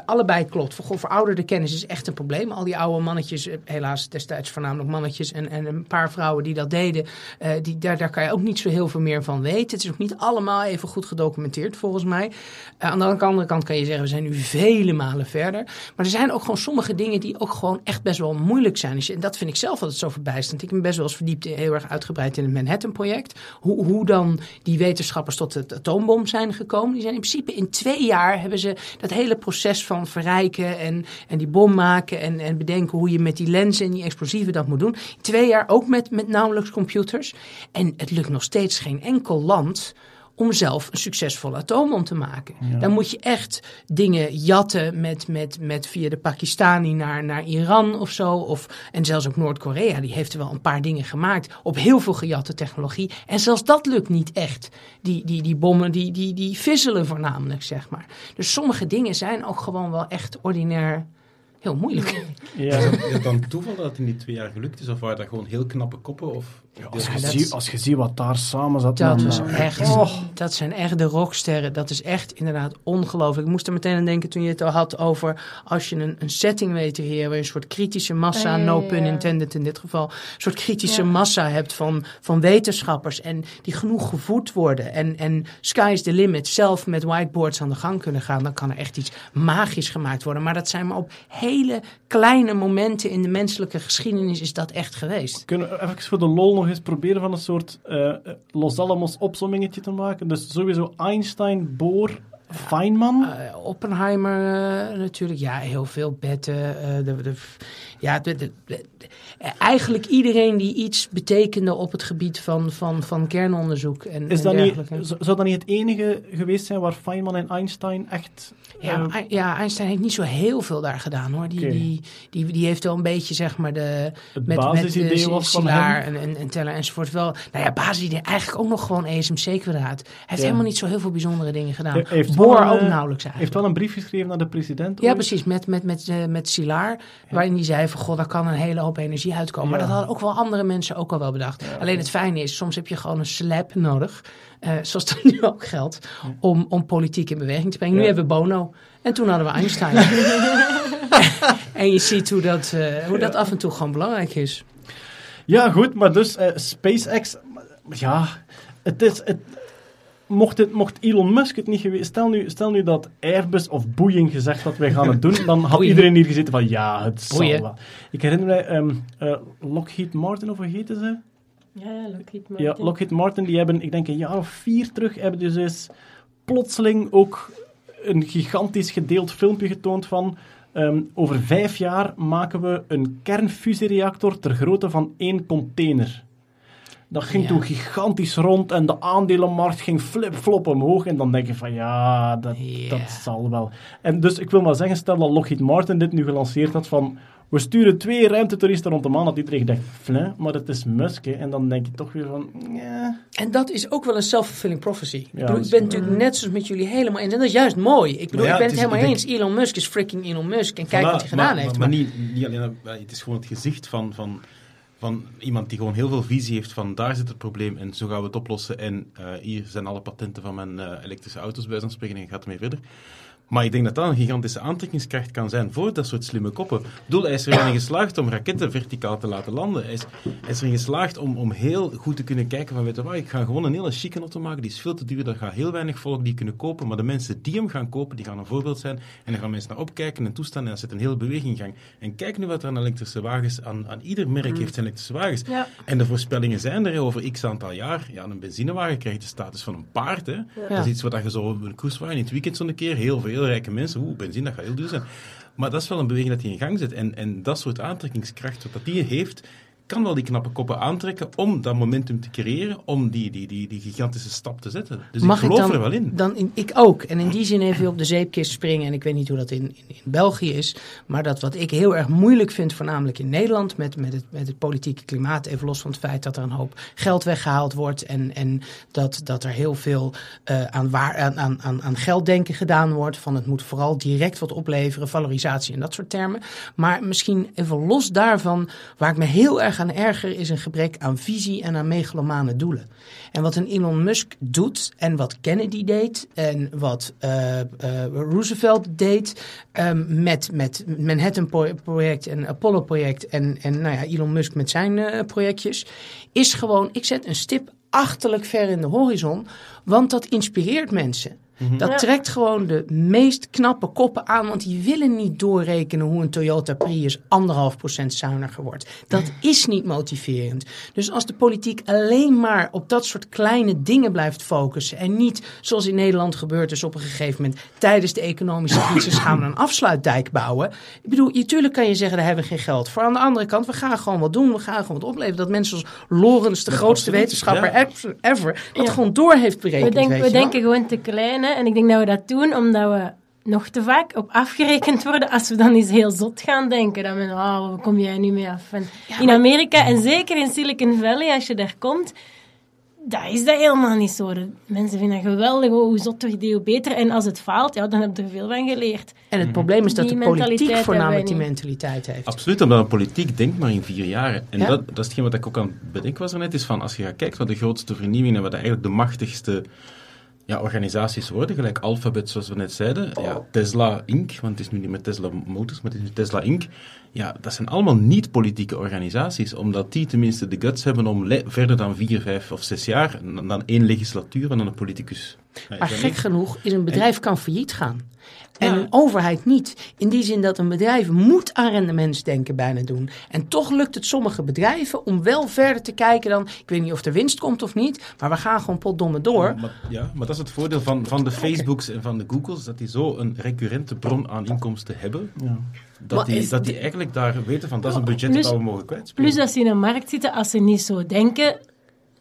allebei klopt. Voor, verouderde kennis is echt een probleem. Al die oude mannetjes, eh, helaas destijds voornamelijk mannetjes en, en een paar vrouwen die dat deden, eh, die, daar, daar kan je ook niet zo heel veel meer van weten. Het is ook niet allemaal even goed gedocumenteerd volgens mij. Aan de andere kant kan je zeggen, we zijn nu vele malen verder. Maar er zijn ook gewoon sommige dingen die ook gewoon echt best wel moeilijk zijn. Dus En dat vind ik zelf altijd zo verbijsterend. Ik ben best wel eens verdiept, heel erg uitgebreid in het Manhattan-project. Hoe, hoe dan die wetenschappers tot het atoombom zijn gekomen. Die zijn in principe in twee jaar hebben ze dat hele proces van verrijken en, en die bom maken en, en bedenken hoe je met die lenzen en die explosieven dat moet doen. Twee jaar ook met, met nauwelijks computers. En het lukt nog steeds geen enkel land om zelf een succesvolle atoombom te maken. Dan moet je echt dingen jatten met, met, met via de Pakistani naar, naar Iran of zo. Of, en zelfs ook Noord-Korea, die heeft er wel een paar dingen gemaakt op heel veel gejatte technologie. En zelfs dat lukt niet echt. Die, die, die bommen die, die, die visselen voornamelijk, zeg maar. Dus sommige dingen zijn ook gewoon wel echt ordinair heel moeilijk.
Ja. Is het dan toeval dat het in die twee jaar gelukt is? Of waren dat gewoon heel knappe koppen? Of
als, je ziet, als je ziet wat daar samen zat.
Dat, was echt, oh. dat zijn echt de rocksterren. Dat is echt inderdaad ongelooflijk. Ik moest er meteen aan denken toen je het al had over... als je een, een setting weet te heer, waar je een soort kritische massa... no pun intended in dit geval... een soort kritische massa hebt van, van wetenschappers... en die genoeg gevoed worden. En, en sky's the limit. Zelf met whiteboards aan de gang kunnen gaan. Dan kan er echt iets magisch gemaakt worden. Maar dat zijn maar op hele kleine momenten... in de menselijke geschiedenis is dat echt geweest.
Kunnen we even voor de lol nog eens proberen van een soort uh, Los Alamos opzommingetje te maken. Dus sowieso Einstein, Bohr, Feynman?
Uh, Oppenheimer uh, natuurlijk. Ja, heel veel betten. de, de, ja, de, eigenlijk iedereen die iets betekende op het gebied van, van, van kernonderzoek. En,
Is dat niet, zou dat niet het enige geweest zijn waar Feynman en Einstein echt...
Ja, uh, ja, Einstein heeft niet zo heel veel daar gedaan hoor. Die, die, die, die heeft wel een beetje zeg maar de...
Het met, basisidee met,
was van hem. En, en, en Teller enzovoort wel. Nou ja, basisidee eigenlijk ook nog gewoon ESMC-kwadraat. Hij heeft helemaal niet zo heel veel bijzondere dingen gedaan.
Heeft
Bohr ook nauwelijks eigenlijk.
heeft wel een brief geschreven naar de president.
Ja, precies. Met, met, met, met, met Silaar. Waarin hij zei van, god, daar kan een hele hoop energie uitkomen. Maar dat hadden ook wel andere mensen ook al wel bedacht. Alleen het fijne is, soms heb je gewoon een slap nodig. Uh, zoals dat nu ook geldt. Om, om politiek in beweging te brengen. Nu hebben we Bono. En toen hadden we Einstein. en je ziet hoe dat, uh, hoe dat af en toe gewoon belangrijk is.
Ja, goed. Maar dus uh, SpaceX... Ja, het is... Het, mocht, het, mocht Elon Musk het niet geweest... Stel nu, stel nu dat Airbus of Boeing gezegd dat wij gaan het doen, dan had iedereen hier gezeten van ja, het zal wel. Ik herinner mij um, uh, Lockheed Martin, of hoe heette ze?
Ja, Lockheed Martin.
Ja, Lockheed Martin, die hebben, ik denk een jaar of vier terug, hebben dus eens plotseling ook een gigantisch gedeeld filmpje getoond van... Um, over vijf jaar maken we een kernfusiereactor ter grootte van één container. Dat ging ja. toen gigantisch rond en de aandelenmarkt ging flip-flop omhoog. En dan denk je van ja, dat, yeah. dat zal wel. En dus ik wil maar zeggen, stel dat Lockheed Martin dit nu gelanceerd had van we sturen twee ruimtetoeristen rond de maan, dat iedereen denkt, flin, maar dat is Musk. Hè. En dan denk je toch weer van, ja.
En dat is ook wel een self-fulfilling prophecy. Ja, ik, bedoel, ik ben natuurlijk net zoals met jullie helemaal eens. En dat is juist mooi. Ik bedoel, ja, ik ben het, het helemaal eens. Elon Musk is freaking Elon Musk. En kijk wat hij gedaan
maar,
heeft.
Maar, maar, niet, niet alleen, het is gewoon het gezicht van... van van iemand die gewoon heel veel visie heeft van daar zit het probleem en zo gaan we het oplossen en uh, hier zijn alle patenten van mijn uh, elektrische auto's bij zo'n spreken en gaat ermee verder. Maar ik denk dat dat een gigantische aantrekkingskracht kan zijn voor dat soort slimme koppen. Doel, hij is erin geslaagd om raketten verticaal te laten landen. Hij is, hij is erin geslaagd om, om heel goed te kunnen kijken van, weet je wat, ik ga gewoon een hele chique auto maken, die is veel te duur, daar gaat heel weinig volk die kunnen kopen, maar de mensen die hem gaan kopen, die gaan een voorbeeld zijn en dan gaan mensen naar opkijken en toestaan en dan zit een hele beweging in gang. En kijk nu wat er aan elektrische wagens, aan, aan ieder merk mm. heeft zijn elektrische wagens.
Ja.
En de voorspellingen zijn er over x aantal jaar. Ja, een benzinewagen krijgt de status van een paard. Hè. Ja. Dat is iets wat je zo een cruisewagen in het weekend zo'n keer, heel veel heel rijke mensen, oeh, benzine, dat gaat heel duur zijn. Maar dat is wel een beweging dat hij in gang zet. En, en dat soort aantrekkingskracht wat dat die heeft, kan wel die knappe koppen aantrekken om dat momentum te creëren, om die, die, die, die gigantische stap te zetten. Dus
Mag
ik geloof
dan,
er wel in.
Dan in. Ik ook. En in die zin even op de zeepkist springen. En ik weet niet hoe dat in, in, in, België is. Maar dat wat ik heel erg moeilijk vind, voornamelijk in Nederland, met, met, het, met het politieke klimaat, even los van het feit dat er een hoop geld weggehaald wordt. En, en dat, dat er heel veel uh, aan, waar, aan, aan, aan gelddenken gedaan wordt. Van het moet vooral direct wat opleveren, valorisatie en dat soort termen. Maar misschien even los daarvan, waar ik me heel erg aan erger is een gebrek aan visie en aan megalomane doelen. En wat een Elon Musk doet en wat Kennedy deed en wat uh, uh, Roosevelt deed um, met, met Manhattan-project en Apollo-project en, en nou ja, Elon Musk met zijn uh, projectjes, is gewoon, ik zet een stip achterlijk ver in de horizon, want dat inspireert mensen. Dat
Ja.
trekt gewoon de meest knappe koppen aan, want die willen niet doorrekenen hoe een Toyota Prius anderhalf procent zuiniger wordt. Dat is niet motiverend. Dus als de politiek alleen maar op dat soort kleine dingen blijft focussen en niet zoals in Nederland gebeurd is op een gegeven moment tijdens de economische crisis gaan we een afsluitdijk bouwen. Ik bedoel, natuurlijk kan je zeggen daar hebben we geen geld voor. Aan de andere kant, we gaan gewoon wat doen, we gaan gewoon wat opleveren. Dat mensen als Lorentz, de grootste wetenschapper
ja.
ever, dat
Ja.
gewoon door heeft berekend.
We, we
je wel.
denken gewoon te klein. En ik denk dat we dat doen omdat we nog te vaak op afgerekend worden als we dan eens heel zot gaan denken. Dan ben oh, waar kom jij nu mee af? En in Amerika, en zeker in Silicon Valley, als je daar komt, daar is dat helemaal niet zo. De mensen vinden dat geweldig, oh, hoe zotter die, hoe beter. En als het faalt, ja, dan heb je er veel van geleerd.
En het probleem is dat
Die
de politiek voornamelijk die mentaliteit heeft.
Absoluut, omdat een politiek denkt maar in vier jaar. En
Ja.
dat, dat is hetgeen wat ik ook aan het bedenken was er net, is van als je gaat kijken wat de grootste vernieuwingen en wat eigenlijk de machtigste ja, organisaties worden, gelijk Alphabet, zoals we net zeiden, ja, Tesla Inc., want het is nu niet meer Tesla Motors, maar het is nu Tesla Inc., ja, dat zijn allemaal niet-politieke organisaties, omdat die tenminste de guts hebben om verder dan vier, vijf of zes jaar, dan één legislatuur en dan een politicus.
Maar gek genoeg is een bedrijf kan failliet gaan. En
Ja.
een overheid niet. In die zin dat een bedrijf moet aan rendementsdenken bijna doen. En toch lukt het sommige bedrijven om wel verder te kijken dan... Ik weet niet of er winst komt of niet, maar we gaan gewoon potdomme door.
Maar, ja, maar dat is het voordeel van, van de Facebooks en van de Googles, dat die zo een recurrente bron aan inkomsten hebben,
Ja.
dat die,
is
dat die eigenlijk daar weten van, dat is een budget
Plus-
dat we mogen kwijtspelen.
Plus als ze in een markt zitten, als ze niet zo denken,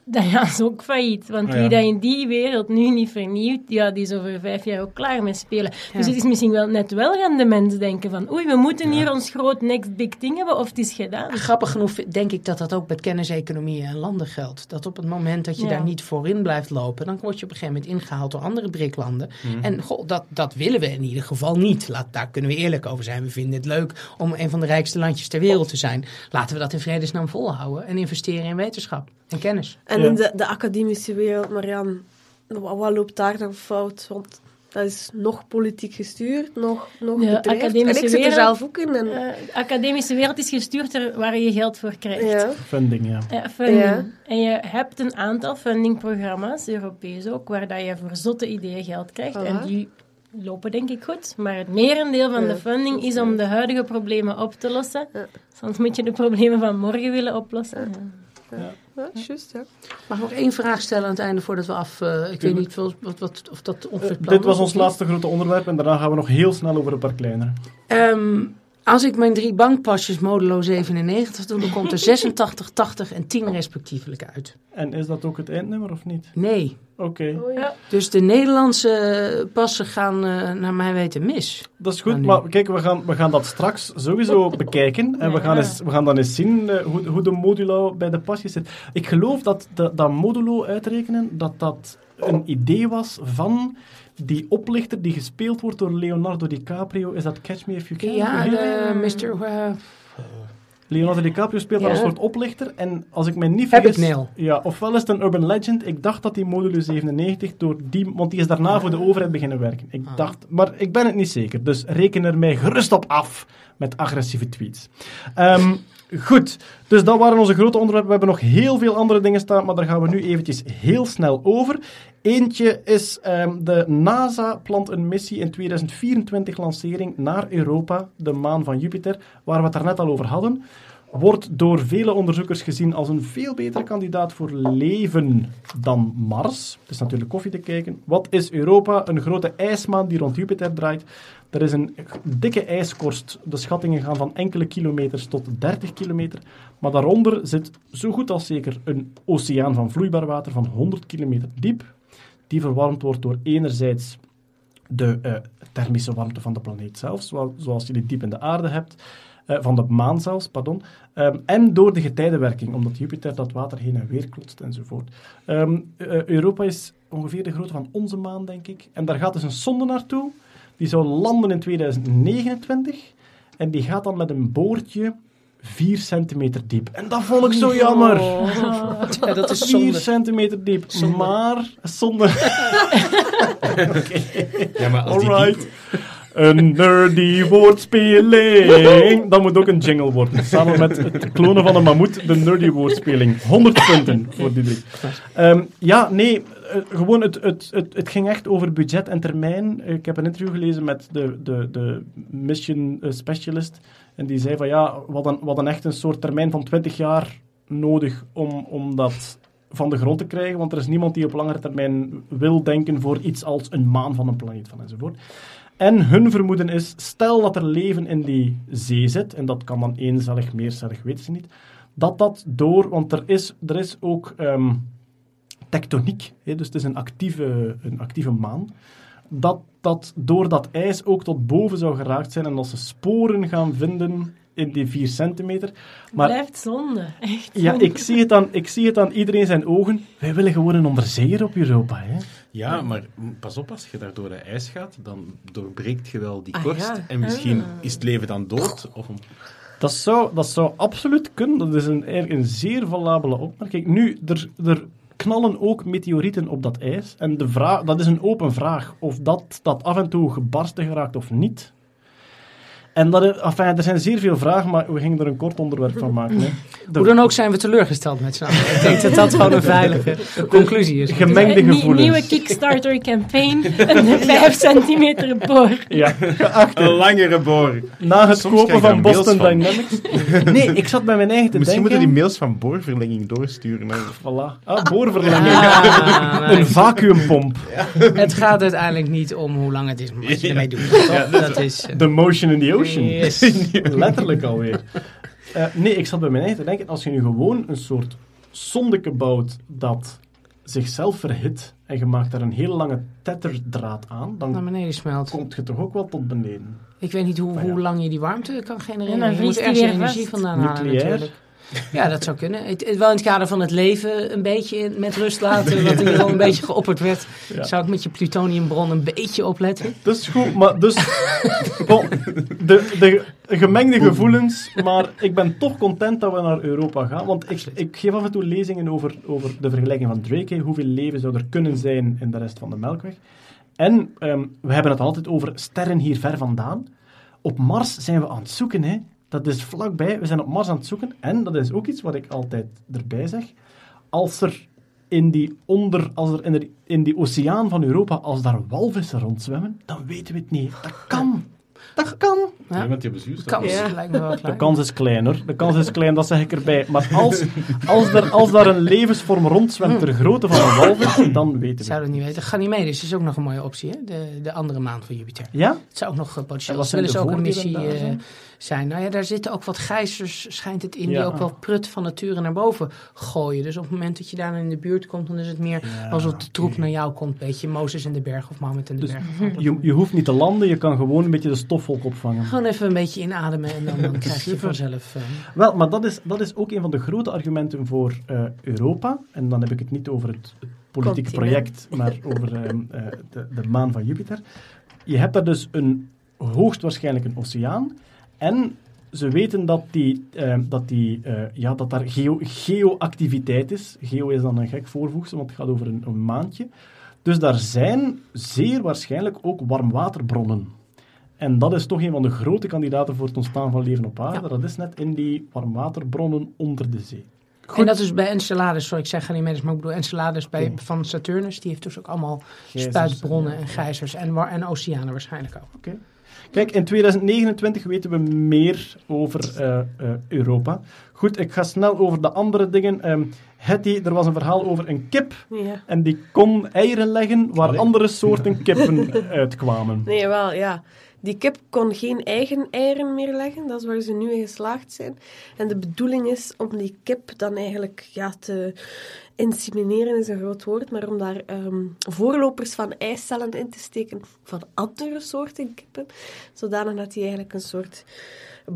dan gaan ze ook failliet. Want
Ah, ja.
wie dat in die wereld nu niet vernieuwt, ja, die is over vijf jaar ook klaar met spelen.
Ja.
Dus het is misschien wel net wel gaan de mens denken van oei, we moeten hier ons groot next big thing hebben, of het is gedaan.
Grappig genoeg denk ik dat dat ook met kenniseconomieën en landen geldt. Dat op het moment dat je
Ja.
daar niet voorin blijft lopen, dan word je op een gegeven moment ingehaald door andere briklanden.
Mhm.
En goh, dat, dat willen we in ieder geval niet. Laat, daar kunnen we eerlijk over zijn. We vinden het leuk om een van de rijkste landjes ter wereld te zijn. Laten we dat in vredesnaam volhouden en investeren in wetenschap en kennis.
En
Ja.
in de, de academische wereld, Marian, wat, wat loopt daar dan fout? Want dat is nog politiek gestuurd, nog, nog
De
bedreigd. En
academische
ik zit er
wereld-
zelf ook in. En,
Eh, de academische wereld is gestuurd er waar je geld voor krijgt.
ja.
Funding, ja.
Ja, funding.
Ja.
En je hebt een aantal fundingprogramma's, Europees ook, waar dat je voor zotte ideeën geld krijgt.
Voilà.
En die lopen denk ik goed. Maar het merendeel van
Ja,
de funding is om de huidige problemen op te lossen.
Ja.
Soms moet je de problemen van morgen willen oplossen. Ja.
Ja, juist, ja.
Mag ik nog één vraag stellen aan het einde voordat we af... eh, ik weet niet wat, wat, wat, of dat ongeveer plan
Dit was ons laatste grote onderwerp en daarna gaan we nog heel snel over een paar kleinere.
Ehm, als ik mijn drie bankpasjes modulo 97 doe, dan komt er 86, 80 en 10 respectievelijk uit.
En is dat ook het eindnummer of niet?
Nee.
Oké,
Dus de Nederlandse passen gaan eh, naar mijn weten mis.
dat is goed. Maar kijk, we gaan, we gaan dat straks sowieso bekijken. En we gaan, eens, we gaan dan eens zien eh, hoe, hoe de modulo bij de pasjes zit. Ik geloof dat de, dat modulo uitrekenen, dat dat een idee was van die oplichter die gespeeld wordt door Leonardo DiCaprio. Is dat Catch Me If You Can?
Ja, de? Mr. eh,
Leonardo DiCaprio speelt daar
Ja.
een soort oplichter. En als ik mij niet
Heb ik
vergis... Ja, ofwel is het een urban legend. Ik dacht dat die module 97 door die... Want die is daarna voor de overheid beginnen werken. Ik
Ah.
dacht... Maar ik ben het niet zeker. Dus reken er mij gerust op af met agressieve tweets. Ehm, goed. Dus dat waren onze grote onderwerpen. We hebben nog heel veel andere dingen staan, maar daar gaan we nu eventjes heel snel over. Eentje is ehm, de NASA plant een missie in 2024 lancering naar Europa, de maan van Jupiter, waar we het daarnet al over hadden. Wordt door vele onderzoekers gezien als een veel betere kandidaat voor leven dan Mars. Het is natuurlijk koffie te kijken. Wat is Europa? Een grote ijsmaan die rond Jupiter draait. Er is een dikke ijskorst. De schattingen gaan van enkele kilometers tot 30 kilometer. Maar daaronder zit zo goed als zeker een oceaan van vloeibaar water van 100 kilometer diep. Die verwarmd wordt door enerzijds de eh, thermische warmte van de planeet zelf, zoals, je die diep in de aarde hebt. eh, van de maan zelfs, pardon. Ehm, en door de getijdenwerking, omdat Jupiter dat water heen en weer klotst enzovoort. Ehm, eh, Europa is ongeveer de grootte van onze maan, denk ik. En daar gaat dus een sonde naartoe. Die zou landen in 2029. En die gaat dan met een boordje 4 centimeter diep. En dat vond ik zo jammer.
Ja, dat is
4
zonde.
centimeter diep.
Zonde.
Maar, zonde.
Ja, maar als die
Alright.
diep-
Een nerdy woordspeling. Dat moet ook een jingle worden. Samen met het klonen van een mammoet, de nerdy woordspeling. 100 punten voor die drie. Ehm, ja, nee, eh, gewoon, het, het, het, het ging echt over budget en termijn. Ik heb een interview gelezen met de, de, de mission eh, specialist. En die zei van ja, we hadden, we hadden echt een soort termijn van 20 jaar nodig om, om dat van de grond te krijgen. Want er is niemand die op langere termijn wil denken voor iets als een maan van een planeet van enzovoort. En hun vermoeden is, stel dat er leven in die zee zit, en dat kan dan eencellig, meercellig, weten ze niet, dat dat door, want er is, er is ook ehm, tectoniek, hè, dus het is een actieve, een actieve maan, dat dat door dat ijs ook tot boven zou geraakt zijn en als ze sporen gaan vinden in die 4 centimeter. Maar
Blijft zonde. Echt
ja, ik zie, het aan, ik zie het aan iedereen zijn ogen. Wij willen gewoon een onderzeeër op Europa. Hè?
Ja, maar pas op, als je daar door de ijs gaat, dan doorbreekt je wel die
Ah,
korst.
ja.
En misschien is het leven dan dood. Of een...
Dat zou, dat zou absoluut kunnen. Dat is een, eigenlijk een zeer valabele opmerking. Nu, er, er knallen ook meteorieten op dat ijs. En de vraag, dat is een open vraag. Of dat, dat af en toe gebarsten geraakt of niet. En dat, is- enfin, er zijn zeer veel vragen, maar we gingen er een kort onderwerp van maken. Hè. De
Hoe dan ook zijn we teleurgesteld met z'n allen. Ik denk dat dat gewoon een veilige conclusie is.
gemengde
Een
gevoelens.
nieuwe Kickstarter-campaign. Een 5 centimeter boor.
Ja, geachte.
Een langere boor.
Na het
Soms
kopen van Boston
van.
Dynamics. Nee, ik zat bij mijn eigen te
Misschien moeten
denken.
die mails van boorverlenging doorsturen. Naar...
Voilà. Ah, boorverlenging.
Ah,
Een vacuümpomp.
het gaat uiteindelijk niet om hoe lang het is, maar wat je ermee doet. toch? dat is...
The motion in the ocean.
Yes.
Letterlijk alweer. Eh, nee, ik zat bij mijn eigen te denken, als je nu gewoon een soort sondeke bouwt dat zichzelf verhit en je maakt daar een hele lange tetherdraad aan,
naar
dan
beneden smelt.
komt je toch ook wel tot beneden.
Ik weet niet hoe,
ja.
hoe lang je die warmte kan genereren.
En dan
je moet ergens energie vandaan halen natuurlijk. Ja, dat zou kunnen. Het, het- wel in het kader van het leven een beetje in- met rust laten, wat er al een beetje geopperd werd.
Ja.
Zou ik met je plutoniumbron een beetje opletten?
Dat is goed, maar dus... Bon, de, de gemengde gevoelens, maar ik ben toch content dat we naar Europa gaan, want ik, ik geef af en toe lezingen over, over de vergelijking van Drake, hè. hoeveel leven zou er kunnen zijn in de rest van de Melkweg. En ehm, we hebben het altijd over sterren hier ver vandaan. Op Mars zijn we aan het zoeken, hè. Dat is vlakbij, we zijn op Mars aan het zoeken. En dat is ook iets wat ik altijd erbij zeg. Als er in die, onder, als er in, de, in die oceaan van Europa, als daar walvissen rondzwemmen, dan weten we het niet. Dat kan. Dat kan.
Ja.
Ja, die hebben zuurstof.
Kans
Ja.
lijkt me wel
De
klein.
kans is kleiner. De kans is klein, dat zeg ik erbij. Maar als, als, er, als daar een levensvorm rondzwemt ter grootte van een walvis, dan weten we
dat niet weten. Ganymedes is ook nog een mooie optie, hè? De, de andere maan van Jupiter.
Ja?
Het zou ook nog eh, potentieel ze
de
ook een missie
daar
eh? Zijn. Nou ja, daar zitten ook wat gijzers, schijnt het in,
Ja.
die ook wel prut van nature naar boven gooien. Dus op het moment dat je daar in de buurt komt, dan is het meer
Ja,
alsof de troep naar jou komt. Beetje Mozes in de berg of Mohammed in de
Dus
berg.
Je, je hoeft niet te landen, je kan gewoon een beetje de stofwolk opvangen.
Gewoon even een beetje inademen en dan, dan krijg je vanzelf... eh,
Wel, maar dat is, dat is ook een van de grote argumenten voor eh, Europa. En dan heb ik het niet over het, politieke project, maar over ehm, eh, de, de maan van Jupiter. Je hebt daar dus een hoogstwaarschijnlijk een oceaan. En ze weten dat, die, ehm, dat, die, eh, ja, dat daar geo, geoactiviteit is. Geo is dan een gek voorvoegsel, want het gaat over een, een maantje. Dus daar zijn zeer waarschijnlijk ook warmwaterbronnen. En dat is toch een van de grote kandidaten voor het ontstaan van leven op aarde.
Ja.
Dat is net in die warmwaterbronnen onder de zee. Goed.
En dat is bij Enceladus, sorry ik zeg Ganymedes, maar ik bedoel Enceladus bij,
Oké.
van Saturnus. Die heeft dus ook allemaal
Gijzers,
spuitbronnen en gijzers en, en oceanen waarschijnlijk ook.
Kijk, in 2029 weten we meer over eh, eh, Europa. Goed, ik ga snel over de andere dingen. Ehm Hetty, er was een verhaal over een kip
Ja.
en die kon eieren leggen waar
Allee.
andere soorten kippen uitkwamen.
Nee, wel, ja. Die kip kon geen eigen eieren meer leggen. Dat is waar ze nu in geslaagd zijn. En de bedoeling is om die kip dan eigenlijk ja, te insemineren, is een groot woord, maar om daar ehm, voorlopers van eicellen in te steken van andere soorten kippen. Zodanig dat die eigenlijk een soort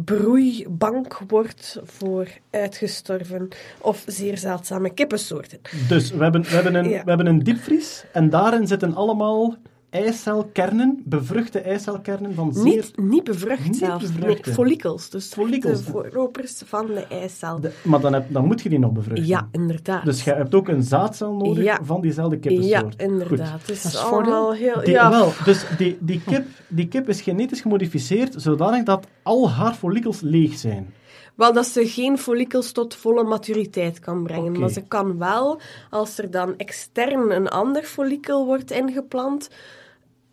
broeibank wordt voor uitgestorven of zeer zeldzame kippensoorten.
Dus we hebben, we, hebben een,
Ja.
we hebben een diepvries en daarin zitten allemaal eicelkernen, bevruchte eicelkernen van zeer...
Niet, niet bevrucht
Niet
zelfs,
bevrucht,
nee,
hè.
follicels. Dus
Follicels.
de voorlopers van de eicel.
De- maar dan, heb, dan moet je die nog bevruchten.
Ja, inderdaad.
Dus je hebt ook een zaadcel nodig
Ja.
van diezelfde
ja,
kippensoort.
inderdaad. Het
Dat
is allemaal heel...
Die,
ja,
Wel, dus die, die, kip, die kip is genetisch gemodificeerd zodanig dat al haar follicels leeg zijn.
Wel, dat ze geen follikels tot volle maturiteit kan brengen. Maar ze kan wel, als er dan extern een ander follikel wordt ingeplant,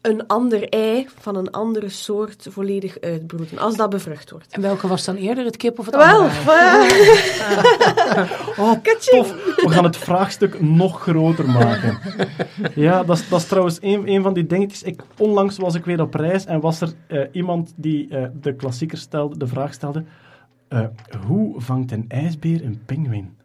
een ander ei van een andere soort volledig uitbroeden. Als dat bevrucht wordt.
En welke was dan eerder, het kip of het
Wel,
andere?
Oh, tof. We gaan het vraagstuk nog groter maken. Ja, dat is, dat is trouwens een, een van die dingetjes. Ik, onlangs was ik weer op reis en was er eh, iemand die eh, de klassieker stelde, de vraag stelde. eh, hoe vangt een ijsbeer een pinguïn?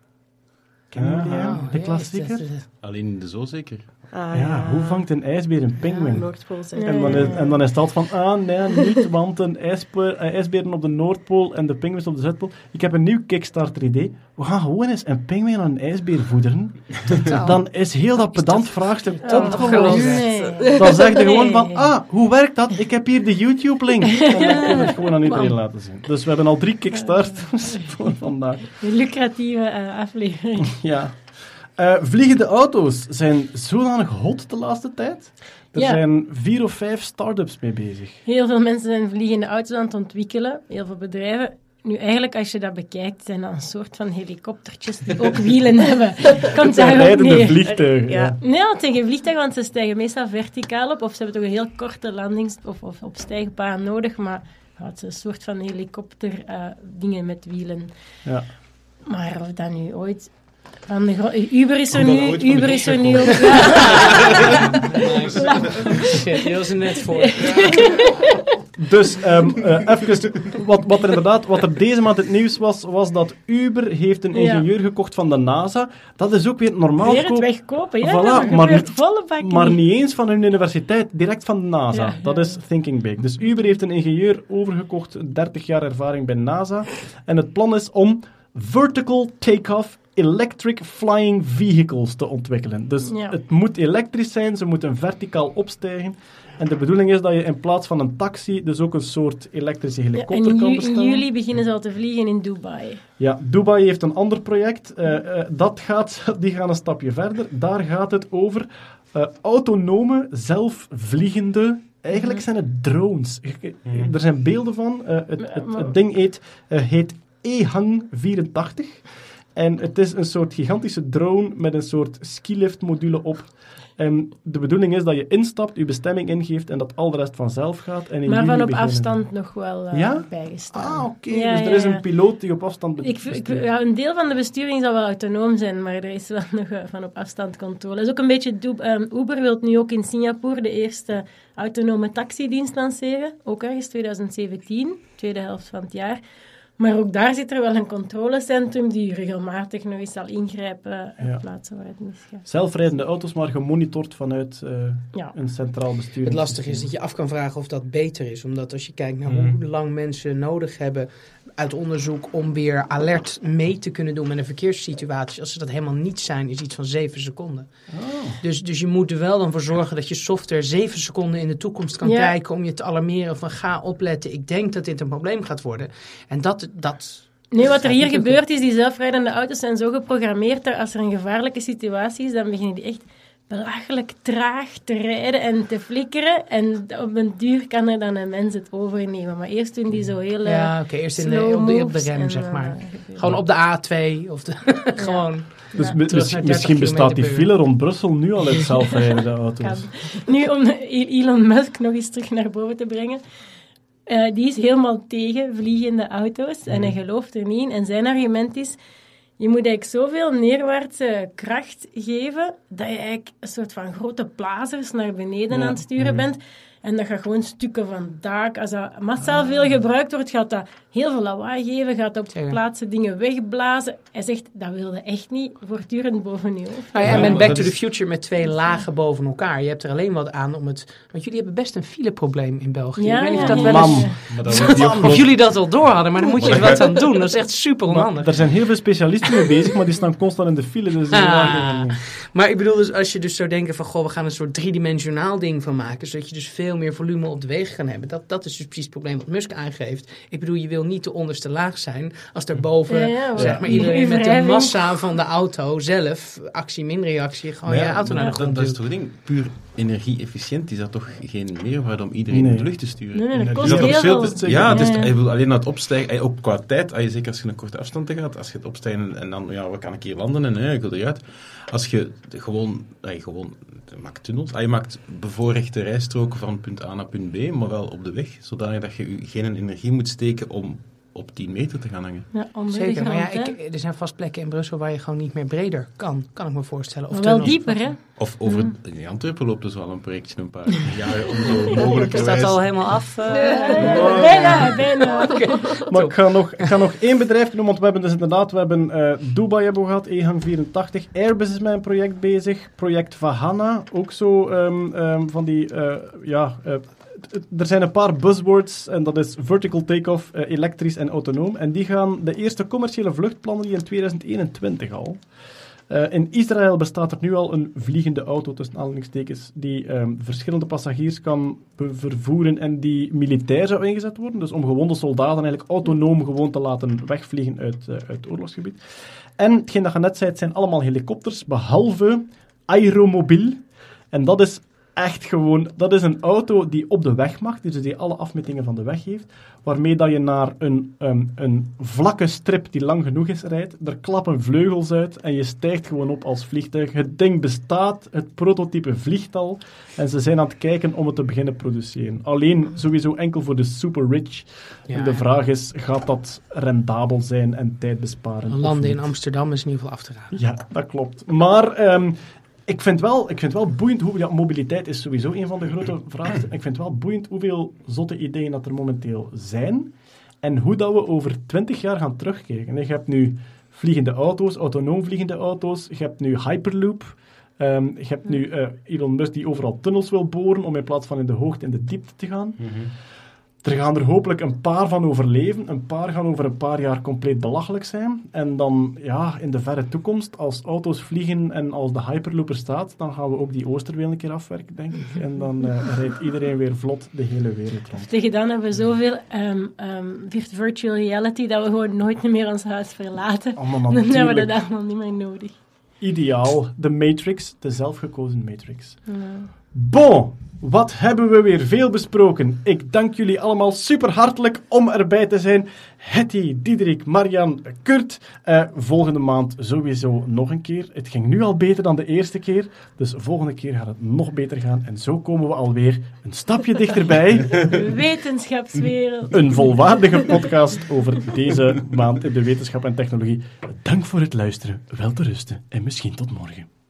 Kennen jullie hem?
Oh,
De
ja,
klassieker?
Alleen in de zoo zeker.
Ah,
Ja, hoe vangt een ijsbeer een pinguïn?
Noordpool zijn.
En dan, is, en dan is dat van, ah nee, niet, want een ijspe- eh, ijsberen op de Noordpool en de pinguïns op de Zuidpool. Ik heb een nieuw Kickstarter-idee. We gaan gewoon eens een pinguïn aan een ijsbeer voederen. Dan is heel dat pedant vraagstuk
Oh,
opgelost.
nee.
Dan zeg je gewoon van, ah, hoe werkt dat? Ik heb hier de YouTube-link. En dan kunnen we het gewoon aan iedereen laten zien. Dus we hebben al drie Kickstarters voor vandaag.
Een lucratieve eh, aflevering.
Ja. Eh, vliegende auto's zijn zodanig hot de laatste tijd. Er
Ja.
zijn vier of vijf start-ups mee bezig.
Heel veel mensen zijn vliegende auto's aan het ontwikkelen. Heel veel bedrijven. Nu, eigenlijk, als je dat bekijkt, zijn dat een soort van helikoptertjes die ook wielen hebben.
Het zijn rijdende vliegtuigen.
Ja.
Nee, het zijn geen vliegtuigen, want ze stijgen meestal verticaal op. Of ze hebben toch een heel korte landings- of, of opstijgbaan nodig. Maar ja, het is een soort van helikopter eh, dingen met wielen.
Ja.
Maar of dat nu ooit... Van de Uber is er nu, Uber is er nu ook.
Shit, die was er net voor.
Dus ehm eh, even, wat, wat er inderdaad, wat er deze maand het nieuws was, was dat Uber heeft een
Ja.
ingenieur gekocht van de NASA. Dat is ook weer normaal
Weer het
koop-
wegkopen, ja.
Voilà,
dat
maar
gebeurt
niet-
volle
Maar
niet.
niet eens van hun universiteit, direct van de NASA.
Ja,
Dat
ja.
is Thinking Big. Dus Uber heeft een ingenieur overgekocht, 30 jaar ervaring bij NASA. En het plan is om vertical take-off electric flying vehicles te ontwikkelen. Dus
Ja.
het moet elektrisch zijn, ze moeten verticaal opstijgen. En de bedoeling is dat je in plaats van een taxi dus ook een soort elektrische
Ja, en
helikopter kan
ju- in
bestellen.
juli beginnen ze al te vliegen in Dubai.
Ja, Dubai heeft een ander project. Eh, eh, dat gaat, die gaan een stapje verder. Daar gaat het over eh, autonome, zelfvliegende... Eigenlijk zijn het drones. Je- Er zijn beelden van. Eh, het, het, het ding heet, eh, heet EHang 84. En het is een soort gigantische drone met een soort skilift-module op. En de bedoeling is dat je instapt, je bestemming ingeeft en dat al de rest vanzelf gaat. En in
Maar van op
beginnen-
afstand nog wel eh,
Ja?
bijgestaan.
Ah, oké.
Ja,
dus er is een piloot die op afstand
Ik, ik, ja, een deel van de besturing zal wel autonoom zijn, maar er is wel nog eh, van op afstand controle. Dat is ook een beetje... Ehm, Uber wil nu ook in Singapore de eerste autonome taxidienst lanceren. Ook ergens 2017, tweede helft van het jaar. Maar ook daar zit er wel een controlecentrum die regelmatig nog eens zal ingrijpen op
Ja.
plaatsen waar het misgaat.
Zelfrijdende auto's, maar gemonitord vanuit eh,
Ja.
een centraal bestuur.
Het lastige is dat je af kan vragen of dat beter is. Omdat als je kijkt naar
Mm.
hoe lang mensen nodig hebben uit onderzoek om weer alert mee te kunnen doen met een verkeerssituatie. Als ze dat helemaal niet zijn, is iets van zeven seconden. Dus, dus je moet er wel dan voor zorgen dat je software zeven seconden in de toekomst kan
Ja.
kijken om je te alarmeren van ga opletten. Ik denk dat dit een probleem gaat worden. En dat, dat
Nee, wat er hier gebeurt is, die zelfrijdende auto's zijn zo geprogrammeerd dat als er een gevaarlijke situatie is, dan beginnen die echt belachelijk traag te rijden en te flikkeren. En op een duur kan er dan een mens het overnemen. Maar eerst doen die zo heel... eh,
Ja, oké, eerst in de, op, de, op de rem,
en,
zeg
eh,
maar.
gebeurt-
Gewoon op de A2 of de, gewoon.
Dus
Ja.
mi-
Terug
mis-
naar 30
misschien bestaat die file rond Brussel nu al uit zelfrijdende auto's.
Nu, om Elon Musk nog eens terug naar boven te brengen. Eh, die is helemaal tegen vliegende auto's en hij gelooft er niet in. En zijn argument is, je moet eigenlijk zoveel neerwaartse kracht geven, dat je eigenlijk een soort van grote blazers naar beneden
Ja.
aan het sturen bent. En dat gaat gewoon stukken van dak. Als dat massaal veel gebruikt wordt, gaat dat heel veel lawaai geven, gaat op
Ja.
plaatsen dingen wegblazen. Hij zegt, dat wilde echt niet voortdurend boven je hoofd.
Nou ja, met Back to the Future met twee lagen boven elkaar. Je hebt er alleen wat aan om het... Want jullie hebben best een fileprobleem in België.
Ja,
ik weet niet of
ja,
dat wel eens...
Mam.
Of jullie dat al door hadden, maar dan moet je er wat aan doen. Dat is echt super onhandig.
er zijn heel veel specialisten mee bezig, maar die staan constant in de file. Dus
Ah. Maar ik bedoel dus, als je dus zou denken van... Goh, we gaan een soort driedimensionaal ding van maken. Zodat je dus veel meer volume op de wegen kan hebben. Dat, dat is dus precies het probleem wat Musk aangeeft. Ik bedoel, je wil niet de onderste laag zijn. Als daarboven,
Ja, ja,
zeg
ja.
maar, iedereen met de massa van de auto zelf... Actie, min reactie, gewoon je
ja,
auto naar de grond
dat is het ding. Puur energie-efficiënt is dat toch geen meerwaarde om iedereen
Nee.
in de lucht te sturen.
Nee, nee, dat kost
Dus
heel
op veel te- ja, het is,
Ja, ja.
ik bedoel, alleen dat opstijgen, eh, ook qua tijd, als je, zeker als je een korte afstand te gaat, als je het opstijgen en dan, ja, waar kan ik hier landen en eh, ik wil eruit. Als je gewoon, gewoon je maakt tunnels, ah, je maakt bevoorrechte rijstroken van punt A naar punt B, maar wel op de weg, zodanig dat je je geen energie moet steken om op 10 meter te gaan hangen.
Ja,
Zeker, maar ja, ik, er zijn vast plekken in Brussel waar je gewoon niet meer breder kan, kan ik me voorstellen. Of
wel dieper, hè?
Of over, in Antwerpen loopt dus wel een projectje een paar jaren om zo mogelijk
Is dat al helemaal af? eh?
Bijna, bijna.
Maar ik ga, nog, ik ga nog één bedrijf noemen, want we hebben dus inderdaad, we hebben eh, Dubai hebben we gehad, EHang 84, Airbus is met een project bezig, project Vahana, ook zo ehm, ehm, van die, eh, ja, eh, er zijn een paar buzzwords en dat is vertical takeoff, eh, elektrisch en autonoom. En die gaan de eerste commerciële vluchtplannen die in 2021 al. Eh, in Israël bestaat er nu al een vliegende auto, tussen aanhalingstekens, die ehm, verschillende passagiers kan vervoeren en die militair zou ingezet worden. Dus om gewonde soldaten eigenlijk autonoom gewoon te laten wegvliegen uit, eh, uit het oorlogsgebied. En hetgeen dat je net zei, het zijn allemaal helikopters, behalve Aeromobiel. En dat is echt gewoon, dat is een auto die op de weg mag, dus die alle afmetingen van de weg heeft, waarmee dat je naar een, ehm, een vlakke strip die lang genoeg is rijdt, er klappen vleugels uit en je stijgt gewoon op als vliegtuig. Het ding bestaat, het prototype vliegt al en ze zijn aan het kijken om het te beginnen produceren. Alleen sowieso enkel voor de super rich.
Ja.
De vraag is, gaat dat rendabel zijn en tijd besparen?
Landen in? Amsterdam is in ieder geval af te raden.
Ja, dat klopt. Maar ehm, ik, vind wel, ik vind wel boeiend hoe... Ja, mobiliteit is sowieso een van de grote vragen. Ik vind het wel boeiend hoeveel zotte ideeën dat er momenteel zijn. En hoe dat we over twintig jaar gaan terugkijken. Je hebt nu vliegende auto's, autonoom vliegende auto's. Je hebt nu Hyperloop. Ehm, je hebt nu eh, Elon Musk die overal tunnels wil boren om in plaats van in de hoogte in de diepte te gaan. Er gaan er hopelijk een paar van overleven. Een paar gaan over een paar jaar compleet belachelijk zijn. En dan, ja, in de verre toekomst, als auto's vliegen en als de Hyperloop er staat, dan gaan we ook die Oosterweel een keer afwerken, denk ik. En dan eh, rijdt iedereen weer vlot de hele wereld rond.
Tegen dan hebben we zoveel ehm, virt- virtual reality dat we gewoon nooit meer ons huis verlaten.
Allemaal
Dan hebben we dat allemaal niet meer nodig.
ideaal. De Matrix, de zelfgekozen Matrix. Bon, wat hebben we weer veel besproken. Ik dank jullie allemaal super hartelijk om erbij te zijn. Hetty, Diederik, Marian, Kurt. Eh, volgende maand sowieso nog een keer. Het ging nu al beter dan de eerste keer. Dus volgende keer gaat het nog beter gaan. En zo komen we alweer een stapje dichterbij.
Wetenschapswereld.
Een volwaardige podcast over deze maand in de wetenschap en technologie. Dank voor het luisteren. Wel te rusten en misschien tot morgen.